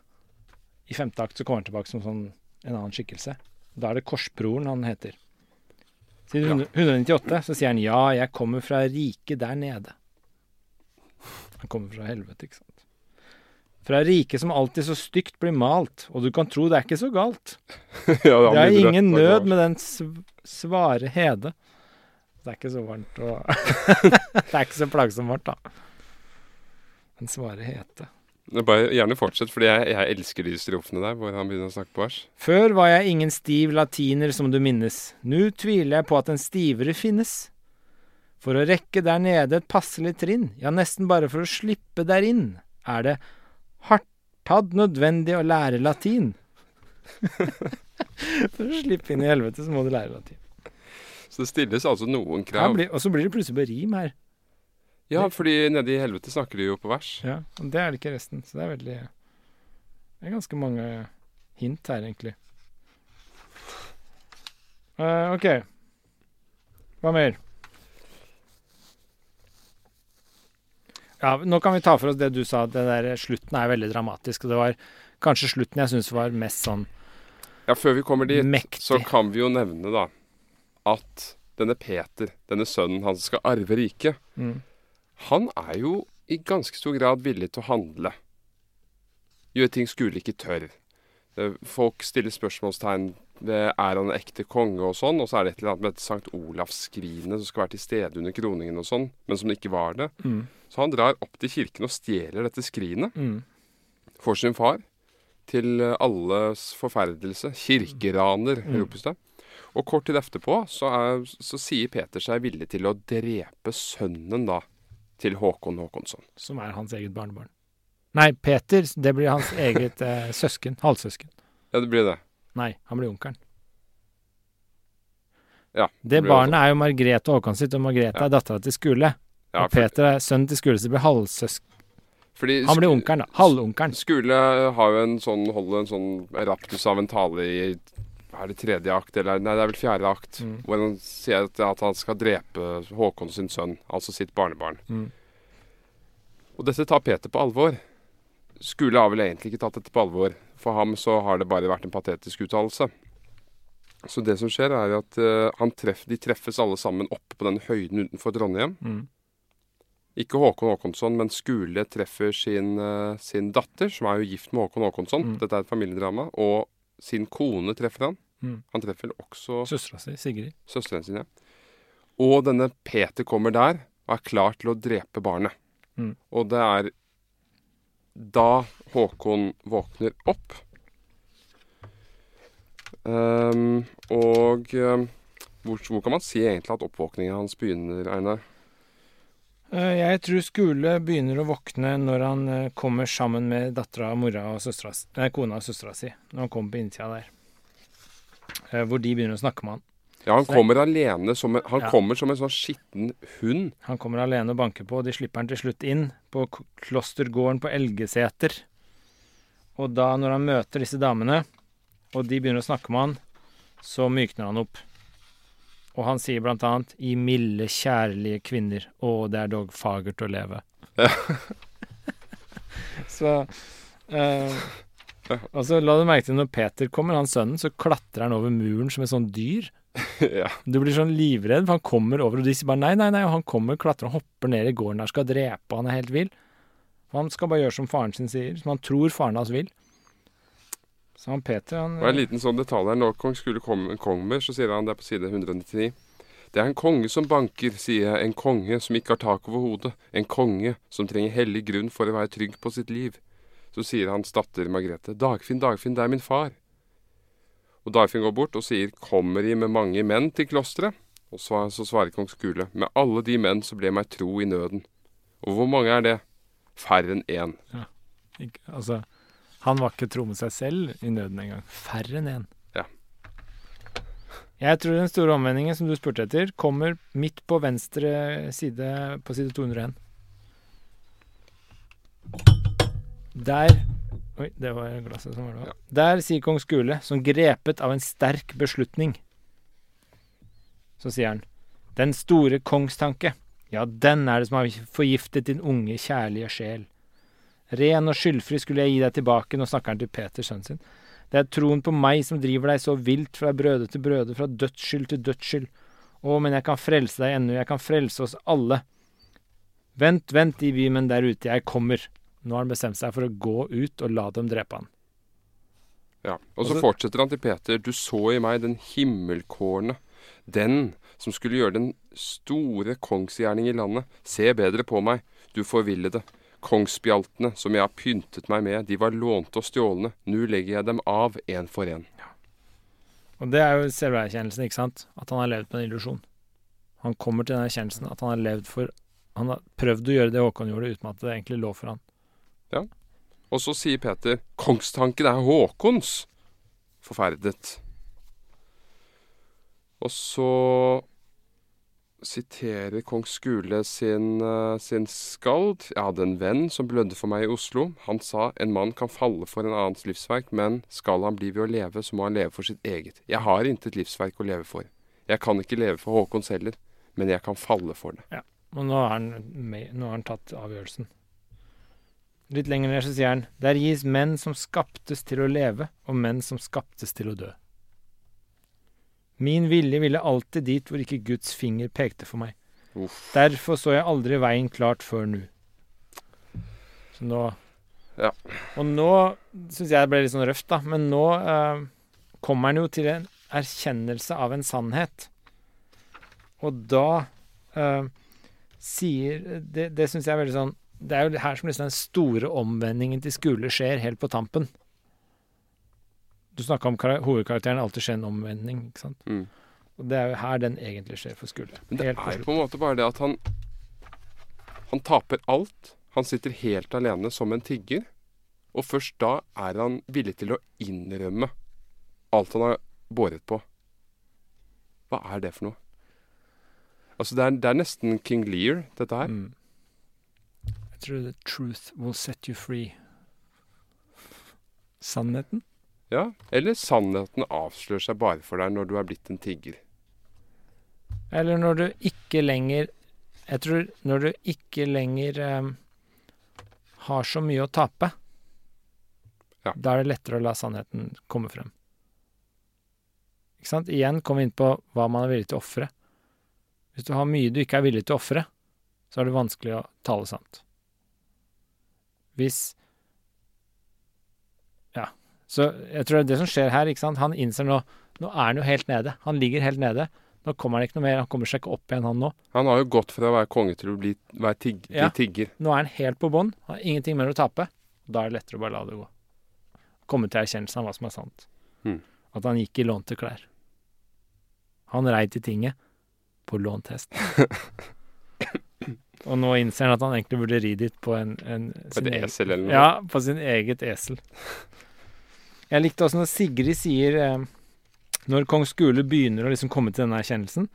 I femte akt så kommer han tilbake som sånn en annen skikkelse. Da er det Korsbroren han heter. Siden 198 så sier han ja, jeg kommer fra riket der nede. Han kommer fra helvete, ikke sant. Fra riket som alltid så stygt blir malt, og du kan tro det er ikke så galt. Ja, Det er ingen nød med den sv svare hede. Det er ikke så varmt og Det er ikke så plagsomt varmt, da. Den svare hete. Bare gjerne fortsett, fordi jeg, jeg elsker de strofene der hvor han begynner å snakke på vers. Før var jeg ingen stiv latiner som du minnes. Nå tviler jeg på at en stivere finnes. For å rekke der nede et passelig trinn, ja, nesten bare for å slippe der inn, er det hardtadd nødvendig å lære latin. for å slippe inn i helvete, så må du lære latin. Så det stilles altså noen krav. blir, og så blir det plutselig på rim her. Ja, fordi nede i helvete snakker de jo på vers. Ja, og det er det ikke resten. Så det er veldig Det er ganske mange hint her, egentlig. Uh, OK. Hva mer? Ja, nå kan vi ta for oss det du sa. Det der Slutten er veldig dramatisk. Og det var kanskje slutten jeg syns var mest sånn Ja, før vi kommer dit, Mektig. så kan vi jo nevne da at denne Peter, denne sønnen han som skal arve riket, Mm. han er jo i ganske stor grad villig til å handle. Gjøre ting skule ikke tør. Folk stiller spørsmålstegn ved er han en ekte konge og sånn, og så er det et eller annet med et Sankt Olavsskrinet som skal være til stede under kroningen og sånn, men som ikke var det. Mm. Så han drar opp til kirken og stjeler dette skrinet Mm. for sin far, til eh, alles forferdelse. Kirkeraner, Mm. ropes det. Og kort tid etterpå så, er, så sier Peter seg villig til å drepe sønnen da til Håkon Håkonsson. Som er hans eget barnebarn. Nei, Peter, det blir hans eget eh, søsken. Halvsøsken. Ja, det blir det. Nei, han blir onkelen. Ja, Det det barnet er jo Margrethe og Håkon sitt, og Margrethe Ja. er dattera til Skule. Ja, og Peter er sønnen til Skule, så det blir halvsøsken. fordi Han blir onkelen, da. Halvonkelen. Skule har jo en sånn, holder en sånn raptus av en tale i er det tredje akt, eller nei, det er vel fjerde akt, Mm. hvor han sier at, han skal drepe Håkon sin sønn, altså sitt barnebarn. Mm. Og dette tar Peter på alvor. Skule har vel egentlig ikke tatt dette på alvor. For ham så har det bare vært en patetisk uttalelse. Så det som skjer, er at uh, han treff, de treffes alle sammen oppe på den høyden utenfor Trondheim. Mm. Ikke Håkon Håkonsson, men Skule treffer sin, uh, sin datter, som er jo gift med Håkon Håkonsson. Mm. Dette er et familiedrama. Og sin kone treffer han. Mm. Han treffer også Søstera si, Sigrid. søsteren sin, ja. Og denne Peter kommer der og er klar til å drepe barnet. Mm. Og det er da Håkon våkner opp. Um, og um, hvor, hvor kan man si egentlig at oppvåkningen hans begynner, Einar? Eh, Jeg tror Skule begynner å våkne når han eh, kommer sammen med dattera, mora og søstra, Nei, kona og søstera si. Når han kommer på innsida der. Eh, Hvor de begynner å snakke med han. Ja, han kommer, kommer alene som en, Han Ja. kommer som en sånn skitten hund. Han kommer alene og banker på, og de slipper han til slutt inn på klostergården på Elgeseter. Og da, når han møter disse damene, og de begynner å snakke med han, så mykner han opp. Og han sier blant annet 'I milde, kjærlige kvinner, å, det er dog fagert å leve'. så eh, Og så la du merke til når Peter kommer, han sønnen, så klatrer han over muren som et sånt dyr. ja. Du blir sånn livredd, for han kommer over, og de sier bare nei, nei, nei, og han kommer, klatrer og hopper ned i gården der, skal drepe, han er helt vill. Han skal bare gjøre som faren sin sier, som han tror faren hans vil. Så han Peter, han Og en liten sånn detalj her. Når kong skulle komme en kong med, så sier han der på side 199. Det er en konge som banker, sier jeg. En konge som ikke har tak over hodet. En konge som trenger hellig grunn for å være trygg på sitt liv. Så sier hans datter Margrethe. Dagfinn, Dagfinn, det er min far. Og Dagfinn går bort og sier, kommer de med mange menn til klosteret? Og så, så svarer kong Skule, med alle de menn som ble meg tro i nøden. Og hvor mange er det? Færre enn én. ikke, Altså, han var ikke tro med seg selv i nøden engang. Færre enn én. Ja. Jeg tror den store omvendingen som du spurte etter, kommer midt på venstre side på side 201. Der Oi, det var glasset som var det. Ja. Der sier kong Skule, som grepet av en sterk beslutning, så sier han Den store kongstanke, ja, den er det som har forgiftet din unge, kjærlige sjel. Ren og skyldfri skulle jeg gi deg tilbake, nå snakker han til Peter, sønnen sin. Det er troen på meg som driver deg så vilt fra brøde til brøde, fra dødsskyld til dødsskyld. Å, men jeg kan frelse deg ennå, jeg kan frelse oss alle. Vent, vent, de bymenn der ute, jeg kommer. Nå har han bestemt seg for å gå ut og la dem drepe han. Ja. Og så Og så- fortsetter han til Peter. Du så i meg den himmelkårne, den som skulle gjøre den store kongsgjerning i landet. Se bedre på meg, du forvillede. Kongsspjaltene som jeg har pyntet meg med, de var lånte og stjålne. Nå legger jeg dem av en for en. Og det er jo selverkjennelsen, ikke sant? At han har levd på en illusjon. Han kommer til den erkjennelsen at han har levd for Han har prøvd å gjøre det Håkon gjorde, uten at det egentlig lå for han. Ja. Og så sier Peter, kongstanken er Håkons. Forferdet. Og så siterer kong Skule sin, eh, sin skald. Jeg hadde en venn som blødde for meg i Oslo. Han sa en mann kan falle for en annens livsverk, men skal han bli ved å leve, så må han leve for sitt eget. Jeg har intet livsverk å leve for. Jeg kan ikke leve for Håkons heller, men jeg kan falle for det. Ja, Og nå har han, nå har han tatt avgjørelsen. Litt lenger ned så sier han Der gis menn som skaptes til å leve, og menn som skaptes til å dø. Min vilje ville alltid dit hvor ikke Guds finger pekte for meg. Uff. Derfor så jeg aldri veien klart før nå. Så nå Ja. Og nå syns jeg det ble litt sånn røft, da, men nå eh, kommer han jo til en erkjennelse av en sannhet. Og da eh, sier Det, det syns jeg er veldig sånn Det er jo her som liksom den store omvendingen til skole skjer, helt på tampen. Du snakka om kara- hovedkarakteren alltid skjer en omvending, ikke sant? Mm. Og det er jo her den egentlig skjer for Skule. Men det Helt er på en måte bare det at han Han taper alt. Han sitter helt alene som en tigger. Og først da er han villig til å innrømme alt han har båret på. Hva er det for noe? Altså, det er, det er nesten King Lear, dette her. Mm. Jeg tror the truth will set you free. Sannheten? Ja, Eller sannheten avslører seg bare for deg når du er blitt en tigger. Eller når du ikke lenger Jeg tror når du ikke lenger eh, har så mye å tape, Ja. da er det lettere å la sannheten komme frem. Ikke sant? Igjen kom vi inn på hva man er villig til å ofre. Hvis du har mye du ikke er villig til å ofre, så er det vanskelig å tale sant. Hvis. Så jeg tror det er det som skjer her, ikke sant. Han innser nå Nå er han jo helt nede. Han ligger helt nede. Nå kommer han ikke noe mer. Han kommer seg ikke opp igjen, han nå. Han har jo gått fra å være konge til å bli, være bli Ja. tigger. Nå er han helt på bånn. Har ingenting mer å tape. Da er det lettere å bare la det gå. Komme til erkjennelsen av hva som er sant. Hmm. At han gikk i lånte klær. Han rei til tinget på lånt hest. Og nå innser han at han egentlig burde ri dit på en, en På et esel eller noe. Ja, på sin eget esel. Jeg likte også når Sigrid sier eh, Når kong Skule begynner å liksom komme til denne erkjennelsen,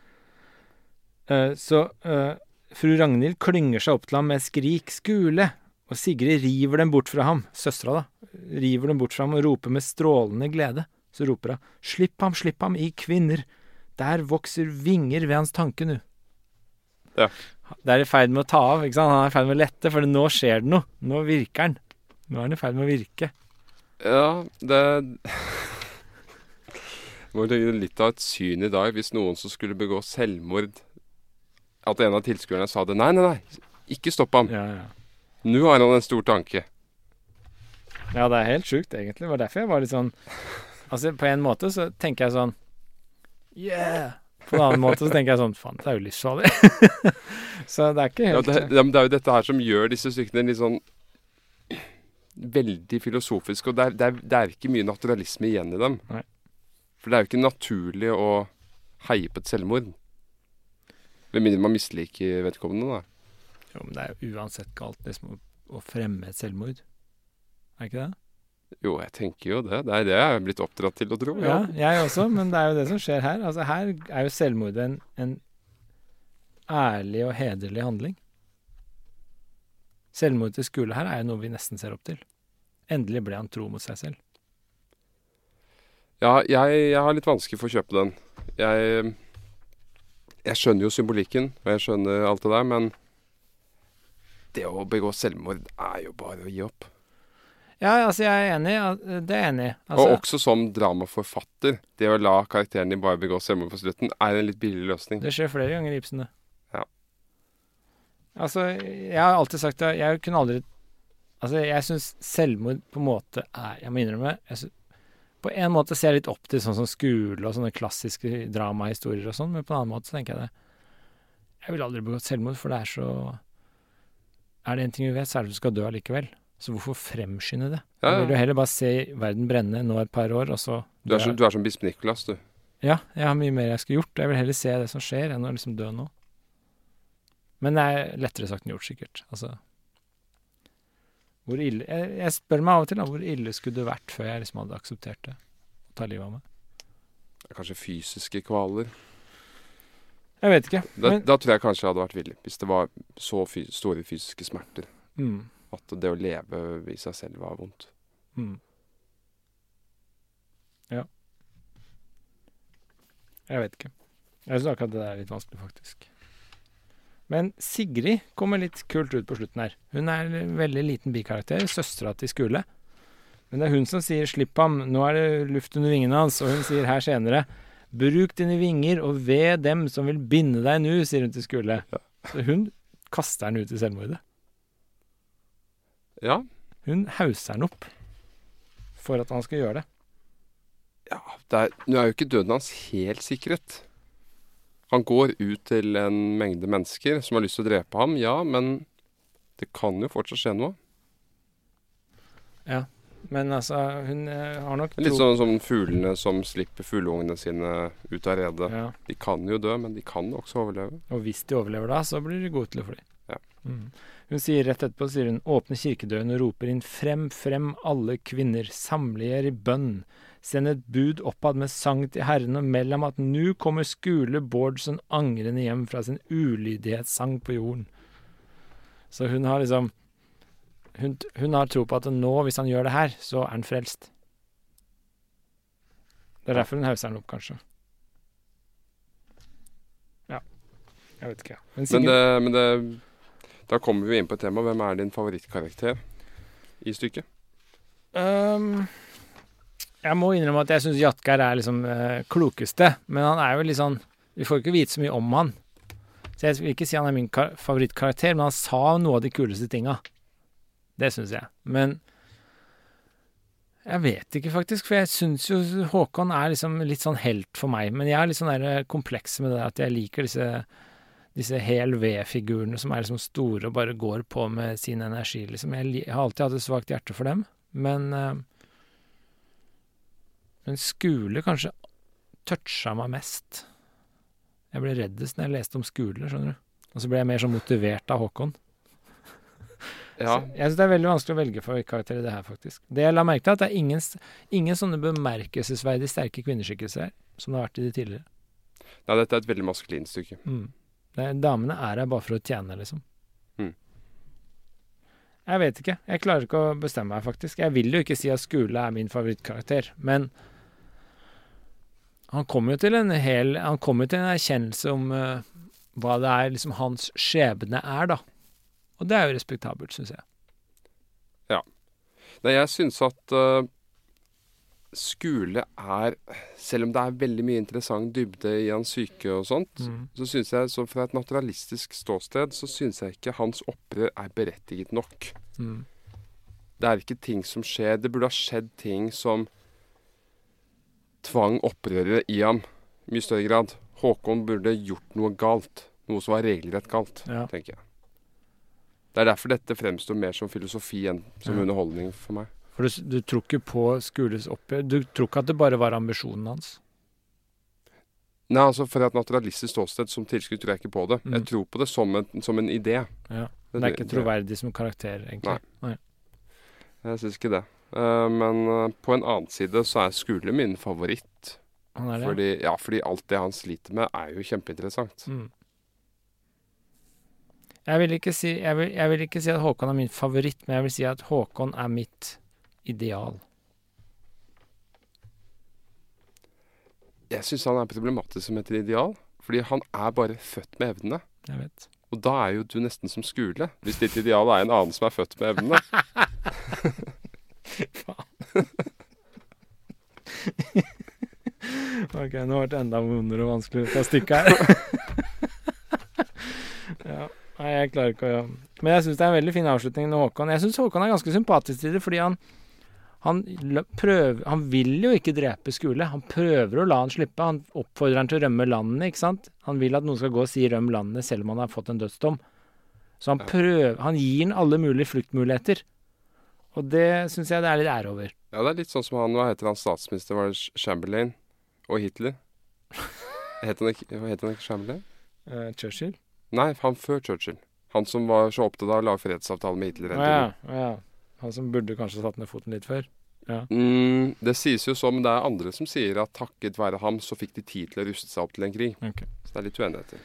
eh, så eh, fru Ragnhild klynger seg opp til ham med skrik 'Skule!' Og Sigrid river dem bort fra ham, søstera da, river dem bort fra ham og roper med strålende glede. Så roper hun 'Slipp ham, slipp ham, i kvinner! Der vokser vinger ved hans tanke nu'. Ja. Det er i ferd med å ta av, ikke sant? Han er i ferd med å lette, for nå skjer det noe. Nå virker han. Nå er han i ferd med å virke. Ja, det må var litt av et syn i dag hvis noen som skulle begå selvmord At en av tilskuerne sa det. Nei, nei, nei, ikke stopp ham. Ja, ja. Nå har han en stor tanke. Ja, det er helt sjukt, egentlig. Det var derfor jeg var litt sånn Altså, på en måte så tenker jeg sånn Yeah! På en annen måte så tenker jeg sånn Faen, det er jo livsfarlig. så det er ikke helt ja, det, det er jo dette her som gjør disse stykkene litt sånn veldig filosofiske. Og det er, det, er, det er ikke mye naturalisme igjen i dem. Nei. For det er jo ikke naturlig å heie på et selvmord. Med mindre man misliker vedkommende, da. Jo, men det er jo uansett galt liksom, å, fremme et selvmord. Er ikke det? Jo, jeg tenker jo det. Det er det jeg er blitt oppdratt til å tro. Ja, Ja. jeg også, men det er jo det som skjer her. Altså, her er jo selvmordet en, en ærlig og hederlig handling. Selvmord til skole her er jo noe vi nesten ser opp til. Endelig ble han tro mot seg selv. Ja, jeg, jeg har litt vanskelig for å kjøpe den. Jeg, jeg skjønner jo symbolikken, og jeg skjønner alt det der, men det å begå selvmord er jo bare å gi opp. Ja, altså, jeg er enig. Det er jeg enig i. Altså, og også som dramaforfatter, det å la karakteren din bare begå selvmord på slutten, er en litt billig løsning. Det skjer flere ganger i Ibsen, det. Ja. Altså, jeg har alltid sagt det, jeg kunne aldri Altså, jeg syns selvmord på en måte er Jeg må innrømme jeg synes, På en måte ser jeg litt opp til sånn som skole og sånne klassiske dramahistorier og sånn, men på en annen måte så tenker jeg det. Jeg ville aldri begått selvmord, for det er så Er det en ting vi vet, så er det at du skal dø allikevel. Så hvorfor fremskynde det? Ja, Jeg vil jo heller bare se verden brenne nå et par år, og så Du er, som, du er som bispe Nikolas, du. Ja, jeg har mye mer jeg skulle gjort. Jeg vil heller se det som skjer, enn å liksom dø nå. Men det er lettere sagt enn gjort, sikkert. Altså Hvor ille jeg, jeg spør meg av og til da, hvor ille skulle det vært før jeg liksom hadde akseptert det. Å ta livet av meg. Det er Kanskje fysiske kvaler. Jeg vet ikke. Da, Men, da tror jeg kanskje jeg hadde vært villig. Hvis det var så fys store fysiske smerter. mm, At det å leve i seg selv var vondt. mm. Ja. Jeg vet ikke. Jeg syns akkurat det er litt vanskelig, faktisk. Men Sigrid kommer litt kult ut på slutten her. Hun er en veldig liten bikarakter, søstera til Skule. Men det er hun som sier 'slipp ham, nå er det luft under vingene hans', og hun sier her senere 'bruk dine vinger og ved dem som vil binde deg nu', sier hun til Skule. Så hun kaster han ut i selvmordet. Ja, Hun hauser han opp for at han skal gjøre det. ja det er, Nå er jo ikke døden hans helt sikret. Han går ut til en mengde mennesker som har lyst til å drepe ham, ja, men det kan jo fortsatt skje noe. Ja. Men altså, hun eh, har nok tro Litt sånn som fuglene som slipper fugleungene sine ut av redet. ja. De kan jo dø, men de kan også overleve. Og hvis de overlever da, så blir de gode til å fly. Ja. Mm. Hun sier rett etterpå sier hun, åpner kirkedøren og roper inn frem, frem alle kvinner, samle i bønn. Send et bud oppad med sang til Herren og meld ham at nu kommer Skule Bårdsen angrende hjem fra sin ulydighetssang på jorden. Så hun har liksom hun, hun har tro på at nå, hvis han gjør det her, så er han frelst. Det er derfor hun hauser han opp, kanskje. Ja. Jeg vet ikke. Men Men, det, men det, da kommer vi inn på et tema. Hvem er din favorittkarakter i stykket? Øhm, jeg må innrømme at jeg syns Jatgeir er liksom eh, klokeste, men han er jo litt sånn Vi får ikke vite så mye om han. Så jeg vil ikke si han er min kar favorittkarakter, men han sa noe av de kuleste tinga. Det syns jeg. Men jeg vet ikke, faktisk, for jeg syns jo Håkon er liksom litt sånn helt for meg. Men jeg er litt sånn der kompleks med det at jeg liker disse disse hel V-figurene som er liksom store og bare går på med sin energi, liksom. Jeg, har alltid hatt et svakt hjerte for dem, men eh, Men Skule kanskje toucha meg mest. Jeg ble reddest når jeg leste om Skule, skjønner du. Og så ble jeg mer sånn motivert av Håkon. Ja, jeg syns det er veldig vanskelig å velge favorittkarakter i det her, faktisk. Det jeg la merke til, er at det er ingen, ingen sånne bemerkelsesverdig sterke kvinneskikkelser her, som det har vært i de tidligere. Nei, dette er et veldig maskulint stykke. Mm. Er, damene er her bare for å tjene, liksom. Mm. Jeg vet ikke. Jeg klarer ikke å bestemme meg, faktisk. Jeg vil jo ikke si at Skule er min favorittkarakter, men han kommer jo til en hel Han kom jo til en erkjennelse om uh, hva det er liksom hans skjebne er, da. Og det er jo respektabelt, syns jeg. Nei, jeg syns at uh, skole er Selv om det er veldig mye interessant dybde i hans syke og sånt, så syns jeg så fra et naturalistisk ståsted så syns jeg ikke hans opprør er berettiget nok. Mm. Det er ikke ting som skjer. Det burde ha skjedd ting som tvang opprøret i ham i mye større grad. Håkon burde gjort noe galt. Noe som var regelrett galt, Ja. tenker jeg. Det er derfor dette fremstår mer som filosofi enn som underholdning for meg. For du, du tror ikke på Skules oppgjør? Du tror ikke at det bare var ambisjonen hans? Nei, altså Fra et naturalistisk ståsted som tilskudd tror jeg ikke på det. Mm. Jeg tror på det som en, som en idé. Ja. Det er ikke troverdig som karakter, egentlig. Nei. Jeg syns ikke det. Eh, men eh, på en annen side så er Skule min favoritt. Han er det. Fordi, ja, fordi alt det han sliter med, er jo kjempeinteressant. Mm. Jeg vil, ikke si, jeg, vil, jeg vil ikke si at Håkon er min favoritt, men jeg vil si at Håkon er mitt ideal? Jeg syns han er problematisk som et ideal, fordi han er bare født med evnene. Jeg vet. Og da er jo du nesten som Skule, hvis ditt ideal er en annen som er født med evnene. Ok, nå ble det enda vondere og vanskeligere å ta her. ja. Nei, jeg klarer ikke å Men jeg syns det er en veldig fin avslutning med Håkon. Jeg syns Håkon er ganske sympatisk til det, fordi han han, prøver, han vil jo ikke drepe Skule. Han prøver å la han slippe. Han oppfordrer han til å rømme landet, ikke sant. Han vil at noen skal gå og si 'røm landet', selv om han har fått en dødsdom. Så han prøver Han gir han alle mulige fluktmuligheter. Og det syns jeg det er litt ære over. Ja, det er litt sånn som han, hva heter han statsminister, var det Chamberlain og Hitler? Het han ikke, het han ikke Chamberlain? Uh, Churchill? Nei, han før Churchill. Han som var så opptatt av å lage fredsavtale med Hitler. Å ja, ja. Han som burde kanskje satt ned foten litt før. Mm, det sies jo så, men det er andre som sier at takket være ham så fikk de tid til å ruste seg opp til en krig. Okay. Så det er litt uenigheter.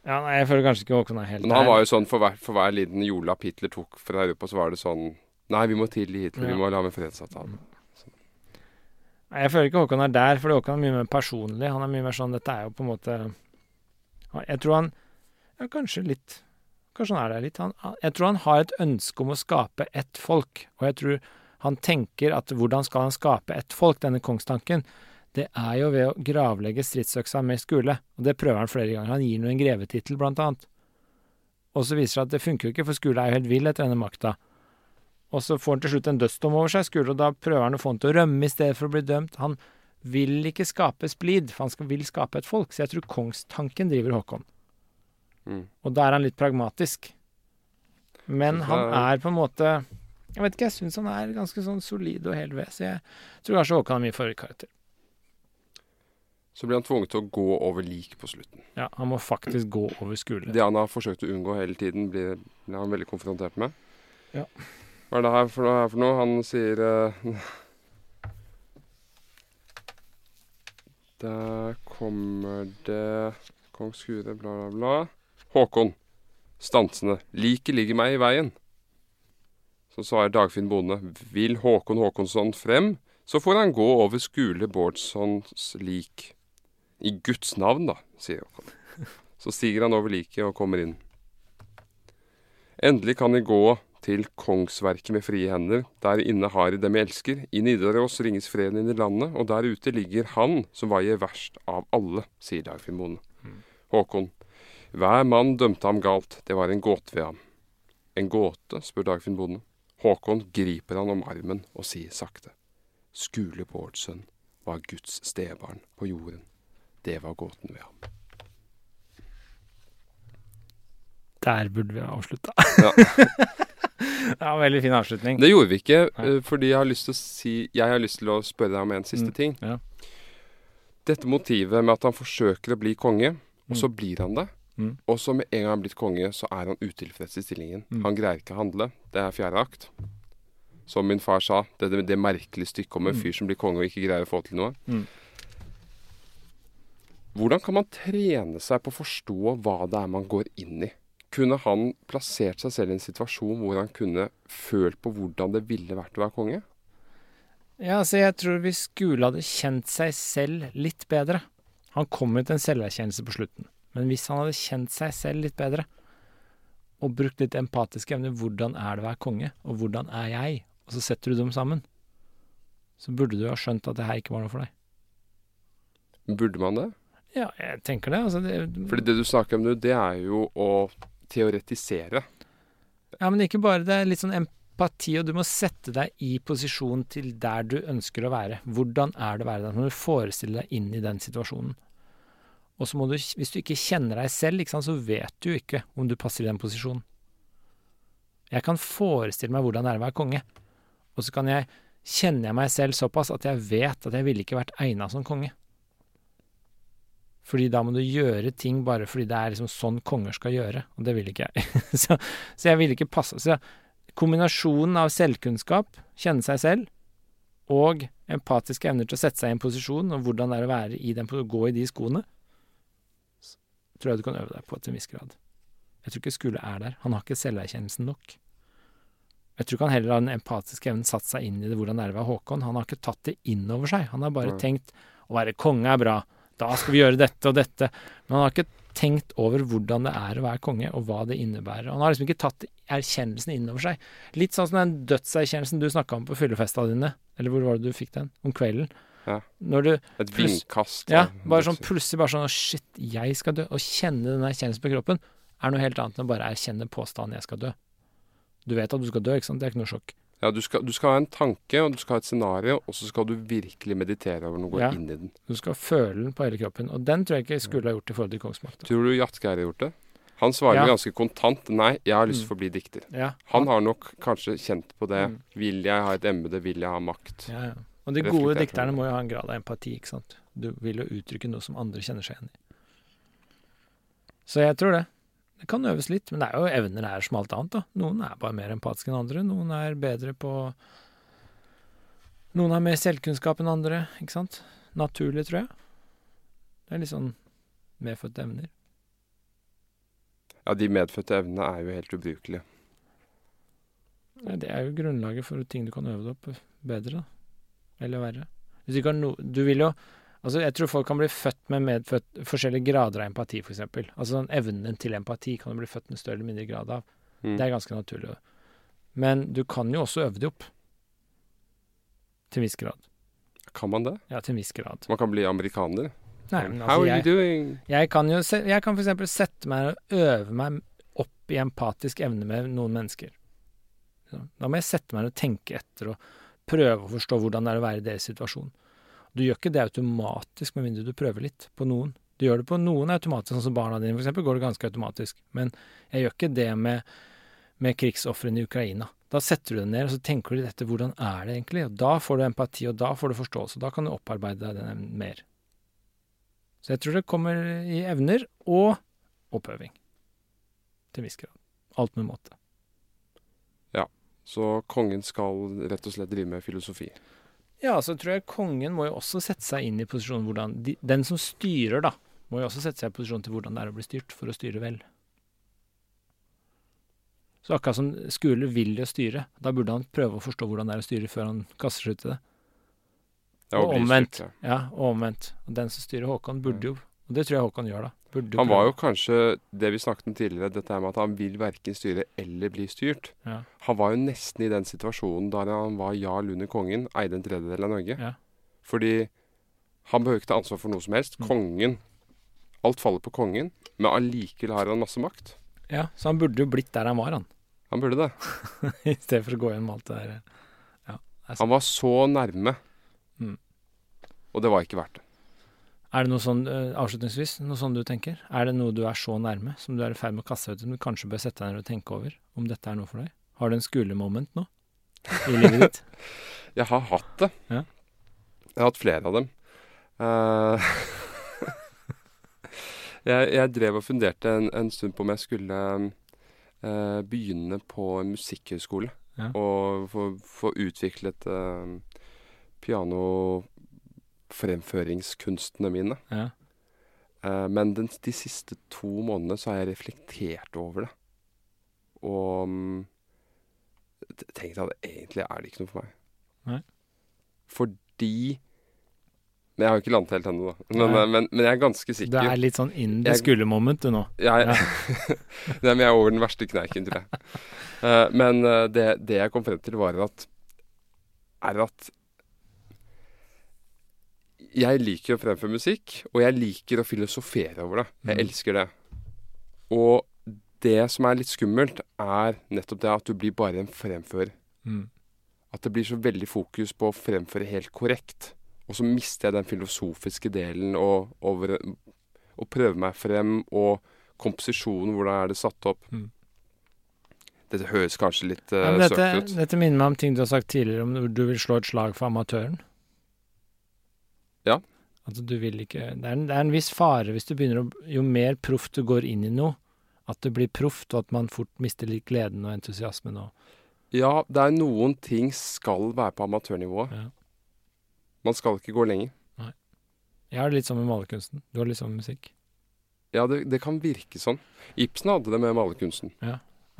Ja, nei, jeg føler kanskje ikke Håkon er helt Men han var jo sånn for hver, for hver liten jordlapp Hitler tok fra Europa, så var det sånn Nei, vi må tidlig hit. Ja. Vi må la med fredsavtalen. Nei, Jeg føler ikke Håkon er der, for Håkon er mye mer personlig. Han er mye mer sånn Dette er jo på en måte Jeg tror han Ja, kanskje litt Kanskje han er der litt. Han, jeg tror han har et ønske om å skape ett folk. Og jeg tror han tenker at hvordan skal han skape ett folk, denne kongstanken? Det er jo ved å gravlegge stridsøksa med Skule. Og det prøver han flere ganger. Han gir nå en grevetittel, blant annet. Og så viser det at det funker jo ikke, for Skule er jo helt vill etter denne makta. Og så får han til slutt en dødsdom over seg, skulle, og da prøver han å få han til å rømme i stedet for å bli dømt. Han vil ikke skape splid, for han skal, vil skape et folk. Så jeg tror kongstanken driver Håkon. Mm. Og da er han litt pragmatisk. Men han er på en måte Jeg vet ikke, jeg syns han er ganske sånn solid og hel ved, så jeg tror kanskje Håkon er min favorittkarakter. Så blir han tvunget til å gå over lik på slutten. Ja, han må faktisk gå over Skule. Det han har forsøkt å unngå hele tiden, blir, blir han veldig konfrontert med. Ja. Hva er det her for noe? Her for noe? Han sier eh, Der kommer det Kong Skure, bla, bla, bla. Håkon. Stansende. Liket ligger meg i veien. Så svarer Dagfinn Bonde. Vil Håkon Håkonsson frem, så får han gå over Skule Bårdssons lik. I Guds navn, da, sier Håkon. Så stiger han over liket og kommer inn. Endelig kan de gå til kongsverket med frie hender. Der inne har de dem jeg elsker. I Nidaros ringes freden inn i landet, og der ute ligger han som veier verst av alle, sier Dagfinn Bonde. Håkon. Hver mann dømte ham galt, det var en gåte ved ham. En gåte, spør Dagfinn Bonde. Håkon griper han om armen og sier sakte. Skule Bårdsønn var Guds stebarn på jorden. Det var gåten ved ham. Der burde vi ha avslutta. Ja. ja, veldig fin avslutning. Det gjorde vi ikke, Nei. eh, fordi jeg har lyst til å si Jeg har lyst til å spørre deg om en siste Mm, ting. ja. Dette motivet med at han forsøker å bli konge, og så Mm. blir han det. Mm. Og så med en gang han er blitt konge, så er han utilfreds i stillingen. Mm. Han greier ikke å handle. Det er fjerde akt. Som min far sa, det, det, det merkelige stykket om en Mm. fyr som blir konge og ikke greier å få til noe. Mm. Hvordan kan man trene seg på å forstå hva det er man går inn i? Kunne han plassert seg selv i en situasjon hvor han kunne følt på hvordan det ville vært å være konge? Ja, altså jeg tror hvis Skule hadde kjent seg selv litt bedre Han kom jo til en selverkjennelse på slutten. Men hvis han hadde kjent seg selv litt bedre, og brukt litt empatiske evner Hvordan er det å være konge, og hvordan er jeg? Og så setter du dem sammen. Så burde du ha skjønt at det her ikke var noe for deg. Burde man det? Ja, jeg tenker det. Altså det Fordi det du snakker om nå, det er jo å teoretisere. Ja, men ikke bare det. er Litt sånn empati, og du må sette deg i posisjon til der du ønsker å være. Hvordan er det å være der? Når du forestiller deg inn i den situasjonen. Og så må du, hvis du ikke kjenner deg selv, sant, så vet du ikke om du passer i den posisjonen. Jeg kan forestille meg hvordan det er å være konge, og så kan jeg kjenner jeg meg selv såpass at jeg vet at jeg ville ikke vært egna som konge. Fordi da må du gjøre ting bare fordi det er liksom sånn konger skal gjøre, og det vil ikke jeg. så, så jeg ville ikke passe Så kombinasjonen av selvkunnskap, kjenne seg selv, og empatiske evner til å sette seg i en posisjon, og hvordan det er å være i den, gå i de skoene, tror jeg du kan øve deg på til en viss grad. Jeg tror ikke Skule er der. Han har ikke selverkjennelsen nok. Jeg tror ikke han heller har den empatiske evnen satt seg inn i det, hvordan det er å være Håkon. Han har ikke tatt det inn over seg. Han har bare Nei. tenkt å være konge er bra, da skal vi gjøre dette og dette. Men han har ikke tenkt over hvordan det er å være konge, og hva det innebærer. Han har liksom ikke tatt erkjennelsen inn over seg. Litt sånn som den dødserkjennelsen du snakka om på fyllefesta dine, eller hvor var det du fikk den? Om kvelden. Ja. Du Et vindkast. Ja, bare sånn plutselig bare sånn Shit, jeg skal dø. Å kjenne den erkjennelsen på kroppen er noe helt annet enn å bare erkjenne påstanden 'jeg skal dø'. Du vet at du skal dø, ikke sant? Det er ikke noe sjokk. Ja, du skal, du skal ha en tanke, og du skal ha et scenario, og så skal du virkelig meditere over den og gå Ja. inn i den. Du skal føle den på hele kroppen. Og den tror jeg ikke jeg skulle ha gjort i forhold til kongsmakta. Tror du Jatgeir har gjort det? Han svarer Ja. ganske kontant nei, jeg har lyst Mm. til å bli dikter. Ja, Han har nok kanskje kjent på det. Mm. Vil jeg ha et embete? Vil jeg ha makt? ja, ja. Og de gode dikterne må jo ha en grad av empati, ikke sant. Du vil jo uttrykke noe som andre kjenner seg igjen i. Så jeg tror det. Det kan øves litt, men det er jo evner her er som alt annet, da. Noen er bare mer empatiske enn andre. Noen er bedre på Noen har mer selvkunnskap enn andre, ikke sant. Naturlig, tror jeg. Det er litt sånn medfødte evner. Ja, de medfødte evnene er jo helt ubrukelige. Det er jo grunnlaget for ting du kan øve deg opp bedre, da. Eller verre. Hvis du, har no, du vil jo Altså, jeg tror folk kan bli født med medfødt forskjellige grader av empati, f.eks. Altså sånn evnen til empati kan du bli født med større eller mindre grad av. Mm. Det er ganske naturlig. Men du kan jo også øve det opp. Til en viss grad. Kan man det? Ja, til en viss grad. Man kan bli amerikaner. Nei, men How altså, are you jeg, doing? jeg kan jo se, jeg kan eksempel sette meg og øve meg opp i empatisk evne med noen mennesker. Da må jeg sette meg og tenke etter og prøve å forstå hvordan det er å være i deres situasjon. Du gjør ikke det automatisk med mindre du prøver litt på noen. Du gjør det på noen automatisk, sånn som barna dine eksempel, går det ganske automatisk. Men jeg gjør ikke det med, med krigsofrene i Ukraina. Da setter du deg ned og så tenker du dette, hvordan er det egentlig, og da får du empati, og da får du forståelse, og da kan du opparbeide deg den mer. Så jeg tror det kommer i evner og oppøving. Til en viss grad. Alt med måte. Ja. Så kongen skal rett og slett drive med filosofi. Ja, så tror jeg kongen må jo også sette seg inn i posisjonen hvordan de, Den som styrer, da, må jo også sette seg i posisjon til hvordan det er å bli styrt, for å styre vel. Så akkurat som skulle vil jo styre, da burde han prøve å forstå hvordan det er å styre før han kaster seg ut i det. Og omvendt. Ja, og omvendt. Og den som styrer Håkon, burde jo Og det tror jeg Håkon gjør, da. Han var jo kanskje det vi snakket om tidligere, dette med at han vil verken styre eller bli styrt. ja. Han var jo nesten i den situasjonen da han var jarl under kongen, eide en tredjedel av Norge. Ja. Fordi han behøver ikke ta ansvar for noe som helst. Mm. Kongen Alt faller på kongen, men allikevel har han masse makt. ja, så han burde jo blitt der han var, han. Han burde det. I stedet for å gå gjennom alt det der. Ja. Han var så nærme. Mm. Og det var ikke verdt det. Er det noe sånn, eh, avslutningsvis, noe sånn du tenker? Er det noe du er så nærme, som du er i ferd med å kaste ut, som du kanskje bør sette deg ned og tenke over, om dette er noe for deg? Har du en skolemoment nå i livet ditt? Jeg har hatt det. Ja. Jeg har hatt flere av dem. Uh, jeg, jeg drev og funderte en, en stund på om jeg skulle uh, begynne på en musikkhøyskole. Ja. Og få, få utviklet uh, pianofremføringskunstene mine. Ja. Uh, men den, de siste to månedene så har jeg reflektert over det. Og um, tenkt at egentlig er det ikke noe for meg. Nei. Fordi Men jeg har jo ikke landet helt ennå, da. Men, men, men jeg er ganske sikker. Det er litt sånn in the skolemoment, du nå. Jeg, Ja. Nei, men jeg er over den verste kneiken, tror jeg. Uh, men eh, det, det jeg kom frem til, var at Er at jeg liker å fremføre musikk, og jeg liker å filosofere over det. Jeg Mm. elsker det. Og det som er litt skummelt, er nettopp det at du blir bare en fremfører. Mm. At det blir så veldig fokus på å fremføre helt korrekt. Og så mister jeg den filosofiske delen og, over å prøve meg frem, og komposisjonen, hvordan er det satt opp. Mm. Dette høres kanskje litt uh, Ja, dette, søkt ut. dette minner meg om ting du har sagt tidligere, om du vil slå et slag for amatøren. Ja. Altså, du vil ikke det er, en, det er en viss fare hvis du begynner å Jo mer proff du går inn i noe, at det blir proft, og at man fort mister litt gleden og entusiasmen og Ja, det er noen ting skal være på amatørnivået. Ja. Man skal ikke gå lenger. Nei. Jeg har det litt sånn med malerkunsten. Du har det litt sånn med musikk. Ja, det, det kan virke sånn. Ibsen hadde det med malerkunsten.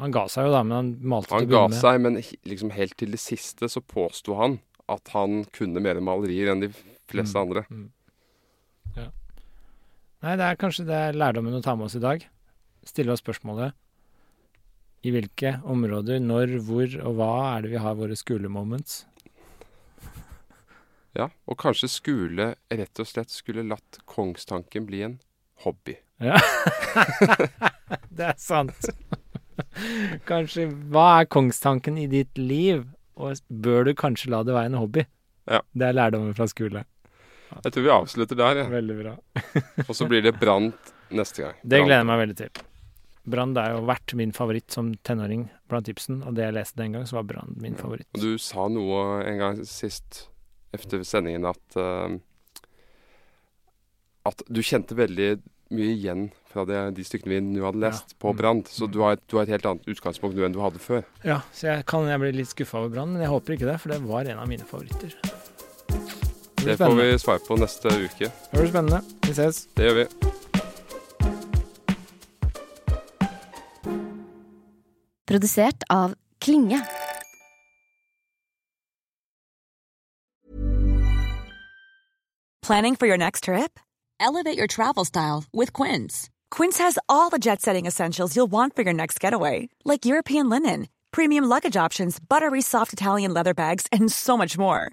Han ga seg jo, da, men han malte Han til å begynne med. seg, men liksom helt til det siste så påsto han at han kunne mer malerier enn de fleste Mm. andre. Nei, det er kanskje det er lærdommen å ta med oss i dag. Stille oss spørsmålet i hvilke områder, når, hvor og hva er det vi har våre skolemoments? Ja, og kanskje skole rett og slett skulle latt kongstanken bli en hobby. Ja. det er sant. kanskje Hva er kongstanken i ditt liv? Og bør du kanskje la det være en hobby? Ja. Det er lærdommen fra skole. Jeg tror vi avslutter der, ja. Veldig bra. og så blir det Brant neste gang. Det gleder jeg meg veldig til. Brand er jo vært min favoritt som tenåring blant Ibsen, og det jeg leste den gang, så var Brand min favoritt. Og du sa noe en gang sist etter sendingen at uh, At du kjente veldig mye igjen fra det, de stykkene vi nå hadde lest, på Brann. Så Mm. du har, et, du har et helt annet utgangspunkt nå enn du hadde før. Ja, så jeg kan jeg bli litt skuffa over Brann, men jeg håper ikke det, for det var en av mine favoritter. Det blir Det får vi spennende. svare på neste uke. Det blir spennende. Vi ses. Det gjør vi. Produsert av Klinge. Planning for your next trip? Elevate your travel style with Quince. Quince has all the jet setting essentials you'll want for your next getaway, like European linen, premium luggage options, buttery soft Italian leather bags, and so much more.